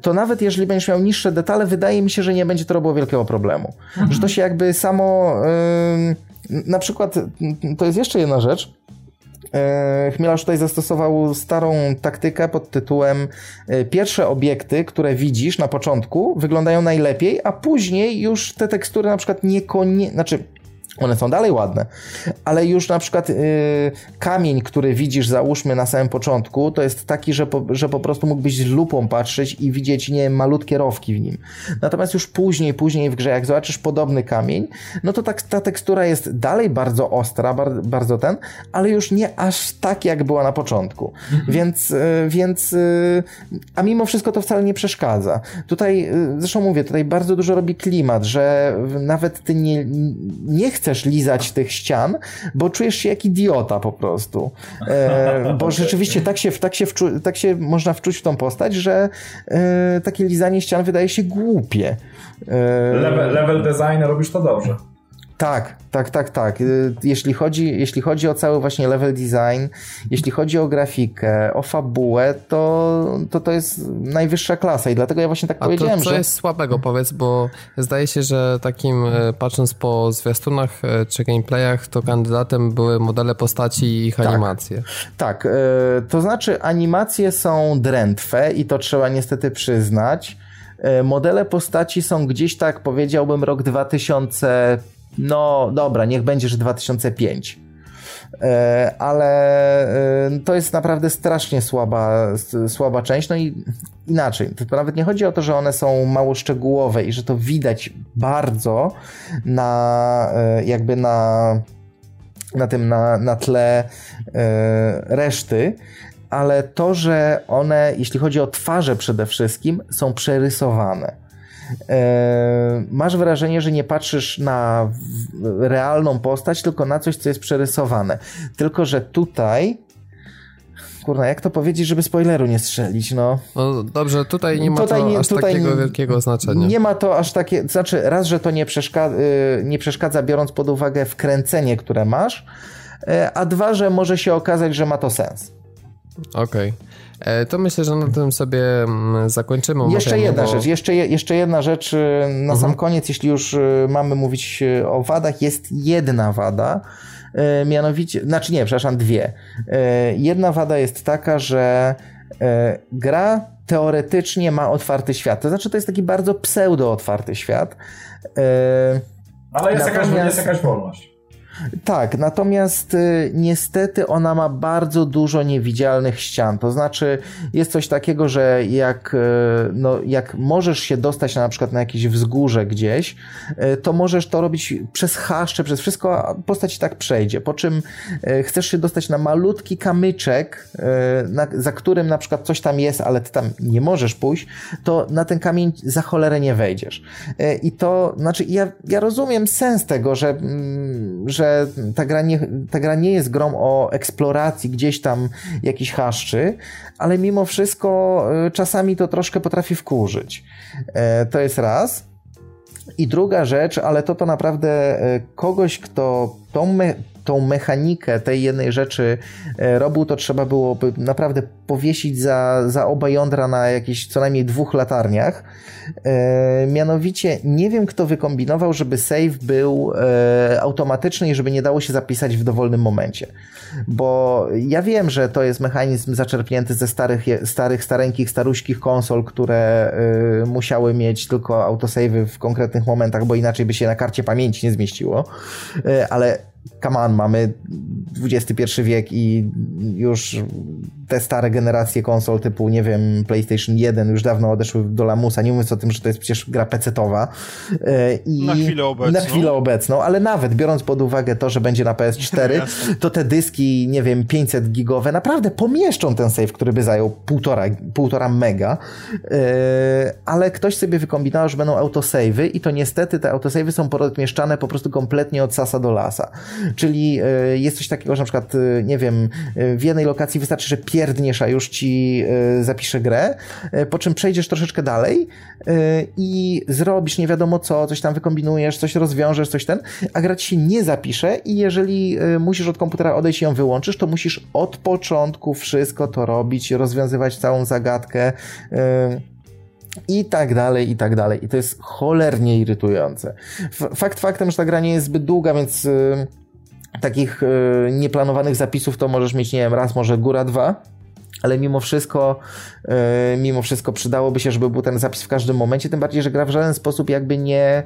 Speaker 2: to nawet jeżeli będziesz miał niższe detale, wydaje mi się, że nie będzie to robiło wielkiego problemu. Mhm. Że to się jakby samo. E, na przykład, to jest jeszcze jedna rzecz. E, Chmielarz tutaj zastosował starą taktykę pod tytułem pierwsze obiekty, które widzisz na początku wyglądają najlepiej, a później już te tekstury na przykład niekoniecznie, znaczy one są dalej ładne, ale już na przykład yy, kamień, który widzisz, załóżmy na samym początku, to jest taki, że po, że po prostu mógłbyś z lupą patrzeć i widzieć, nie malutkie rowki w nim. Natomiast już później, później w grze, jak zobaczysz podobny kamień, no to tak, ta tekstura jest dalej bardzo ostra, bar, bardzo ten, ale już nie aż tak, jak była na początku. Mhm. Więc, yy, więc yy, a mimo wszystko to wcale nie przeszkadza. Tutaj, y, zresztą mówię, tutaj bardzo dużo robi klimat, że nawet ty nie, nie chcesz chcesz lizać tych ścian, bo czujesz się jak idiota po prostu. E, bo (laughs) rzeczywiście tak się, tak, się wczu, tak się można wczuć w tą postać, że e, takie lizanie ścian wydaje się głupie.
Speaker 4: E, level, level design robisz to dobrze.
Speaker 2: Tak, tak, tak, tak. Y, jeśli chodzi, jeśli chodzi o cały właśnie level design, jeśli chodzi o grafikę, o fabułę, to to, to jest najwyższa klasa i dlatego ja właśnie tak
Speaker 1: A
Speaker 2: powiedziałem,
Speaker 1: to, co
Speaker 2: że...
Speaker 1: jest słabego, powiedz, bo zdaje się, że takim, e, patrząc po zwiastunach e, czy gameplayach, to kandydatem były modele postaci i ich tak, animacje.
Speaker 2: Tak, to znaczy animacje są drętwe i to trzeba niestety przyznać. Modele postaci są gdzieś tak, powiedziałbym, rok 2000 no dobra, niech będzie, że 2005 e, ale e, to jest naprawdę strasznie słaba, słaba część. No i inaczej, to nawet nie chodzi o to, że one są mało szczegółowe i że to widać bardzo na e, jakby na, na tym, na, na tle reszty, ale to, że one, jeśli chodzi o twarze przede wszystkim, są przerysowane masz wrażenie, że nie patrzysz na realną postać, tylko na coś, co jest przerysowane. Tylko, że tutaj kurna, jak to powiedzieć, żeby spoileru nie strzelić, no.
Speaker 1: No dobrze, tutaj nie ma tutaj, to aż takiego wielkiego znaczenia.
Speaker 2: Nie ma to aż takie, znaczy raz, że to nie przeszkadza, y, nie przeszkadza biorąc pod uwagę wkręcenie, które masz, y, a dwa, że może się okazać, że ma to sens.
Speaker 1: Okej. Okay. E, to myślę, że na tym sobie mm, zakończymy.
Speaker 2: Jeszcze jedna bo... rzecz, jeszcze, jeszcze jedna rzecz y, na mhm. sam koniec, jeśli już y, mamy mówić y, o wadach, jest jedna wada, mianowicie, znaczy nie, przepraszam, dwie. Jedna wada jest taka, że gra teoretycznie ma otwarty świat, to znaczy to jest taki bardzo pseudo otwarty świat.
Speaker 4: Ale jest, Natomiast... jakaś, jest jakaś wolność.
Speaker 2: Tak, natomiast y, niestety ona ma bardzo dużo niewidzialnych ścian. To znaczy, jest coś takiego, że jak, y, no, jak możesz się dostać na, przykład na jakieś wzgórze gdzieś, y, to możesz to robić przez haszcze, przez wszystko, a postać tak przejdzie. Po czym chcesz się dostać na malutki kamyczek, na, za którym na przykład coś tam jest, ale ty tam nie możesz pójść, to na ten kamień za cholerę nie wejdziesz. I to, znaczy, ja, ja rozumiem sens tego, że, mm, że że ta gra, nie, ta gra nie jest grą o eksploracji gdzieś tam jakichś haszczy, ale mimo wszystko y, czasami to troszkę potrafi wkurzyć. E, to jest raz. I druga rzecz, ale to to naprawdę e, kogoś, kto tą, me, tą mechanikę tej jednej rzeczy e, robił, to trzeba byłoby naprawdę powiesić za, za oba jądra na jakichś co najmniej dwóch latarniach. E, mianowicie nie wiem, kto wykombinował, żeby save był e, automatyczny i żeby nie dało się zapisać w dowolnym momencie. Bo ja wiem, że to jest mechanizm zaczerpnięty ze starych, starych stareńkich, staruśkich konsol, które musiały mieć tylko autosavey w konkretnych momentach, bo inaczej by się na karcie pamięci nie zmieściło. Ale come on, mamy XXI wiek i już te stare generacje konsol typu, nie wiem, PlayStation 1 już dawno odeszły do lamusa, nie mówiąc o tym, że to jest przecież gra pecetowa.
Speaker 3: E, I na chwilę obecną.
Speaker 2: Na chwilę obecną, ale nawet biorąc pod uwagę to, że będzie na PS4, (laughs) to te dyski, nie wiem, 500 gigowe naprawdę pomieszczą ten save, który by zajął półtora, półtora mega, e, ale ktoś sobie wykombinował, że będą autosavey i to niestety te autosavey są podmieszczane po prostu kompletnie od sasa do lasa. Czyli e, jest coś takiego, że na przykład, nie wiem, w jednej lokacji wystarczy, że pierdniesz, a już ci e, zapiszę grę, e, po czym przejdziesz troszeczkę dalej e, i zrobisz nie wiadomo co, coś tam wykombinujesz, coś rozwiążesz, coś ten, a gra ci się nie zapisze i jeżeli musisz od komputera odejść i ją wyłączysz, to musisz od początku wszystko to robić, rozwiązywać całą zagadkę i tak dalej, i tak dalej. I to jest cholernie irytujące. Fakt faktem, że ta gra nie jest zbyt długa, więc takich nieplanowanych zapisów to możesz mieć, nie wiem, raz, może góra dwa ale mimo wszystko, yy, mimo wszystko przydałoby się, żeby był ten zapis w każdym momencie, tym bardziej, że gra w żaden sposób jakby nie,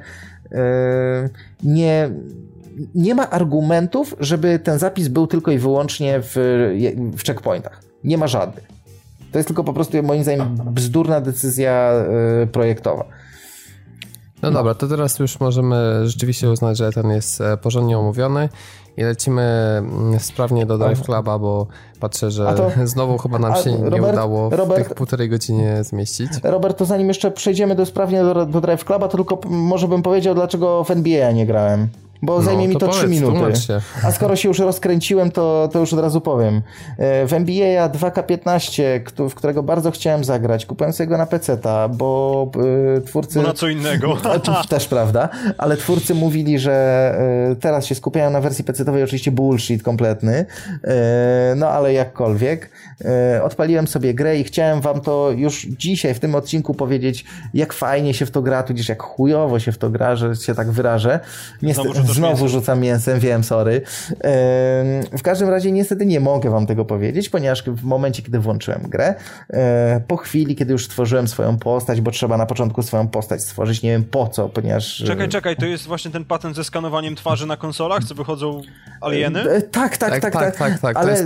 Speaker 2: yy, nie, nie ma argumentów, żeby ten zapis był tylko i wyłącznie w, w checkpointach. Nie ma żadnych. To jest tylko po prostu moim zdaniem bzdurna decyzja projektowa.
Speaker 1: No dobra, to teraz już możemy rzeczywiście uznać, że ten jest e, porządnie omówiony i lecimy mm, sprawnie do Drive Cluba, bo patrzę, że to, (laughs) znowu chyba nam się Robert, nie udało w Robert, tych półtorej godzinie zmieścić.
Speaker 2: Robert, to zanim jeszcze przejdziemy do sprawnie do, do Drive Cluba, to tylko może bym powiedział, dlaczego w NBA nie grałem bo no, zajmie mi to, to 3 minuty. A skoro się już rozkręciłem, to, to już od razu powiem. E, w NBA 2K15, w którego bardzo chciałem zagrać, kupiłem sobie go na PC-ta, bo y, twórcy...
Speaker 3: Bo na co innego. (laughs)
Speaker 2: też prawda, ale twórcy mówili, że y, teraz się skupiają na wersji PC-towej, oczywiście bullshit kompletny, no ale jakkolwiek. Odpaliłem sobie grę i chciałem wam to już dzisiaj w tym odcinku powiedzieć, jak fajnie się w to gra, tudzież jak chujowo się w to gra, że się tak wyrażę. Niestety, Znowu mięsem. rzucam mięsem, wiem, sorry. W każdym razie niestety nie mogę wam tego powiedzieć, ponieważ w momencie, kiedy włączyłem grę, e, po chwili, kiedy już stworzyłem swoją postać, bo trzeba na początku swoją postać stworzyć, nie wiem po co, ponieważ...
Speaker 3: E, czekaj, czekaj, to jest właśnie ten patent ze skanowaniem twarzy na konsolach, co wychodzą alieny? E,
Speaker 2: tak, tak, tak, tak, tak, tak, tak ale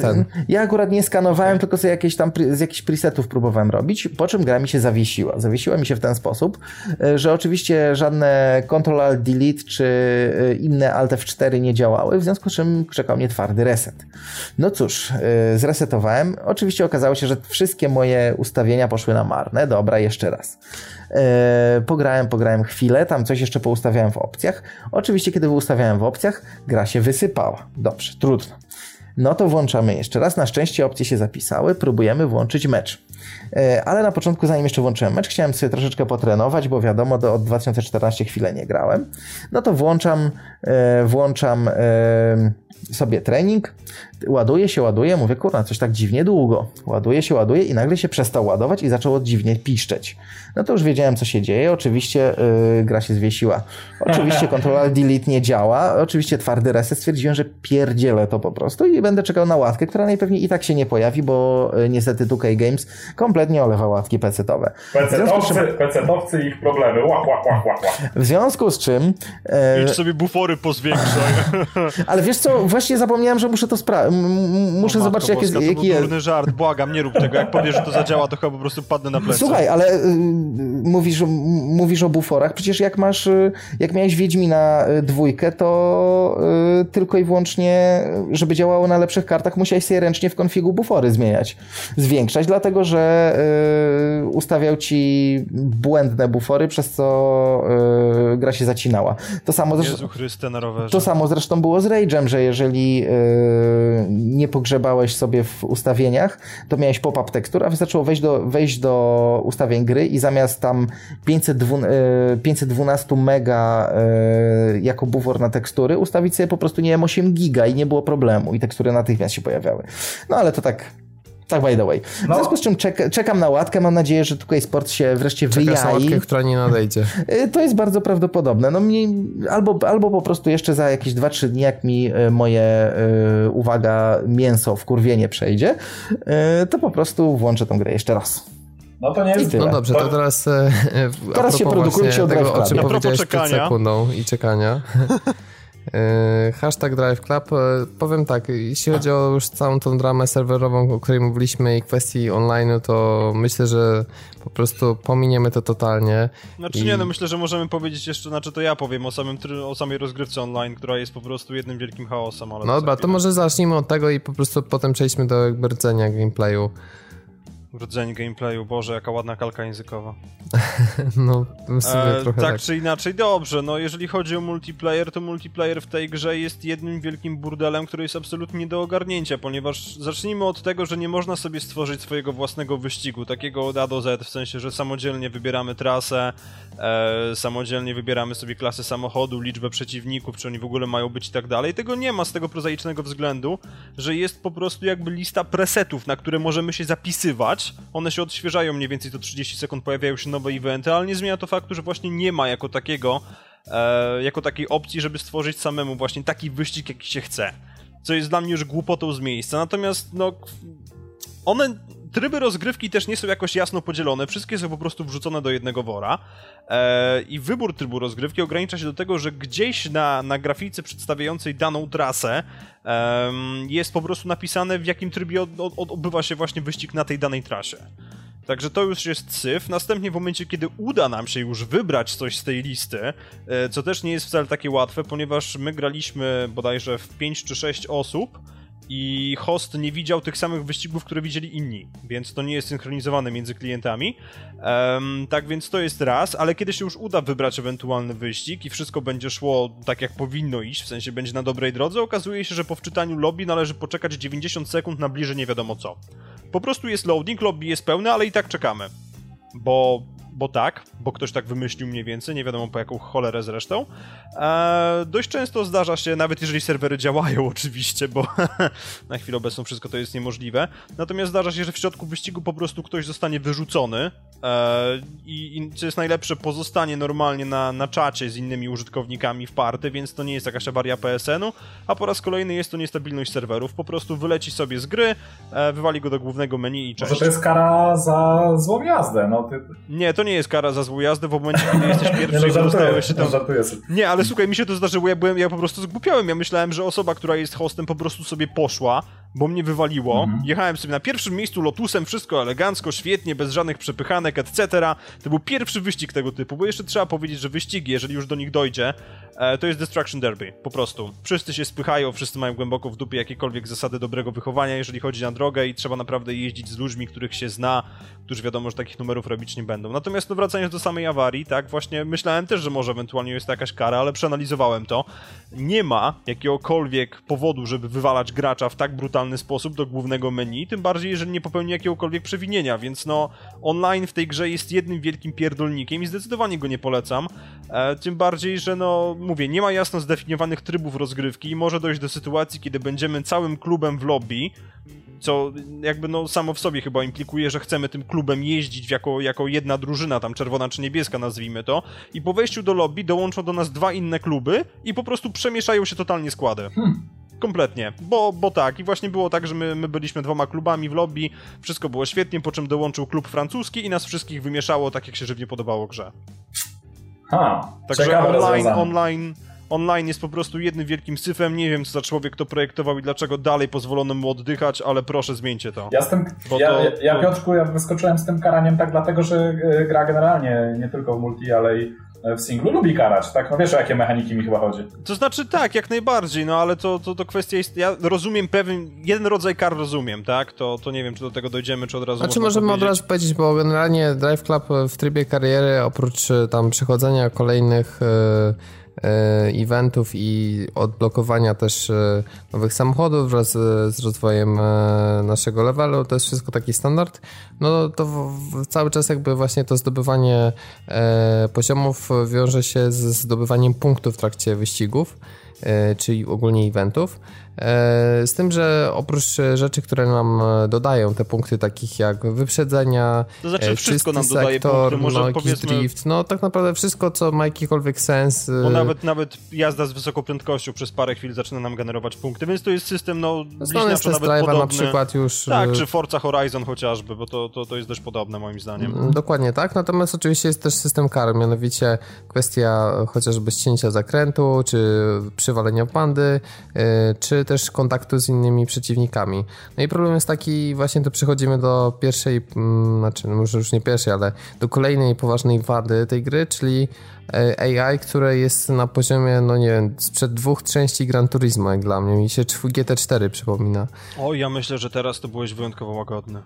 Speaker 2: ja akurat nie skanowałem, okay. tylko sobie jakieś tam z jakichś presetów próbowałem robić, po czym gra mi się zawiesiła. Zawiesiła mi się w ten sposób, że oczywiście żadne Ctrl Delete czy inne inne Alt F4 nie działały, w związku z czym czekał mnie twardy reset. No cóż, yy, zresetowałem. Oczywiście okazało się, że wszystkie moje ustawienia poszły na marne. Dobra, jeszcze raz. Yy, pograłem, pograłem chwilę, tam coś jeszcze poustawiałem w opcjach. Oczywiście, kiedy ustawiałem w opcjach, gra się wysypała. Dobrze, trudno. No to włączamy jeszcze raz. Na szczęście opcje się zapisały. Próbujemy włączyć mecz. E, ale na początku, zanim jeszcze włączyłem mecz, chciałem sobie troszeczkę potrenować, bo wiadomo, do, od 2014 chwilę nie grałem. No to włączam, e, włączam e, sobie trening, ładuje się, ładuje, mówię, kurwa, coś tak dziwnie długo. Ładuje się, ładuje i nagle się przestał ładować i zaczęło dziwnie piszczeć. No to już wiedziałem, co się dzieje. Oczywiście yy, gra się zwiesiła. Oczywiście kontrola (laughs) delete nie działa. Oczywiście twardy reset. Stwierdziłem, że pierdzielę to po prostu i będę czekał na łatkę, która najpewniej i tak się nie pojawi, bo niestety 2K Games kompletnie olewa łatki pecetowe.
Speaker 4: Pecetowcy, pecetowcy i ich problemy. Łach, łach, łach, łach, łach.
Speaker 2: W związku z czym...
Speaker 3: Yy... Idź sobie bufory pozwiększaj. (laughs)
Speaker 2: Ale wiesz co, właśnie zapomniałem, że muszę to sprawdzić. Muszę zobaczyć, jak jest,
Speaker 3: to
Speaker 2: jaki jest.
Speaker 3: To żart, błagam, nie rób tego. Jak powiesz, że to zadziała, to chyba po prostu padnę na plecy.
Speaker 2: Słuchaj, ale y, mówisz, mówisz o buforach. Przecież jak masz, y, jak miałeś Wiedźmina y, dwójkę, to y, tylko i wyłącznie, żeby działało na lepszych kartach, musiałeś sobie ręcznie w konfigu bufory zmieniać, zwiększać, dlatego że y, ustawiał ci błędne bufory, przez co y, gra się zacinała. To samo,
Speaker 3: Jezu Chryste na rowerze.
Speaker 2: to samo zresztą było z Rage'em, że jeżeli nie pogrzebałeś sobie w ustawieniach, to miałeś pop-up tekstur, a wystarczyło wejść do, wejść do ustawień gry i zamiast tam 512, 512 mega jako bufor na tekstury, ustawić sobie po prostu, nie wiem, 8 giga i nie było problemu i tekstury natychmiast się pojawiały. No ale to tak tak, by the way. W no. związku z czym czek czekam na łatkę. Mam nadzieję, że tutaj sport się wreszcie Czekasz wyjai.
Speaker 1: na łatkę, która nie nadejdzie. (laughs)
Speaker 2: To jest bardzo prawdopodobne. No mnie, albo, albo po prostu jeszcze za jakieś 2-3 dni, jak mi moje, uwaga, mięso w kurwienie przejdzie, to po prostu włączę tą grę jeszcze raz.
Speaker 4: No to nie jest
Speaker 1: No dobrze, to teraz e,
Speaker 2: teraz się produkujcie
Speaker 1: tego, o czym powiedziałeś przed sekundą i czekania. (laughs) E, hashtag Drive Club. E, powiem tak, jeśli chodzi o już całą tą dramę serwerową, o której mówiliśmy i kwestii online, to myślę, że po prostu pominiemy to totalnie.
Speaker 3: Znaczy i... nie, no myślę, że możemy powiedzieć jeszcze, znaczy to ja powiem o, samym, o samej rozgrywce online, która jest po prostu jednym wielkim chaosem.
Speaker 1: No dobra, to może zacznijmy od tego i po prostu potem przejdźmy do jakby rdzenia gameplayu
Speaker 3: rdzeń gameplayu, Boże, jaka ładna kalka językowa. (laughs)
Speaker 1: no, w sumie e, trochę
Speaker 3: tak, tak czy inaczej, dobrze, no jeżeli chodzi o multiplayer, to multiplayer w tej grze jest jednym wielkim burdelem, który jest absolutnie nie do ogarnięcia, ponieważ zacznijmy od tego, że nie można sobie stworzyć swojego własnego wyścigu, takiego od A do Z, w sensie, że samodzielnie wybieramy trasę, e, samodzielnie wybieramy sobie klasę samochodu, liczbę przeciwników, czy oni w ogóle mają być i tak dalej. Tego nie ma z tego prozaicznego względu, że jest po prostu jakby lista presetów, na które możemy się zapisywać, one się odświeżają mniej więcej co 30 sekund, pojawiają się nowe eventy, ale nie zmienia to faktu, że właśnie nie ma jako takiego, e, jako takiej opcji, żeby stworzyć samemu właśnie taki wyścig, jaki się chce. Co jest dla mnie już głupotą z miejsca. Natomiast, no, one tryby rozgrywki też nie są jakoś jasno podzielone, wszystkie są po prostu wrzucone do jednego wora e, i wybór trybu rozgrywki ogranicza się do tego, że gdzieś na, na grafice przedstawiającej daną trasę e, jest po prostu napisane w jakim trybie od, od, odbywa się właśnie wyścig na tej danej trasie. Także to już jest syf. Następnie w momencie, kiedy uda nam się już wybrać coś z tej listy, e, co też nie jest wcale takie łatwe, ponieważ my graliśmy bodajże w 5 czy 6 osób, i host nie widział tych samych wyścigów, które widzieli inni, więc to nie jest synchronizowane między klientami. Um, tak więc to jest raz, ale kiedy się już uda wybrać ewentualny wyścig i wszystko będzie szło tak jak powinno iść, w sensie będzie na dobrej drodze, okazuje się, że po wczytaniu lobby należy poczekać 90 sekund na bliżej nie wiadomo co. Po prostu jest loading, lobby jest pełne, ale i tak czekamy. Bo bo tak, bo ktoś tak wymyślił mniej więcej, nie wiadomo po jaką cholerę zresztą. Eee, dość często zdarza się, nawet jeżeli serwery działają (laughs) oczywiście, bo (laughs) na chwilę obecną wszystko to jest niemożliwe, natomiast zdarza się, że w środku wyścigu po prostu ktoś zostanie wyrzucony eee, i, i co jest najlepsze, pozostanie normalnie na, na czacie z innymi użytkownikami w party, więc to nie jest jakaś awaria PSN-u, a po raz kolejny jest to niestabilność serwerów, po prostu wyleci sobie z gry, e, wywali go do głównego menu i cześć.
Speaker 4: Może to jest kara za złą jazdę, no ty...
Speaker 3: Nie, to nie jest kara za złą jazdę w momencie, kiedy jesteś pierwszy (laughs) nie, no, zostałeś się tam... Nie, ale słuchaj, mi się to zdarzyło, ja byłem, ja po prostu zgłupiałem, ja myślałem, że osoba, która jest hostem po prostu sobie poszła, bo mnie wywaliło. Mhm. Jechałem sobie na pierwszym miejscu Lotusem, wszystko elegancko, świetnie, bez żadnych przepychanek, etc. To był pierwszy wyścig tego typu, bo jeszcze trzeba powiedzieć, że wyścigi, jeżeli już do nich dojdzie, e, to jest Destruction Derby, po prostu. Wszyscy się spychają, wszyscy mają głęboko w dupie jakiekolwiek zasady dobrego wychowania, jeżeli chodzi na drogę i trzeba naprawdę jeździć z ludźmi, których się zna, którzy wiadomo, że takich numerów robić nie będą. Natomiast no wracając do samej awarii, tak, właśnie myślałem też, że może ewentualnie jest to jakaś kara, ale przeanalizowałem to. Nie ma jakiegokolwiek powodu, żeby wywalać gracza w tak brutalny legalny sposób do głównego menu, tym bardziej jeżeli nie popełni jakiegokolwiek przewinienia, więc no online w tej grze jest jednym wielkim pierdolnikiem i zdecydowanie go nie polecam. E, tym bardziej, że no mówię, nie ma jasno zdefiniowanych trybów rozgrywki i może dojść do sytuacji, kiedy będziemy całym klubem w lobby, co jakby no samo w sobie chyba implikuje, że chcemy tym klubem jeździć jako, jako jedna drużyna, tam czerwona czy niebieska nazwijmy to, i po wejściu do lobby dołączą do nas dwa inne kluby i po prostu przemieszają się totalnie składy. Hmm. Kompletnie, bo, bo tak. I właśnie było tak, że my, my byliśmy dwoma klubami w lobby, wszystko było świetnie, po czym dołączył klub francuski i nas wszystkich wymieszało tak, jak się żywnie podobało grze.
Speaker 4: Ha,
Speaker 3: Także online, online, online jest po prostu jednym wielkim syfem. Nie wiem, co za człowiek to projektował i dlaczego dalej pozwolono mu oddychać, ale proszę zmieńcie to.
Speaker 4: Ja, z tym, ja, to, ja, Piotrku, ja wyskoczyłem z tym karaniem tak dlatego, że e, gra generalnie, nie tylko w multi, ale i w singlu lubi karać, tak? No wiesz o jakie mechaniki mi chyba chodzi.
Speaker 3: To znaczy tak, jak najbardziej, no ale to, to, to kwestia jest, ja rozumiem pewien, jeden rodzaj kar rozumiem, tak? To, to nie wiem, czy do tego dojdziemy, czy od razu
Speaker 1: Znaczy możemy od razu powiedzieć, bo generalnie Drive Club w trybie kariery, oprócz e, tam przechodzenia kolejnych yy E, eventów i odblokowania też e, nowych samochodów wraz z rozwojem e, naszego levelu, to jest wszystko taki standard, no to cały czas jakby właśnie to zdobywanie poziomów wiąże się z zdobywaniem punktów w trakcie wyścigów, czyli ogólnie eventów. E, z tym, że oprócz rzeczy, które nam e, dodają te punkty, takich jak wyprzedzenia,
Speaker 3: to znaczy e, wszystko nam dodaje sektor, punkty, może
Speaker 1: no,
Speaker 3: powiedzmy...
Speaker 1: drift, no tak naprawdę wszystko, co ma jakikolwiek sens.
Speaker 3: Bo nawet, nawet jazda z wysoką prędkością przez parę chwil zaczyna nam generować punkty, więc to jest system, no,
Speaker 1: bliźniaczo nawet podobny. na przykład już...
Speaker 3: Tak, czy Forza Horizon chociażby, bo to, to, to jest dość podobne moim zdaniem. Mm,
Speaker 1: dokładnie tak, natomiast oczywiście jest też system kar, mianowicie kwestia chociażby ścięcia zakrętu, czy przywalenia pandy, czy też kontaktu z innymi przeciwnikami. No i problem jest taki, właśnie tu przechodzimy do pierwszej, mm, znaczy no może już nie pierwszej, ale do kolejnej poważnej wady tej gry, czyli e, AI, które jest na poziomie, no nie wiem, sprzed dwóch części Gran Turismo, jak dla mnie. Mi się GT4 przypomina.
Speaker 3: O, ja myślę, że teraz to byłeś wyjątkowo łagodny.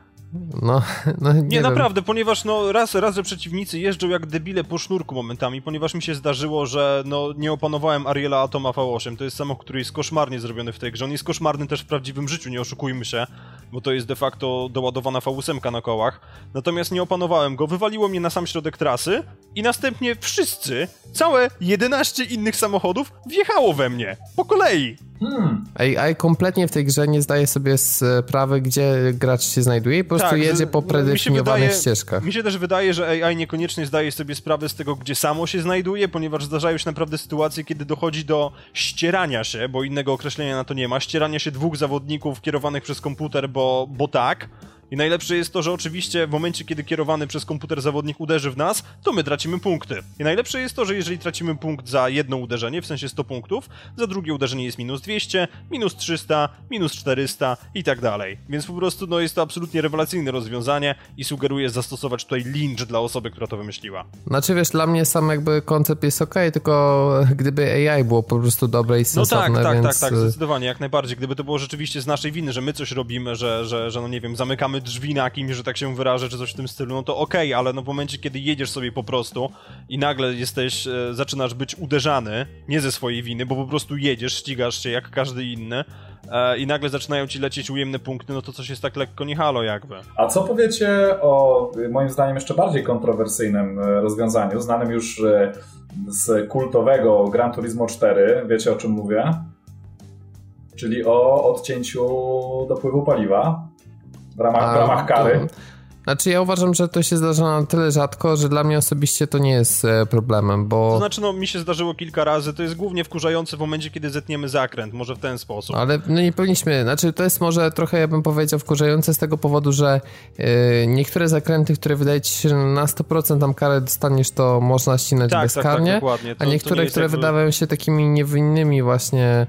Speaker 1: No, (laughs) no nie,
Speaker 3: nie naprawdę, ponieważ no raz, raz, że przeciwnicy jeżdżą jak debile po sznurku momentami, ponieważ mi się zdarzyło, że no nie opanowałem Ariela Atoma V8. To jest samochód, który jest koszmarnie zrobiony w tej grze. On jest koszmarny też w prawdziwym życiu, nie oszukujmy się, bo to jest de facto doładowana V8 na kołach. Natomiast nie opanowałem go, wywaliło mnie na sam środek trasy i następnie wszyscy, całe 11 innych samochodów wjechało we mnie. Po kolei.
Speaker 1: Hmm. AI kompletnie w tej grze nie zdaje sobie sprawy, gdzie gracz się znajduje i po prostu tak, jedzie po predefiniowanych
Speaker 3: wydaje,
Speaker 1: ścieżkach.
Speaker 3: Mi się też wydaje, że AI niekoniecznie zdaje sobie sprawę z tego, gdzie samo się znajduje, ponieważ zdarzają się naprawdę sytuacje, kiedy dochodzi do ścierania się, bo innego określenia na to nie ma, ścierania się dwóch zawodników kierowanych przez komputer, bo, bo tak i najlepsze jest to, że oczywiście w momencie, kiedy kierowany przez komputer zawodnik uderzy w nas, to my tracimy punkty. I najlepsze jest to, że jeżeli tracimy punkt za jedno uderzenie, w sensie 100 punktów, za drugie uderzenie jest minus 200, minus 300, minus 400 i tak dalej. Więc po prostu no, jest to absolutnie rewelacyjne rozwiązanie i sugeruję zastosować tutaj lynch dla osoby, która to wymyśliła.
Speaker 1: Znaczy wiesz, dla mnie sam jakby koncept jest ok, tylko gdyby AI było po prostu dobre i sensowne,
Speaker 3: No tak, tak,
Speaker 1: więc...
Speaker 3: tak, tak, zdecydowanie, jak najbardziej. Gdyby to było rzeczywiście z naszej winy, że my coś robimy, że, że, że no nie wiem, zamykamy drzwi na kimś, że tak się wyrażę, czy coś w tym stylu, no to okej, okay, ale no w momencie, kiedy jedziesz sobie po prostu i nagle jesteś, e, zaczynasz być uderzany, nie ze swojej winy, bo po prostu jedziesz, ścigasz się jak każdy inny, e, i nagle zaczynają ci lecieć ujemne punkty, no to coś jest tak lekko nie halo jakby.
Speaker 4: A co powiecie o moim zdaniem jeszcze bardziej kontrowersyjnym e, rozwiązaniu, znanym już e, z kultowego Gran Turismo 4, wiecie o czym mówię? Czyli o odcięciu dopływu paliwa w ramach, w ramach kary. To,
Speaker 1: znaczy ja uważam, że to się zdarza na tyle rzadko, że dla mnie osobiście to nie jest e, problemem, bo...
Speaker 3: To znaczy, no mi się zdarzyło kilka razy, to jest głównie wkurzające w momencie, kiedy zetniemy zakręt, może w ten sposób.
Speaker 1: Ale no nie powinniśmy, znaczy to jest może trochę, ja bym powiedział, wkurzające z tego powodu, że yy, niektóre zakręty, które wydaje ci się, że na 100% tam karę dostaniesz, to można ścinać tak, bezkarnie, tak, tak, to, a niektóre, które jakby... wydawają się takimi niewinnymi właśnie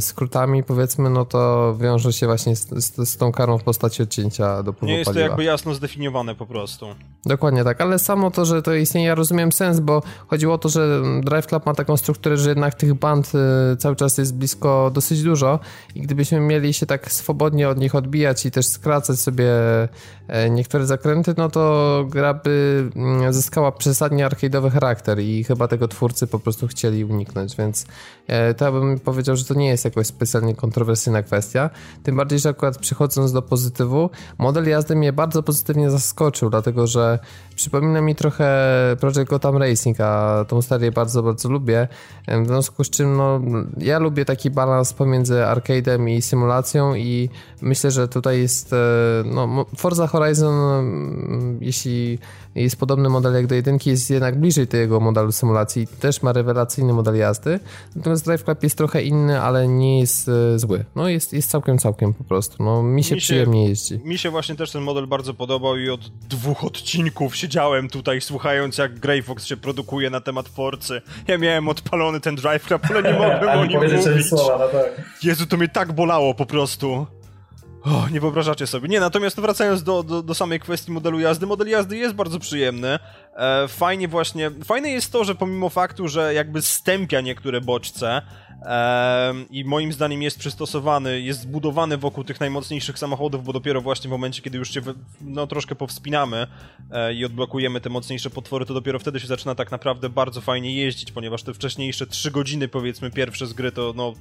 Speaker 1: skrótami, powiedzmy, no to wiąże się właśnie z, z, z, tą karą w postaci odcięcia do
Speaker 3: Nie jest to jakby jasno zdefiniowane po prostu.
Speaker 1: Dokładnie tak, ale samo to, że to istnieje, ja rozumiem sens, bo chodziło o to, że Drive Club ma taką strukturę, że jednak tych band y, cały czas jest blisko dosyć dużo i gdybyśmy mieli się tak swobodnie od nich odbijać i też skracać sobie e, niektóre zakręty, no to gra by mm, zyskała przesadnie arcade'owy charakter i chyba tego twórcy po prostu chcieli uniknąć, więc e, to ja bym powiedział, że to nie jest jakoś specjalnie kontrowersyjna kwestia, tym bardziej, że akurat przechodząc do pozytywu, model jazdy mnie bardzo pozytywnie zaskoczył, dlatego że przypomina mi trochę Project Gotham Racing, a tą serię bardzo, bardzo lubię. W związku z czym no, ja lubię taki balans pomiędzy arcade'em i symulacją i myślę, że tutaj jest e, no, Forza Horizon, jeśli jest podobny model jak do jedynki, jest jednak bliżej tego modelu symulacji. Też ma rewelacyjny model jazdy. Natomiast Drive Club jest trochę inny, ale nie jest e, zły. No jest, jest całkiem, całkiem po prostu. No mi się, mi się przyjemnie jeździ.
Speaker 3: Mi się właśnie też ten model bardzo podobał i od dwóch odcinków siedziałem tutaj słuchając jak Greyfox się produkuje na temat Forcy. Ja miałem odpalony ten Drive Club, (laughs) ale nie mogłem o nim mówić. Słowa, no tak. Jezu, to mnie tak bolało po prostu. Oh, nie wyobrażacie sobie. Nie, natomiast wracając do, do, do, samej kwestii modelu jazdy, model jazdy jest bardzo przyjemny. E, fajnie właśnie, fajne jest to, że pomimo faktu, że jakby stępia niektóre bodźce e, i moim zdaniem jest przystosowany, jest zbudowany wokół tych najmocniejszych samochodów, bo dopiero właśnie w momencie, kiedy już się no, troszkę powspinamy e, i odblokujemy te mocniejsze potwory, to dopiero wtedy się zaczyna tak naprawdę bardzo fajnie jeździć, ponieważ te wcześniejsze 3 godziny, powiedzmy, pierwsze z gry, to no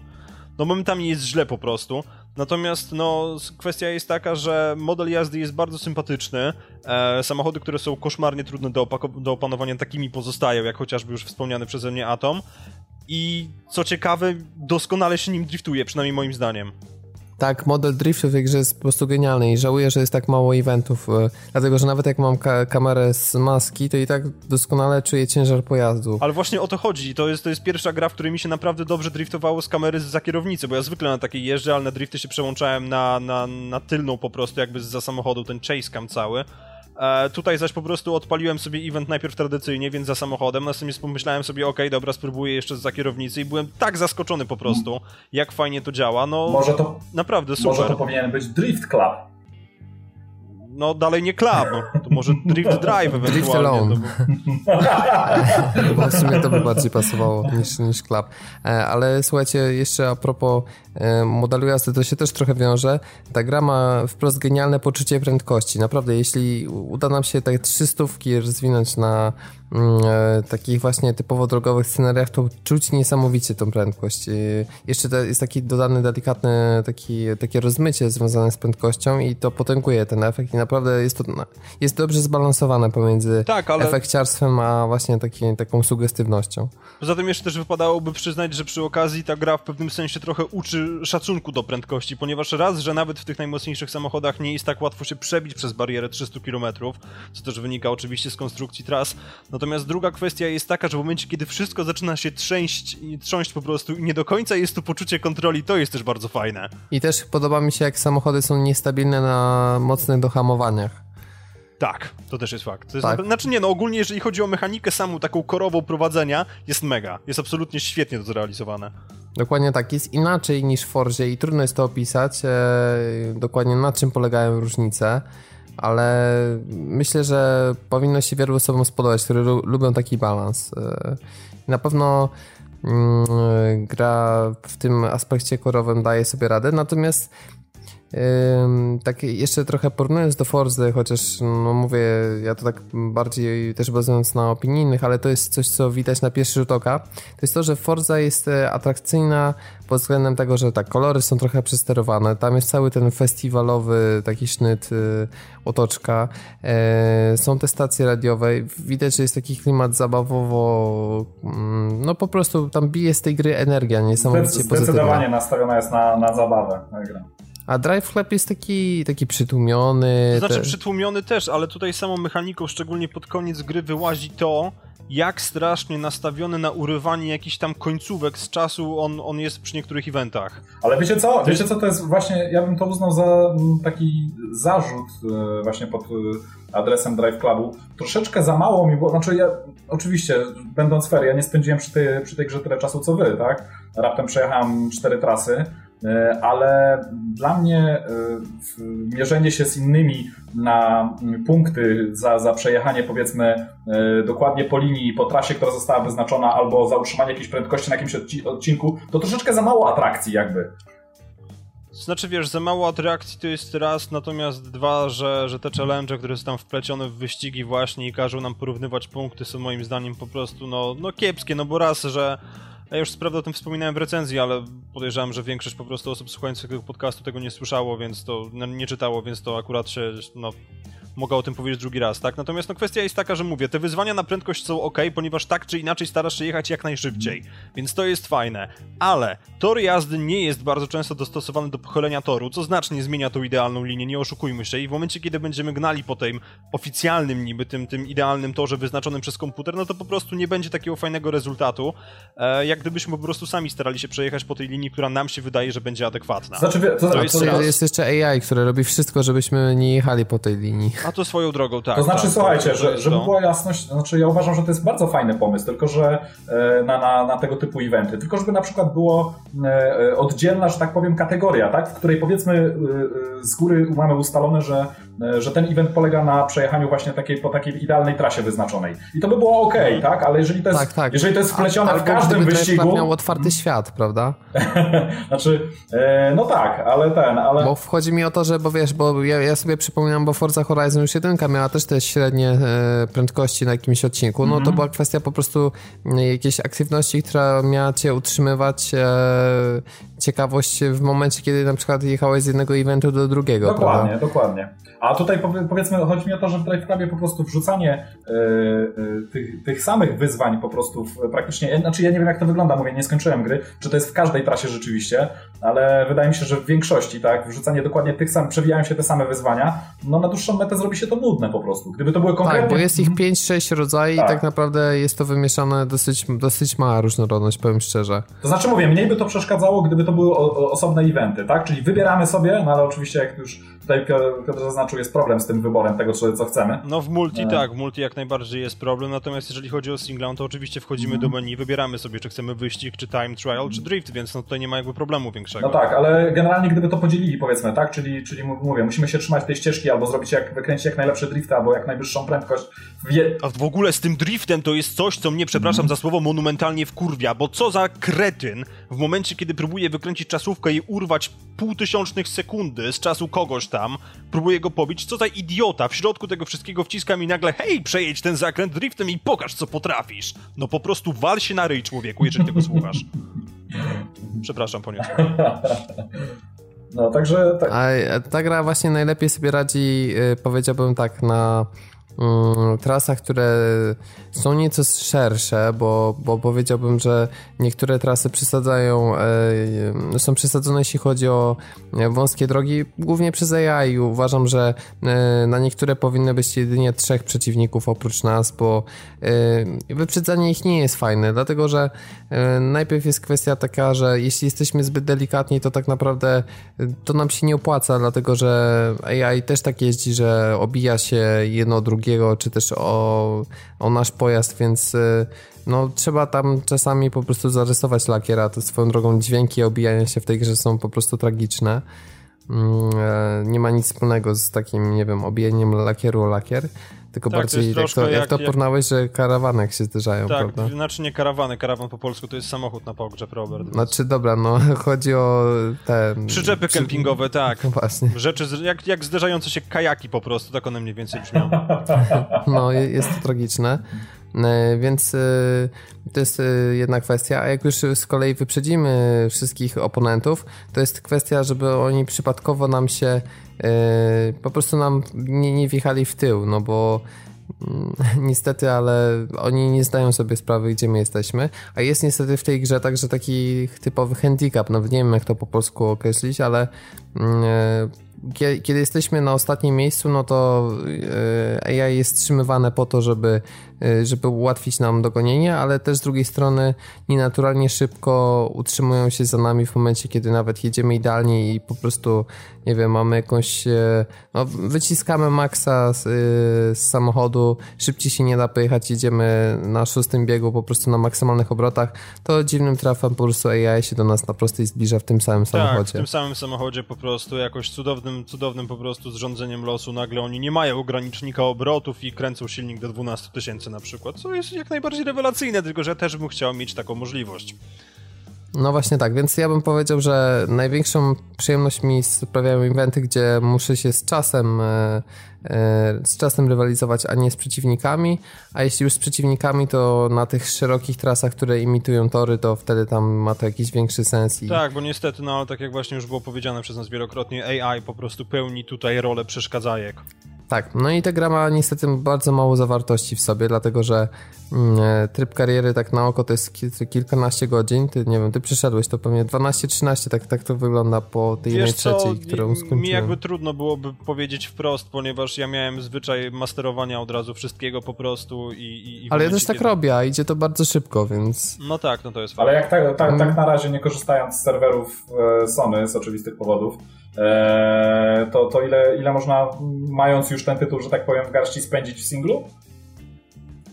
Speaker 3: no momentami jest źle po prostu. Natomiast no, kwestia jest taka, że model jazdy jest bardzo sympatyczny. E, samochody, które są koszmarnie trudne do, do opanowania, takimi pozostają, jak chociażby już wspomniany przeze mnie Atom. I co ciekawe, doskonale się nim driftuje, przynajmniej moim zdaniem.
Speaker 1: Tak, model driftu jest po prostu genialny i żałuję, że jest tak mało eventów, e, dlatego, że nawet jak mam ka kamerę z maski, to i tak doskonale czuję ciężar pojazdu.
Speaker 3: Ale właśnie o to chodzi, to jest, to jest pierwsza gra, w której mi się naprawdę dobrze driftowało z kamery za kierownicy, bo ja zwykle na takiej jeżdżę, ale na drifty się przełączałem na, na, na tylną po prostu, jakby za samochodu, ten chase cam cały. E, tutaj zaś po prostu odpaliłem sobie event najpierw tradycyjnie, więc za samochodem, następnie pomyślałem sobie, okej, okay, dobra, spróbuję jeszcze za kierownicy i byłem tak zaskoczony po prostu, jak fajnie to działa. No, może to, naprawdę super.
Speaker 4: Może to powinien być Drift Club
Speaker 3: no dalej nie club, to może Drift (laughs) Drive ewentualnie. Drift Alone.
Speaker 1: Bo (laughs) w sumie to by bardziej pasowało niż, niż club. E, ale słuchajcie, jeszcze a propos e, modelu jazdy, to się też trochę wiąże. Ta gra ma wprost genialne poczucie prędkości. Naprawdę, jeśli uda nam się te trzystówki rozwinąć na takich właśnie typowo drogowych scenariach, to czuć niesamowicie tą prędkość. Jeszcze jest taki dodany delikatny taki, takie rozmycie związane z prędkością i to potęguje ten efekt i naprawdę jest to jest dobrze zbalansowane pomiędzy tak, ale... efekciarstwem a właśnie taki, taką sugestywnością.
Speaker 3: Poza tym jeszcze też wypadałoby przyznać, że przy okazji ta gra w pewnym sensie trochę uczy szacunku do prędkości, ponieważ raz, że nawet w tych najmocniejszych samochodach nie jest tak łatwo się przebić przez barierę 300 km, co też wynika oczywiście z konstrukcji tras, no Natomiast druga kwestia jest taka, że w momencie, kiedy wszystko zaczyna się trzęść i trząść po prostu i nie do końca jest tu poczucie kontroli, to jest też bardzo fajne.
Speaker 1: I też podoba mi się, jak samochody są niestabilne na mocnych dohamowaniach.
Speaker 3: Tak, to też jest fakt. Jest tak. Znaczy nie, no ogólnie jeżeli chodzi o mechanikę samą, taką korową prowadzenia, jest mega. Jest absolutnie świetnie to zrealizowane.
Speaker 1: Dokładnie tak, jest inaczej niż w Forzie i trudno jest to opisać, e, dokładnie na czym polegają różnice ale myślę, że powinno się wielu osobom spodobać, które lubią taki balans. E, na pewno mm, gra w tym aspekcie korowym daje sobie radę, natomiast tak jeszcze trochę porównując do Forzy, chociaż no mówię, ja to tak bardziej też bazując na opinii innych, ale to jest coś, co widać na pierwszy rzut oka, to jest to, że Forza jest e, atrakcyjna pod względem tego, że tak, kolory są trochę przesterowane, tam jest cały ten festiwalowy taki sznyt, y, otoczka, e, są te stacje radiowe, widać, że jest taki klimat zabawowo, mm, no po prostu tam bije z tej gry energia niesamowicie
Speaker 4: pozytywna. Zdecydowanie nastawiona jest na, na zabawę. Gra.
Speaker 1: A Drive Club jest taki, taki przytłumiony.
Speaker 3: To znaczy te... przytłumiony też, ale tutaj samą mechaniką, szczególnie pod koniec gry, wyłazi to, jak strasznie nastawiony na urywanie jakichś tam końcówek z czasu on, on jest przy niektórych eventach.
Speaker 4: Ale wiecie co? Wiecie co to jest właśnie, ja bym to uznał za mm, taki zarzut e, właśnie pod e, adresem Drive Clubu. Troszeczkę za mało mi było, znaczy ja oczywiście będąc fair, ja nie spędziłem przy tej, przy tej grze tyle czasu co wy, tak? Raptem przejechałem cztery trasy, ale dla mnie mierzenie się z innymi na punkty za, za przejechanie powiedzmy dokładnie po linii, po trasie, która została wyznaczona, albo za utrzymanie jakiejś prędkości na jakimś odcinku, to troszeczkę za mało atrakcji jakby.
Speaker 3: Znaczy wiesz, za mało atrakcji to jest raz, natomiast dwa, że, że te challenge, które są tam wplecione w wyścigi właśnie i każą nam porównywać punkty są moim zdaniem po prostu no, no kiepskie, no bo raz, że ja już sprawdę o tym wspominałem w recenzji, ale podejrzewam, że większość po prostu osób słuchających tego podcastu tego nie słyszało, więc to nie czytało, więc to akurat się no, mogę o tym powiedzieć drugi raz, tak? Natomiast no, kwestia jest taka, że mówię, te wyzwania na prędkość są ok, ponieważ tak czy inaczej starasz się jechać jak najszybciej, więc to jest fajne. Ale tor jazdy nie jest bardzo często dostosowany do pochylenia toru, co znacznie zmienia tą idealną linię, nie oszukujmy się. I w momencie, kiedy będziemy gnali po tym oficjalnym niby, tym, tym idealnym torze wyznaczonym przez komputer, no to po prostu nie będzie takiego fajnego rezultatu, e, jak gdybyśmy po prostu sami starali się przejechać po tej linii, która nam się wydaje, że będzie adekwatna.
Speaker 1: Znaczy, to, to, jest, to jest jeszcze AI, które robi wszystko, żebyśmy nie jechali po tej linii. (laughs)
Speaker 3: A to swoją drogą, tak.
Speaker 4: To znaczy,
Speaker 3: tak,
Speaker 4: słuchajcie, że, żeby była jasność, znaczy ja uważam, że to jest bardzo fajny pomysł, tylko że e, na, na, na tego typu eventy. Tylko żeby na przykład było e, e, oddzielna, że tak powiem, kategoria, tak? w której powiedzmy z góry mamy ustalone, że, że ten event polega na przejechaniu właśnie takiej, po takiej idealnej trasie wyznaczonej. I to by było ok, mhm. tak? Ale jeżeli to jest, tak, tak. Jeżeli to jest wplecione w każdym wyścigu.
Speaker 1: miał otwarty świat, prawda? (laughs)
Speaker 4: znaczy, no tak, ale ten, ale.
Speaker 1: Bo wchodzi mi o to, że bo wiesz, bo ja, ja sobie przypominam, bo Forza Horizon już jeden miała też te średnie e, prędkości na jakimś odcinku, no to mhm. była kwestia po prostu jakiejś aktywności, która miała cię utrzymywać e, ciekawość w momencie, kiedy na przykład jechałeś z jednego eventu do drugiego.
Speaker 4: Dokładnie,
Speaker 1: prawda?
Speaker 4: dokładnie. A tutaj powiedzmy, chodzi mi o to, że w Drive po prostu wrzucanie tych, tych samych wyzwań po prostu w, praktycznie, znaczy ja nie wiem jak to wygląda, mówię, nie skończyłem gry, czy to jest w każdej trasie rzeczywiście, ale wydaje mi się, że w większości, tak, wrzucanie dokładnie tych samych, przewijają się te same wyzwania, no na dłuższą metę zrobi się to nudne po prostu. Gdyby to były konkretnie...
Speaker 1: Tak, bo jest ich 5-6 rodzajów tak. i tak naprawdę jest to wymieszane dosyć, dosyć mała różnorodność, powiem szczerze.
Speaker 4: To znaczy mówię, mniej by to przeszkadzało, gdyby to były osobne eventy, tak? Czyli wybieramy sobie, no ale oczywiście jak już tutaj Piotr zaznaczył, jest problem z tym wyborem tego, co chcemy.
Speaker 3: No w multi e... tak, w multi jak najbardziej jest problem, natomiast jeżeli chodzi o singla, to oczywiście wchodzimy mm. do menu, wybieramy sobie, czy chcemy wyścig, czy time trial, czy drift, więc no tutaj nie ma jakby problemu większego.
Speaker 4: No tak, ale generalnie gdyby to podzielili powiedzmy, tak? Czyli, czyli mówię, musimy się trzymać tej ścieżki albo zrobić jak, wykręcić jak najlepszy drift, albo jak najwyższą prędkość.
Speaker 3: Wie... A w ogóle z tym driftem to jest coś, co mnie, przepraszam mm. za słowo, monumentalnie wkurwia, bo co za kretyn w momencie, kiedy próbuje wykręcić czasówkę i urwać pół tysiącznych sekundy z czasu kogoś tam, próbuje go pobić, co za idiota w środku tego wszystkiego wciska mi nagle hej, przejedź ten zakręt driftem i pokaż, co potrafisz. No po prostu wal się na ryj, człowieku, jeżeli tego słuchasz. Przepraszam, poniosłem.
Speaker 4: No, także... Tak.
Speaker 1: A ta gra właśnie najlepiej sobie radzi, y, powiedziałbym tak, na trasach, które są nieco szersze, bo, bo powiedziałbym, że niektóre trasy przesadzają, e, są przesadzone jeśli chodzi o e, wąskie drogi, głównie przez AI. Uważam, że e, na niektóre powinny być jedynie trzech przeciwników oprócz nas, bo wyprzedzanie ich nie jest fajne, dlatego że najpierw jest kwestia taka, że jeśli jesteśmy zbyt delikatni, to tak naprawdę to nam się nie opłaca, dlatego że AI też tak jeździ, że obija się jedno drugie czy też o, o nasz pojazd, więc y, no, trzeba tam czasami po prostu zarysować lakiera. To swoją drogą dźwięki obijania się w tej grze są po prostu tragiczne. Mm, e, nie ma nic wspólnego z takim, nie wiem, obijaniem lakieru o lakier. Tylko tak, bardziej, jak to, jak, jak to porównałeś, że karawanek się zderzają,
Speaker 3: tak,
Speaker 1: prawda?
Speaker 3: znaczy nie karawany, karawan po polsku to jest samochód na pogrzeb, Robert.
Speaker 1: Znaczy dobra, no (laughs) chodzi o te...
Speaker 3: Przyczepy przy... kempingowe, tak.
Speaker 1: No (laughs) właśnie.
Speaker 3: Rzeczy, jak, jak zderzające się kajaki po prostu, tak one mniej więcej brzmią. (laughs)
Speaker 1: No, jest to tragiczne. E, więc e, to jest e, jedna kwestia. A jak już z kolei wyprzedzimy wszystkich oponentów, to jest kwestia, żeby oni przypadkowo nam się po prostu nam nie, nie wjechali w tył, no bo mm, (laughs) niestety, ale oni nie zdają sobie sprawy, gdzie my jesteśmy. A jest niestety w tej grze także taki typowy handicap. No nie wiem, jak to po polsku określić, ale mm, kiedy jesteśmy na ostatnim miejscu, no to AI jest wstrzymywane po to, żeby żeby ułatwić nam dogonienie, ale też z drugiej strony nienaturalnie szybko utrzymują się za nami w momencie, kiedy nawet jedziemy idealnie i po prostu, nie wiem, mamy jakąś, y, no, wyciskamy maksa z, y, z samochodu, szybciej się nie da pojechać, jedziemy na szóstym biegu po prostu na maksymalnych obrotach, to dziwnym trafem po prostu AI się do nas na prostej zbliża w tym samym tak, samochodzie.
Speaker 3: W tym samym samochodzie po prostu jakoś cudownym, cudownym po prostu zrządzeniem losu nagle oni nie mają ogranicznika obrotów i kręcą silnik do 12 tysięcy na przykład, co jest jak najbardziej rewelacyjne, tylko że ja też bym chciał mieć taką możliwość.
Speaker 1: No właśnie tak, więc ja bym powiedział, że największą przyjemność mi sprawiają eventy, gdzie muszę się z czasem e, e, z czasem rywalizować, a nie z przeciwnikami, a jeśli już z przeciwnikami, to na tych szerokich trasach, które imitują tory, to wtedy tam ma to jakiś większy sens. I...
Speaker 3: Tak, bo niestety, no tak jak właśnie już było powiedziane przez nas wielokrotnie, AI po prostu pełni tutaj rolę przeszkadzajek.
Speaker 1: Tak, no i ta gra ma niestety bardzo mało zawartości w sobie, dlatego że mm, e, tryb kariery tak na oko to jest kilkanaście godzin, ty nie wiem, ty przeszedłeś to pewnie 12-13, tak, tak to wygląda po tej jednej trzeciej, którą skończyłem.
Speaker 3: Mi jakby trudno byłoby powiedzieć wprost, ponieważ ja miałem zwyczaj masterowania od razu wszystkiego po prostu i... i,
Speaker 1: i Ale ja też tak kiedy... robię, a idzie to bardzo szybko, więc...
Speaker 3: No tak, no to jest
Speaker 4: fajne. Ale jak tak, tak, tak mhm. na razie nie korzystając z serwerów e, Sony z oczywistych powodów, to, to ile, ile można, mając już ten tytuł, że tak powiem, w garści spędzić w singlu?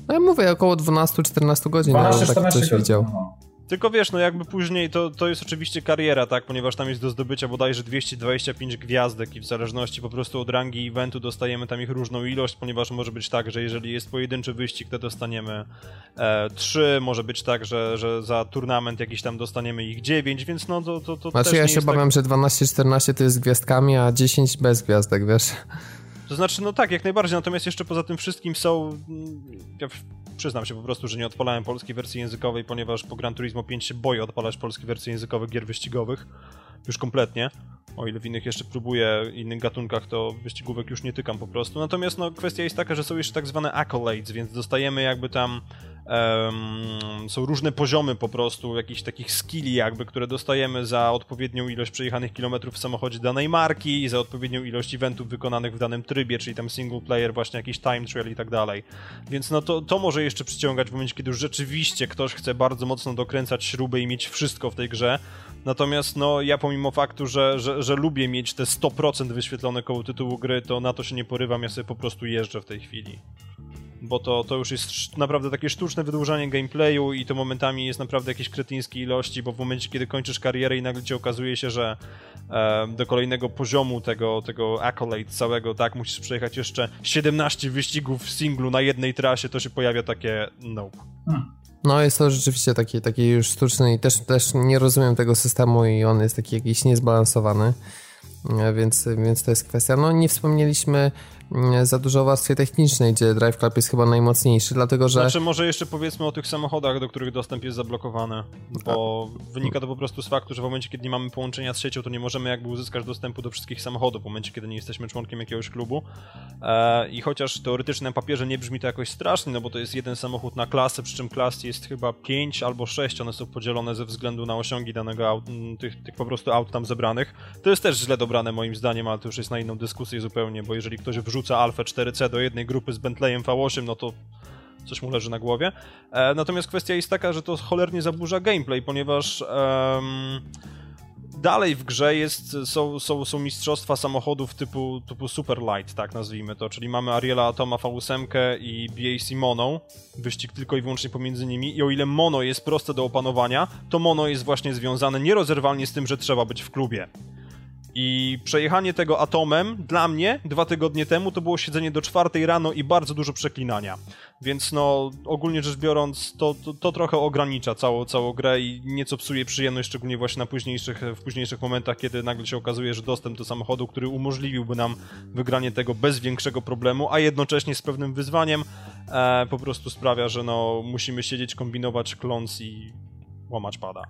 Speaker 1: No ja mówię około 12-14 godzin, 12, tak coś godzin. widział. Aha.
Speaker 3: Tylko wiesz, no jakby później to, to jest oczywiście kariera, tak, ponieważ tam jest do zdobycia bodajże 225 gwiazdek i w zależności po prostu od rangi eventu dostajemy tam ich różną ilość, ponieważ może być tak, że jeżeli jest pojedynczy wyścig, to dostaniemy e, 3, może być tak, że, że za turnament jakiś tam dostaniemy ich 9, więc no to, to, to
Speaker 1: Znaczy ja się obawiam, tak... że 12-14 to jest gwiazdkami, a 10 bez gwiazdek, wiesz?
Speaker 3: To znaczy, no tak, jak najbardziej, natomiast jeszcze poza tym wszystkim są... Ja przyznam się po prostu, że nie odpalałem polskiej wersji językowej, ponieważ po Gran Turismo 5 się boję odpalać polskie wersje językowe gier wyścigowych. Już kompletnie. O ile w innych jeszcze próbuję, innych gatunkach, to wyścigówek już nie tykam po prostu. Natomiast no, kwestia jest taka, że są jeszcze tak zwane accolades, więc dostajemy jakby tam Um, są różne poziomy po prostu, jakichś takich skilli jakby, które dostajemy za odpowiednią ilość przejechanych kilometrów w samochodzie danej marki i za odpowiednią ilość eventów wykonanych w danym trybie, czyli tam single player, właśnie jakiś time trial i tak dalej. Więc no to, to może jeszcze przyciągać w momencie, kiedy już rzeczywiście ktoś chce bardzo mocno dokręcać śrubę i mieć wszystko w tej grze. Natomiast no ja pomimo faktu, że, że, że lubię mieć te 100% wyświetlone koło tytułu gry, to na to się nie porywam, ja sobie po prostu jeżdżę w tej chwili bo to, to już jest naprawdę takie sztuczne wydłużanie gameplayu i to momentami jest naprawdę jakieś kretyńskie ilości, bo w momencie, kiedy kończysz karierę i nagle ci okazuje się, że e, do kolejnego poziomu tego, tego accolade całego, tak, musisz przejechać jeszcze 17 wyścigów w singlu na jednej trasie, to się pojawia takie nope. Hmm.
Speaker 1: No jest to rzeczywiście taki, taki już sztuczny i też, też nie rozumiem tego systemu i on jest taki jakiś niezbalansowany, e, więc, więc to jest kwestia. No nie wspomnieliśmy za dużo o warstwie technicznej, gdzie Drive Club jest chyba najmocniejszy, dlatego że...
Speaker 3: Znaczy może jeszcze powiedzmy o tych samochodach, do których dostęp jest zablokowany, bo A. wynika to po prostu z faktu, że w momencie, kiedy nie mamy połączenia z siecią, to nie możemy jakby uzyskać dostępu do wszystkich samochodów, w momencie, kiedy nie jesteśmy członkiem jakiegoś klubu e, i chociaż teoretycznie na papierze nie brzmi to jakoś strasznie, no bo to jest jeden samochód na klasę, przy czym klas jest chyba 5 albo 6, one są podzielone ze względu na osiągi danego aut, tych, tych po prostu aut tam zebranych. To jest też źle dobrane moim zdaniem, ale to już jest na inną dyskusję zupełnie, bo jeżeli ktoś wrzuca wrzuca Alfa 4C do jednej grupy z Bentleyem V8, no to coś mu leży na głowie. E, natomiast kwestia jest taka, że to cholernie zaburza gameplay, ponieważ dalej w grze jest, są, są, są mistrzostwa samochodów typu, typu Super Light, tak nazwijmy to, czyli mamy Ariela Atoma V8 i BAC Mono, wyścig tylko i wyłącznie pomiędzy nimi i o ile Mono jest proste do opanowania, to Mono jest właśnie związane nierozerwalnie z tym, że trzeba być w klubie. I przejechanie tego atomem dla mnie dwa tygodnie temu to było siedzenie do czwartej rano i bardzo dużo przeklinania. Więc no, ogólnie rzecz biorąc, to, to, to, trochę ogranicza całą, całą grę i nieco psuje przyjemność, szczególnie właśnie na późniejszych, w późniejszych momentach, kiedy nagle się okazuje, że dostęp do samochodu, który umożliwiłby nam wygranie tego bez większego problemu, a jednocześnie z pewnym wyzwaniem, e, po prostu sprawia, że no, musimy siedzieć, kombinować, kląc i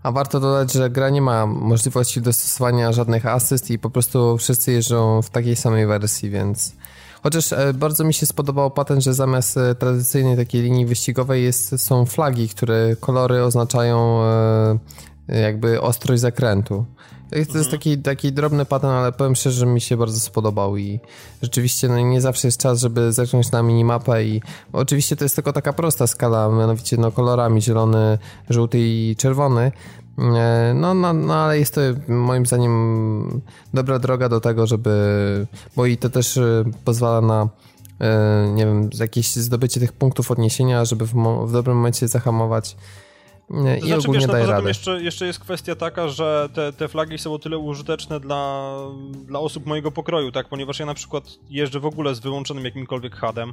Speaker 1: A warto dodać, że gra nie ma możliwości dostosowania żadnych asyst i po prostu wszyscy jeżdżą w takiej samej wersji, więc... Chociaż e, bardzo mi się spodobał patent, że zamiast e, tradycyjnej takiej linii wyścigowej jest, są flagi, które kolory oznaczają e, jakby ostrość zakrętu. To jest, mhm. taki, taki drobny pattern, ale powiem szczerze, że mi się bardzo spodobał i rzeczywiście no, nie zawsze jest czas, żeby zerknąć na minimapę i oczywiście to jest tylko taka prosta skala, mianowicie no, kolorami zielony, żółty i czerwony, e, no, no, no, ale jest to moim zdaniem dobra droga do tego, żeby. Bo i to też e, pozwala na, e, nie wiem, jakieś zdobycie tych punktów odniesienia, żeby w, w dobrym momencie zahamować
Speaker 3: nie, to I znaczy, wiesz, no, daje radę. Jeszcze, jeszcze jest kwestia taka, że te, te flagi są o tyle użyteczne dla, dla osób mojego pokroju, tak? Ponieważ ja na przykład jeżdżę w ogóle z wyłączonym jakimkolwiek HUD-em,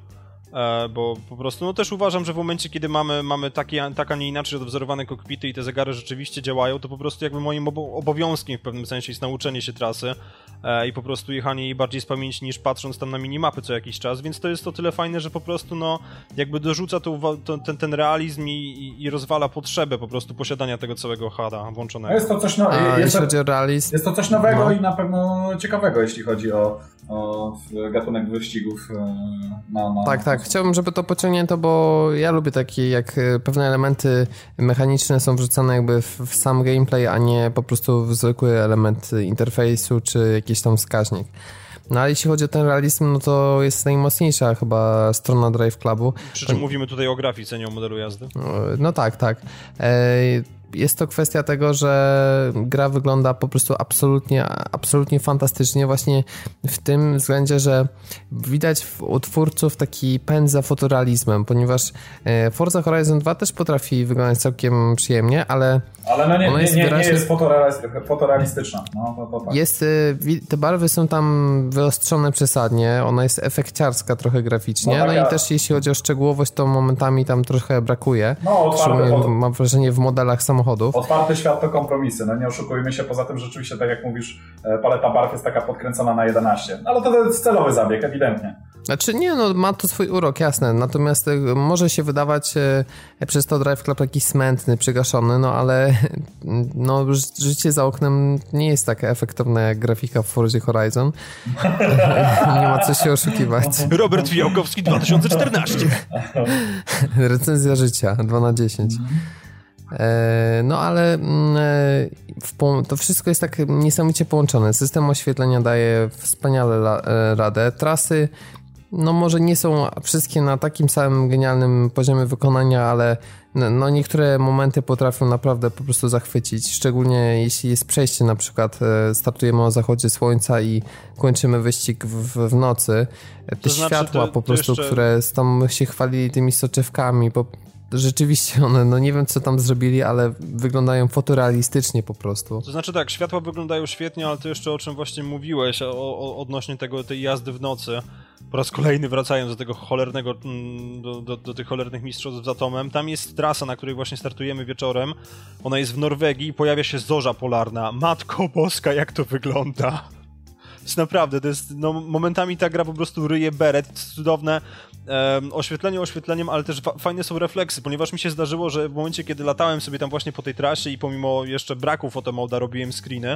Speaker 3: bo po prostu, no też uważam, że w momencie, kiedy mamy, mamy takie, tak, a nie inaczej odwzorowane kokpity i te zegary rzeczywiście działają, to po prostu jakby moim obowiązkiem w pewnym sensie jest nauczenie się trasy e, i po prostu jechanie jej bardziej z pamięci niż patrząc tam na minimapy co jakiś czas, więc to jest o tyle fajne, że po prostu no jakby dorzuca to, to ten, ten realizm i, i, i, rozwala potrzebę po prostu posiadania tego całego HADa włączonego.
Speaker 4: Jest to coś, no, jest, to, jest to coś nowego no. i na pewno ciekawego, jeśli chodzi o, o gatunek wyścigów e,
Speaker 1: na, na... Tak, tak, chciałbym, żeby to pociągnięto, bo ja lubię takie, jak e, pewne elementy mechaniczne są wrzucane jakby w, w sam gameplay, a nie po prostu w zwykły element interfejsu czy jakiś tam wskaźnik. No ale jeśli chodzi o ten realizm, no to jest najmocniejsza chyba strona Drive Clubu.
Speaker 3: Przy czym mówimy tutaj o grafice, nie o modelu jazdy.
Speaker 1: No, no tak, tak. E, jest to kwestia tego, że gra wygląda po prostu absolutnie, absolutnie fantastycznie właśnie w tym względzie, że widać u twórców taki pęd za fotorealizmem, ponieważ e, Forza Horizon 2 też potrafi wyglądać całkiem przyjemnie, ale
Speaker 4: ale no nie, nie, jest, nie, wyraźnie... nie jest fotorealistyczna. No, to, to tak.
Speaker 1: Jest, e, te barwy są tam wyostrzone przesadnie, ona jest efekciarska trochę graficznie, no, no i też jeśli chodzi o szczegółowość, to momentami tam trochę brakuje. No, otwarte, Mam wrażenie w modelach samochodów samochodów.
Speaker 4: Otwarty świat to kompromisy, no nie oszukujmy się, poza tym rzeczywiście, tak jak mówisz, e, paleta barw jest taka podkręcona na 11, ale to jest celowy zabieg, ewidentnie.
Speaker 1: Znaczy nie, no ma to swój urok, jasne, natomiast e, może się wydawać e, przez to Drive Club jakiś smętny, przygaszony, no ale (laughs) no, życie za oknem nie jest takie efektowne jak grafika w Forza Horizon. (laughs) nie ma co się oszukiwać.
Speaker 3: Robert Fiałkowski 2014. (laughs)
Speaker 1: Recenzja życia, 2 na 10. E, no ale mm, e, to wszystko jest tak niesamowicie połączone. System oświetlenia daje wspaniale e, radę. Trasy, no może nie są wszystkie na takim samym genialnym poziomie wykonania, ale no niektóre momenty potrafią naprawdę po prostu zachwycić. Szczególnie jeśli jest przejście, na przykład startujemy o zachodzie słońca i kończymy wyścig w, w nocy. Te to znaczy, światła to, po prostu, jeszcze... które tam się chwalili tymi soczewkami, po, rzeczywiście one, no nie wiem co tam zrobili, ale wyglądają fotorealistycznie po prostu.
Speaker 3: To znaczy tak, światła wyglądają świetnie, ale to jeszcze o czym właśnie mówiłeś, o, o, odnośnie tego, tej jazdy w nocy. Po raz kolejny wracając do tego cholernego, mm, do, do, do tych cholernych mistrzostw z Atomem, tam jest trasa, na której właśnie startujemy wieczorem. Ona jest w Norwegii i pojawia się zorza polarna. Matko boska, jak to wygląda! jest naprawdę, to jest, no, momentami ta gra po prostu ryje beret, cudowne um, oświetlenie oświetleniem, ale też fajne są refleksy, ponieważ mi się zdarzyło, że w momencie, kiedy latałem sobie tam właśnie po tej trasie i pomimo jeszcze braku fotomoda robiłem screeny,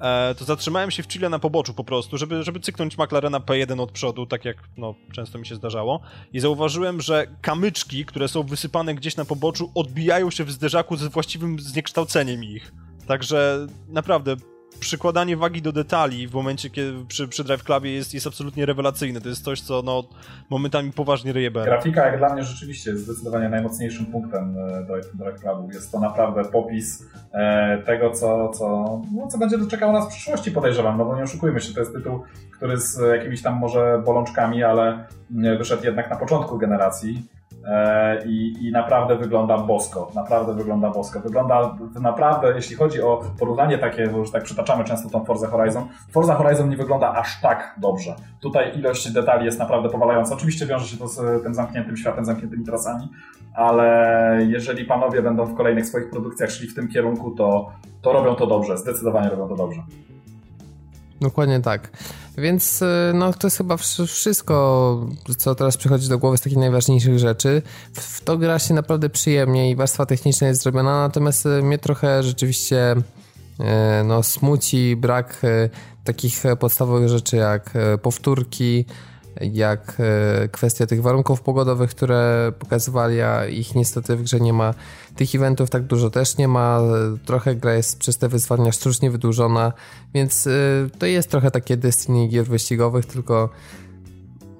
Speaker 3: e, to zatrzymałem się w Chile na poboczu po prostu, żeby, żeby cyknąć McLarena P1 od przodu, tak jak no, często mi się zdarzało i zauważyłem, że kamyczki, które są wysypane gdzieś na poboczu odbijają się w zderzaku ze właściwym zniekształceniem ich. Także naprawdę przykładanie wagi do detali w momencie, kiedy przy, przy Drive Clubie jest, jest absolutnie rewelacyjne. To jest coś, co no, momentami poważnie ryje
Speaker 4: Grafika jak dla mnie rzeczywiście jest zdecydowanie najmocniejszym punktem e, Drive Clubu. Jest to naprawdę popis e, tego, co, co, no, co będzie doczekało nas w przyszłości, podejrzewam. No bo nie oszukujmy się, to jest tytuł, który z jakimiś tam może bolączkami, ale mm, wyszedł jednak na początku generacji I, I, naprawdę wygląda bosko, naprawdę wygląda bosko. Wygląda naprawdę, jeśli chodzi o porównanie takie, bo już tak przytaczamy często tą Forza Horizon, Forza Horizon nie wygląda aż tak dobrze. Tutaj ilość detali jest naprawdę powalająca. Oczywiście wiąże się to z tym zamkniętym światem, zamkniętymi trasami, ale jeżeli panowie będą w kolejnych swoich produkcjach szli w tym kierunku, to, to robią to dobrze, zdecydowanie robią to dobrze.
Speaker 1: Dokładnie tak. Więc y, no, to jest chyba wszystko, co teraz przychodzi do głowy z takich najważniejszych rzeczy. W to gra się naprawdę przyjemnie i warstwa techniczna jest zrobiona, natomiast y, mnie trochę rzeczywiście y, no, smuci brak takich podstawowych rzeczy jak powtórki, jak e, kwestia tych warunków pogodowych, które pokazywali, a ich niestety w grze nie ma. Tych eventów tak dużo też nie ma. Trochę gra jest przez te wyzwania sztucznie wydłużona, więc e, to jest trochę takie Destiny gier wyścigowych, tylko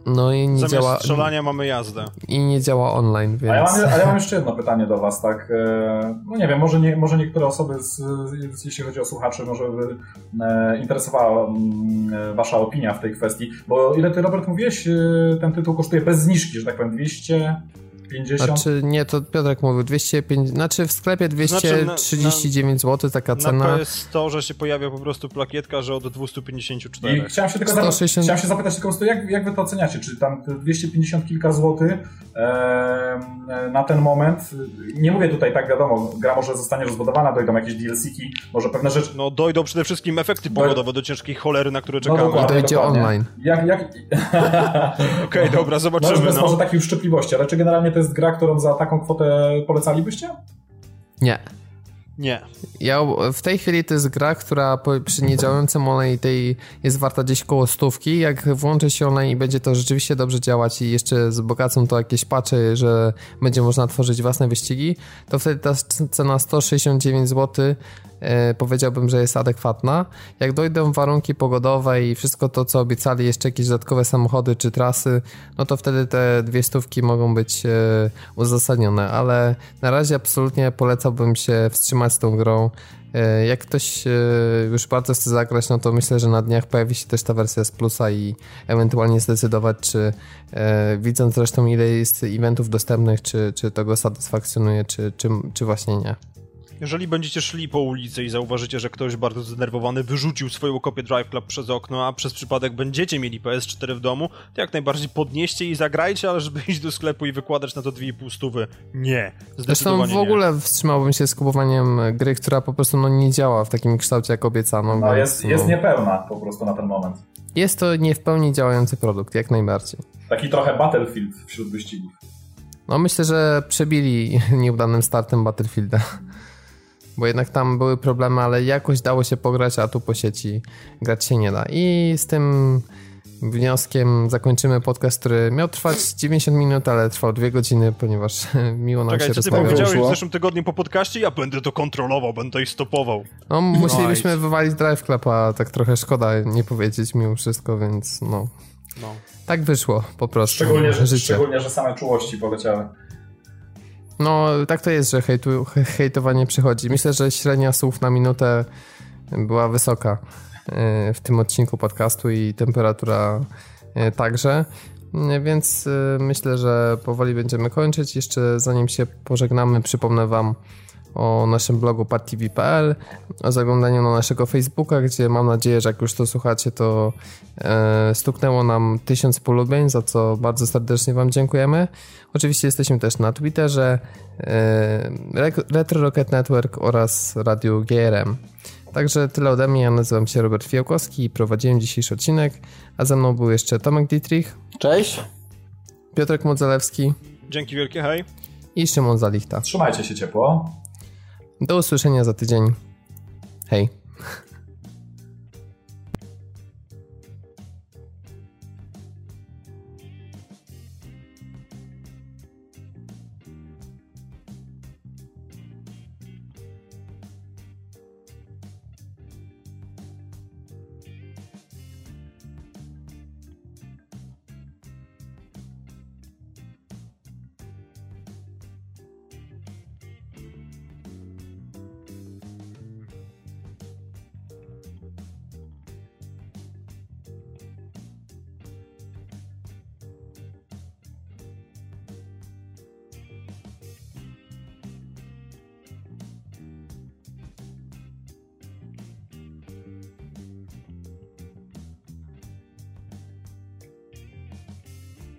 Speaker 1: no i nie
Speaker 3: Zamiast
Speaker 1: działa.
Speaker 3: strzelania mamy jazdę.
Speaker 1: I nie działa online, więc.
Speaker 4: A ja, mam, a ja mam jeszcze jedno pytanie do Was, tak. e, No nie wiem, może, nie, może niektóre osoby, z, jeśli chodzi o słuchaczy, może by e, interesowała mm, e, Wasza opinia w tej kwestii. Bo ile Ty, Robert, mówiłeś, ten tytuł kosztuje bez zniżki, że tak powiem, 250.
Speaker 1: Znaczy, nie, to Piotrek mówił 205, znaczy w sklepie 239 zł taka
Speaker 3: Na
Speaker 1: cena.
Speaker 3: PS to, że się pojawia po prostu plakietka, że od 254.
Speaker 4: I chciałem się tylko
Speaker 1: 160
Speaker 4: zapytać, chciałem się zapytać tylko, jak, jak wy to oceniacie? Czy tam te 250 kilka złotych e, na ten moment, nie mówię tutaj tak wiadomo, gra może zostanie rozbudowana, dojdą jakieś DLC-ki, może pewne rzeczy...
Speaker 3: No dojdą przede wszystkim efekty pogodowe do ciężkiej cholery, na które
Speaker 4: No
Speaker 3: czekamy.
Speaker 1: I dojdzie
Speaker 4: dokładnie.
Speaker 1: online.
Speaker 4: Jak, jak... (laughs)
Speaker 3: Okej, dobra,
Speaker 4: Może
Speaker 3: zobaczymy.
Speaker 4: bez
Speaker 3: No.
Speaker 4: może takiej uszczypliwości, ale czy generalnie to jest gra, którą za taką kwotę polecalibyście?
Speaker 1: Nie.
Speaker 3: Nie.
Speaker 1: Ja w tej chwili to jest gra, która przy niedziałającym online tej jest warta gdzieś koło stówki. Jak włączy się online i będzie to rzeczywiście dobrze działać i jeszcze wzbogacą to jakieś patchy, że będzie można tworzyć własne wyścigi, to wtedy ta cena 169 zł powiedziałbym, że jest adekwatna. Jak dojdą warunki pogodowe i wszystko to, co obiecali, jeszcze jakieś dodatkowe samochody czy trasy, no to wtedy te dwie stówki mogą być e, uzasadnione, ale na razie absolutnie polecałbym się wstrzymać z tą grą. E, Jak ktoś e, już bardzo chce zagrać, no to myślę, że na dniach pojawi się też ta wersja z plusa i ewentualnie zdecydować, czy e, widząc zresztą ile jest eventów dostępnych, czy, czy to go satysfakcjonuje, czy, czy, czy właśnie nie.
Speaker 3: Jeżeli będziecie szli po ulicy i zauważycie, że ktoś bardzo zdenerwowany wyrzucił swoją kopię Drive Club przez okno, a przez przypadek będziecie mieli PS4 w domu, to jak najbardziej podnieście i zagrajcie, ale żeby iść do sklepu i wykładać na to 2,5 stówy, nie.
Speaker 1: Zresztą w ogóle wstrzymałbym się z kupowaniem gry, która po prostu no, nie działa w takim kształcie, jak obiecano.
Speaker 4: No
Speaker 1: więc,
Speaker 4: jest, jest niepełna po prostu na ten moment.
Speaker 1: jest to nie w pełni działający produkt, jak najbardziej.
Speaker 4: Taki trochę Battlefield wśród wyścigów.
Speaker 1: No myślę, że przebili (laughs) nieudanym startem Battlefielda. Bo jednak tam były problemy, ale jakoś dało się pograć, a tu po sieci grać się nie da. I z tym wnioskiem zakończymy podcast, który miał trwać 90 minut, ale trwał 2 godziny, ponieważ (laughs) miło nam
Speaker 3: Czekaj,
Speaker 1: się
Speaker 3: co ty
Speaker 1: rozmawiało.
Speaker 3: powiedziałeś w zeszłym tygodniu po podcaście? Ja będę to kontrolował, będę ich stopował.
Speaker 1: No, musielibyśmy wywalić Drive Club, a tak trochę szkoda nie powiedzieć mimo wszystko, więc no.
Speaker 3: No.
Speaker 1: Tak wyszło po prostu.
Speaker 4: Szczególnie, że,
Speaker 1: życie.
Speaker 4: szczególnie, że same czułości poleciały.
Speaker 1: No, tak to jest, że hejtu, he- hejtowanie przychodzi. Myślę, że średnia słów na minutę była wysoka e, w tym odcinku podcastu i temperatura e, także. E, Więc myślę, że powoli będziemy kończyć. Jeszcze zanim się pożegnamy, przypomnę Wam o naszym blogu partv.pl, o zaglądaniu na naszego Facebooka, gdzie mam nadzieję, że jak już to słuchacie, to e, stuknęło nam tysiąc polubień, za co bardzo serdecznie Wam dziękujemy. Oczywiście jesteśmy też na Twitterze, e, Re- Retro Rocket Network oraz Radiu GRM. Także tyle ode mnie, ja nazywam się Robert Fiałkowski i prowadziłem dzisiejszy odcinek, a ze mną był jeszcze Tomek Dietrich,
Speaker 2: Cześć.
Speaker 1: Piotrek Modzelewski
Speaker 3: Dzięki wielkie, hej.
Speaker 1: i Szymon Zalichta.
Speaker 4: Trzymajcie się ciepło.
Speaker 1: Do usłyszenia za tydzień. Hej.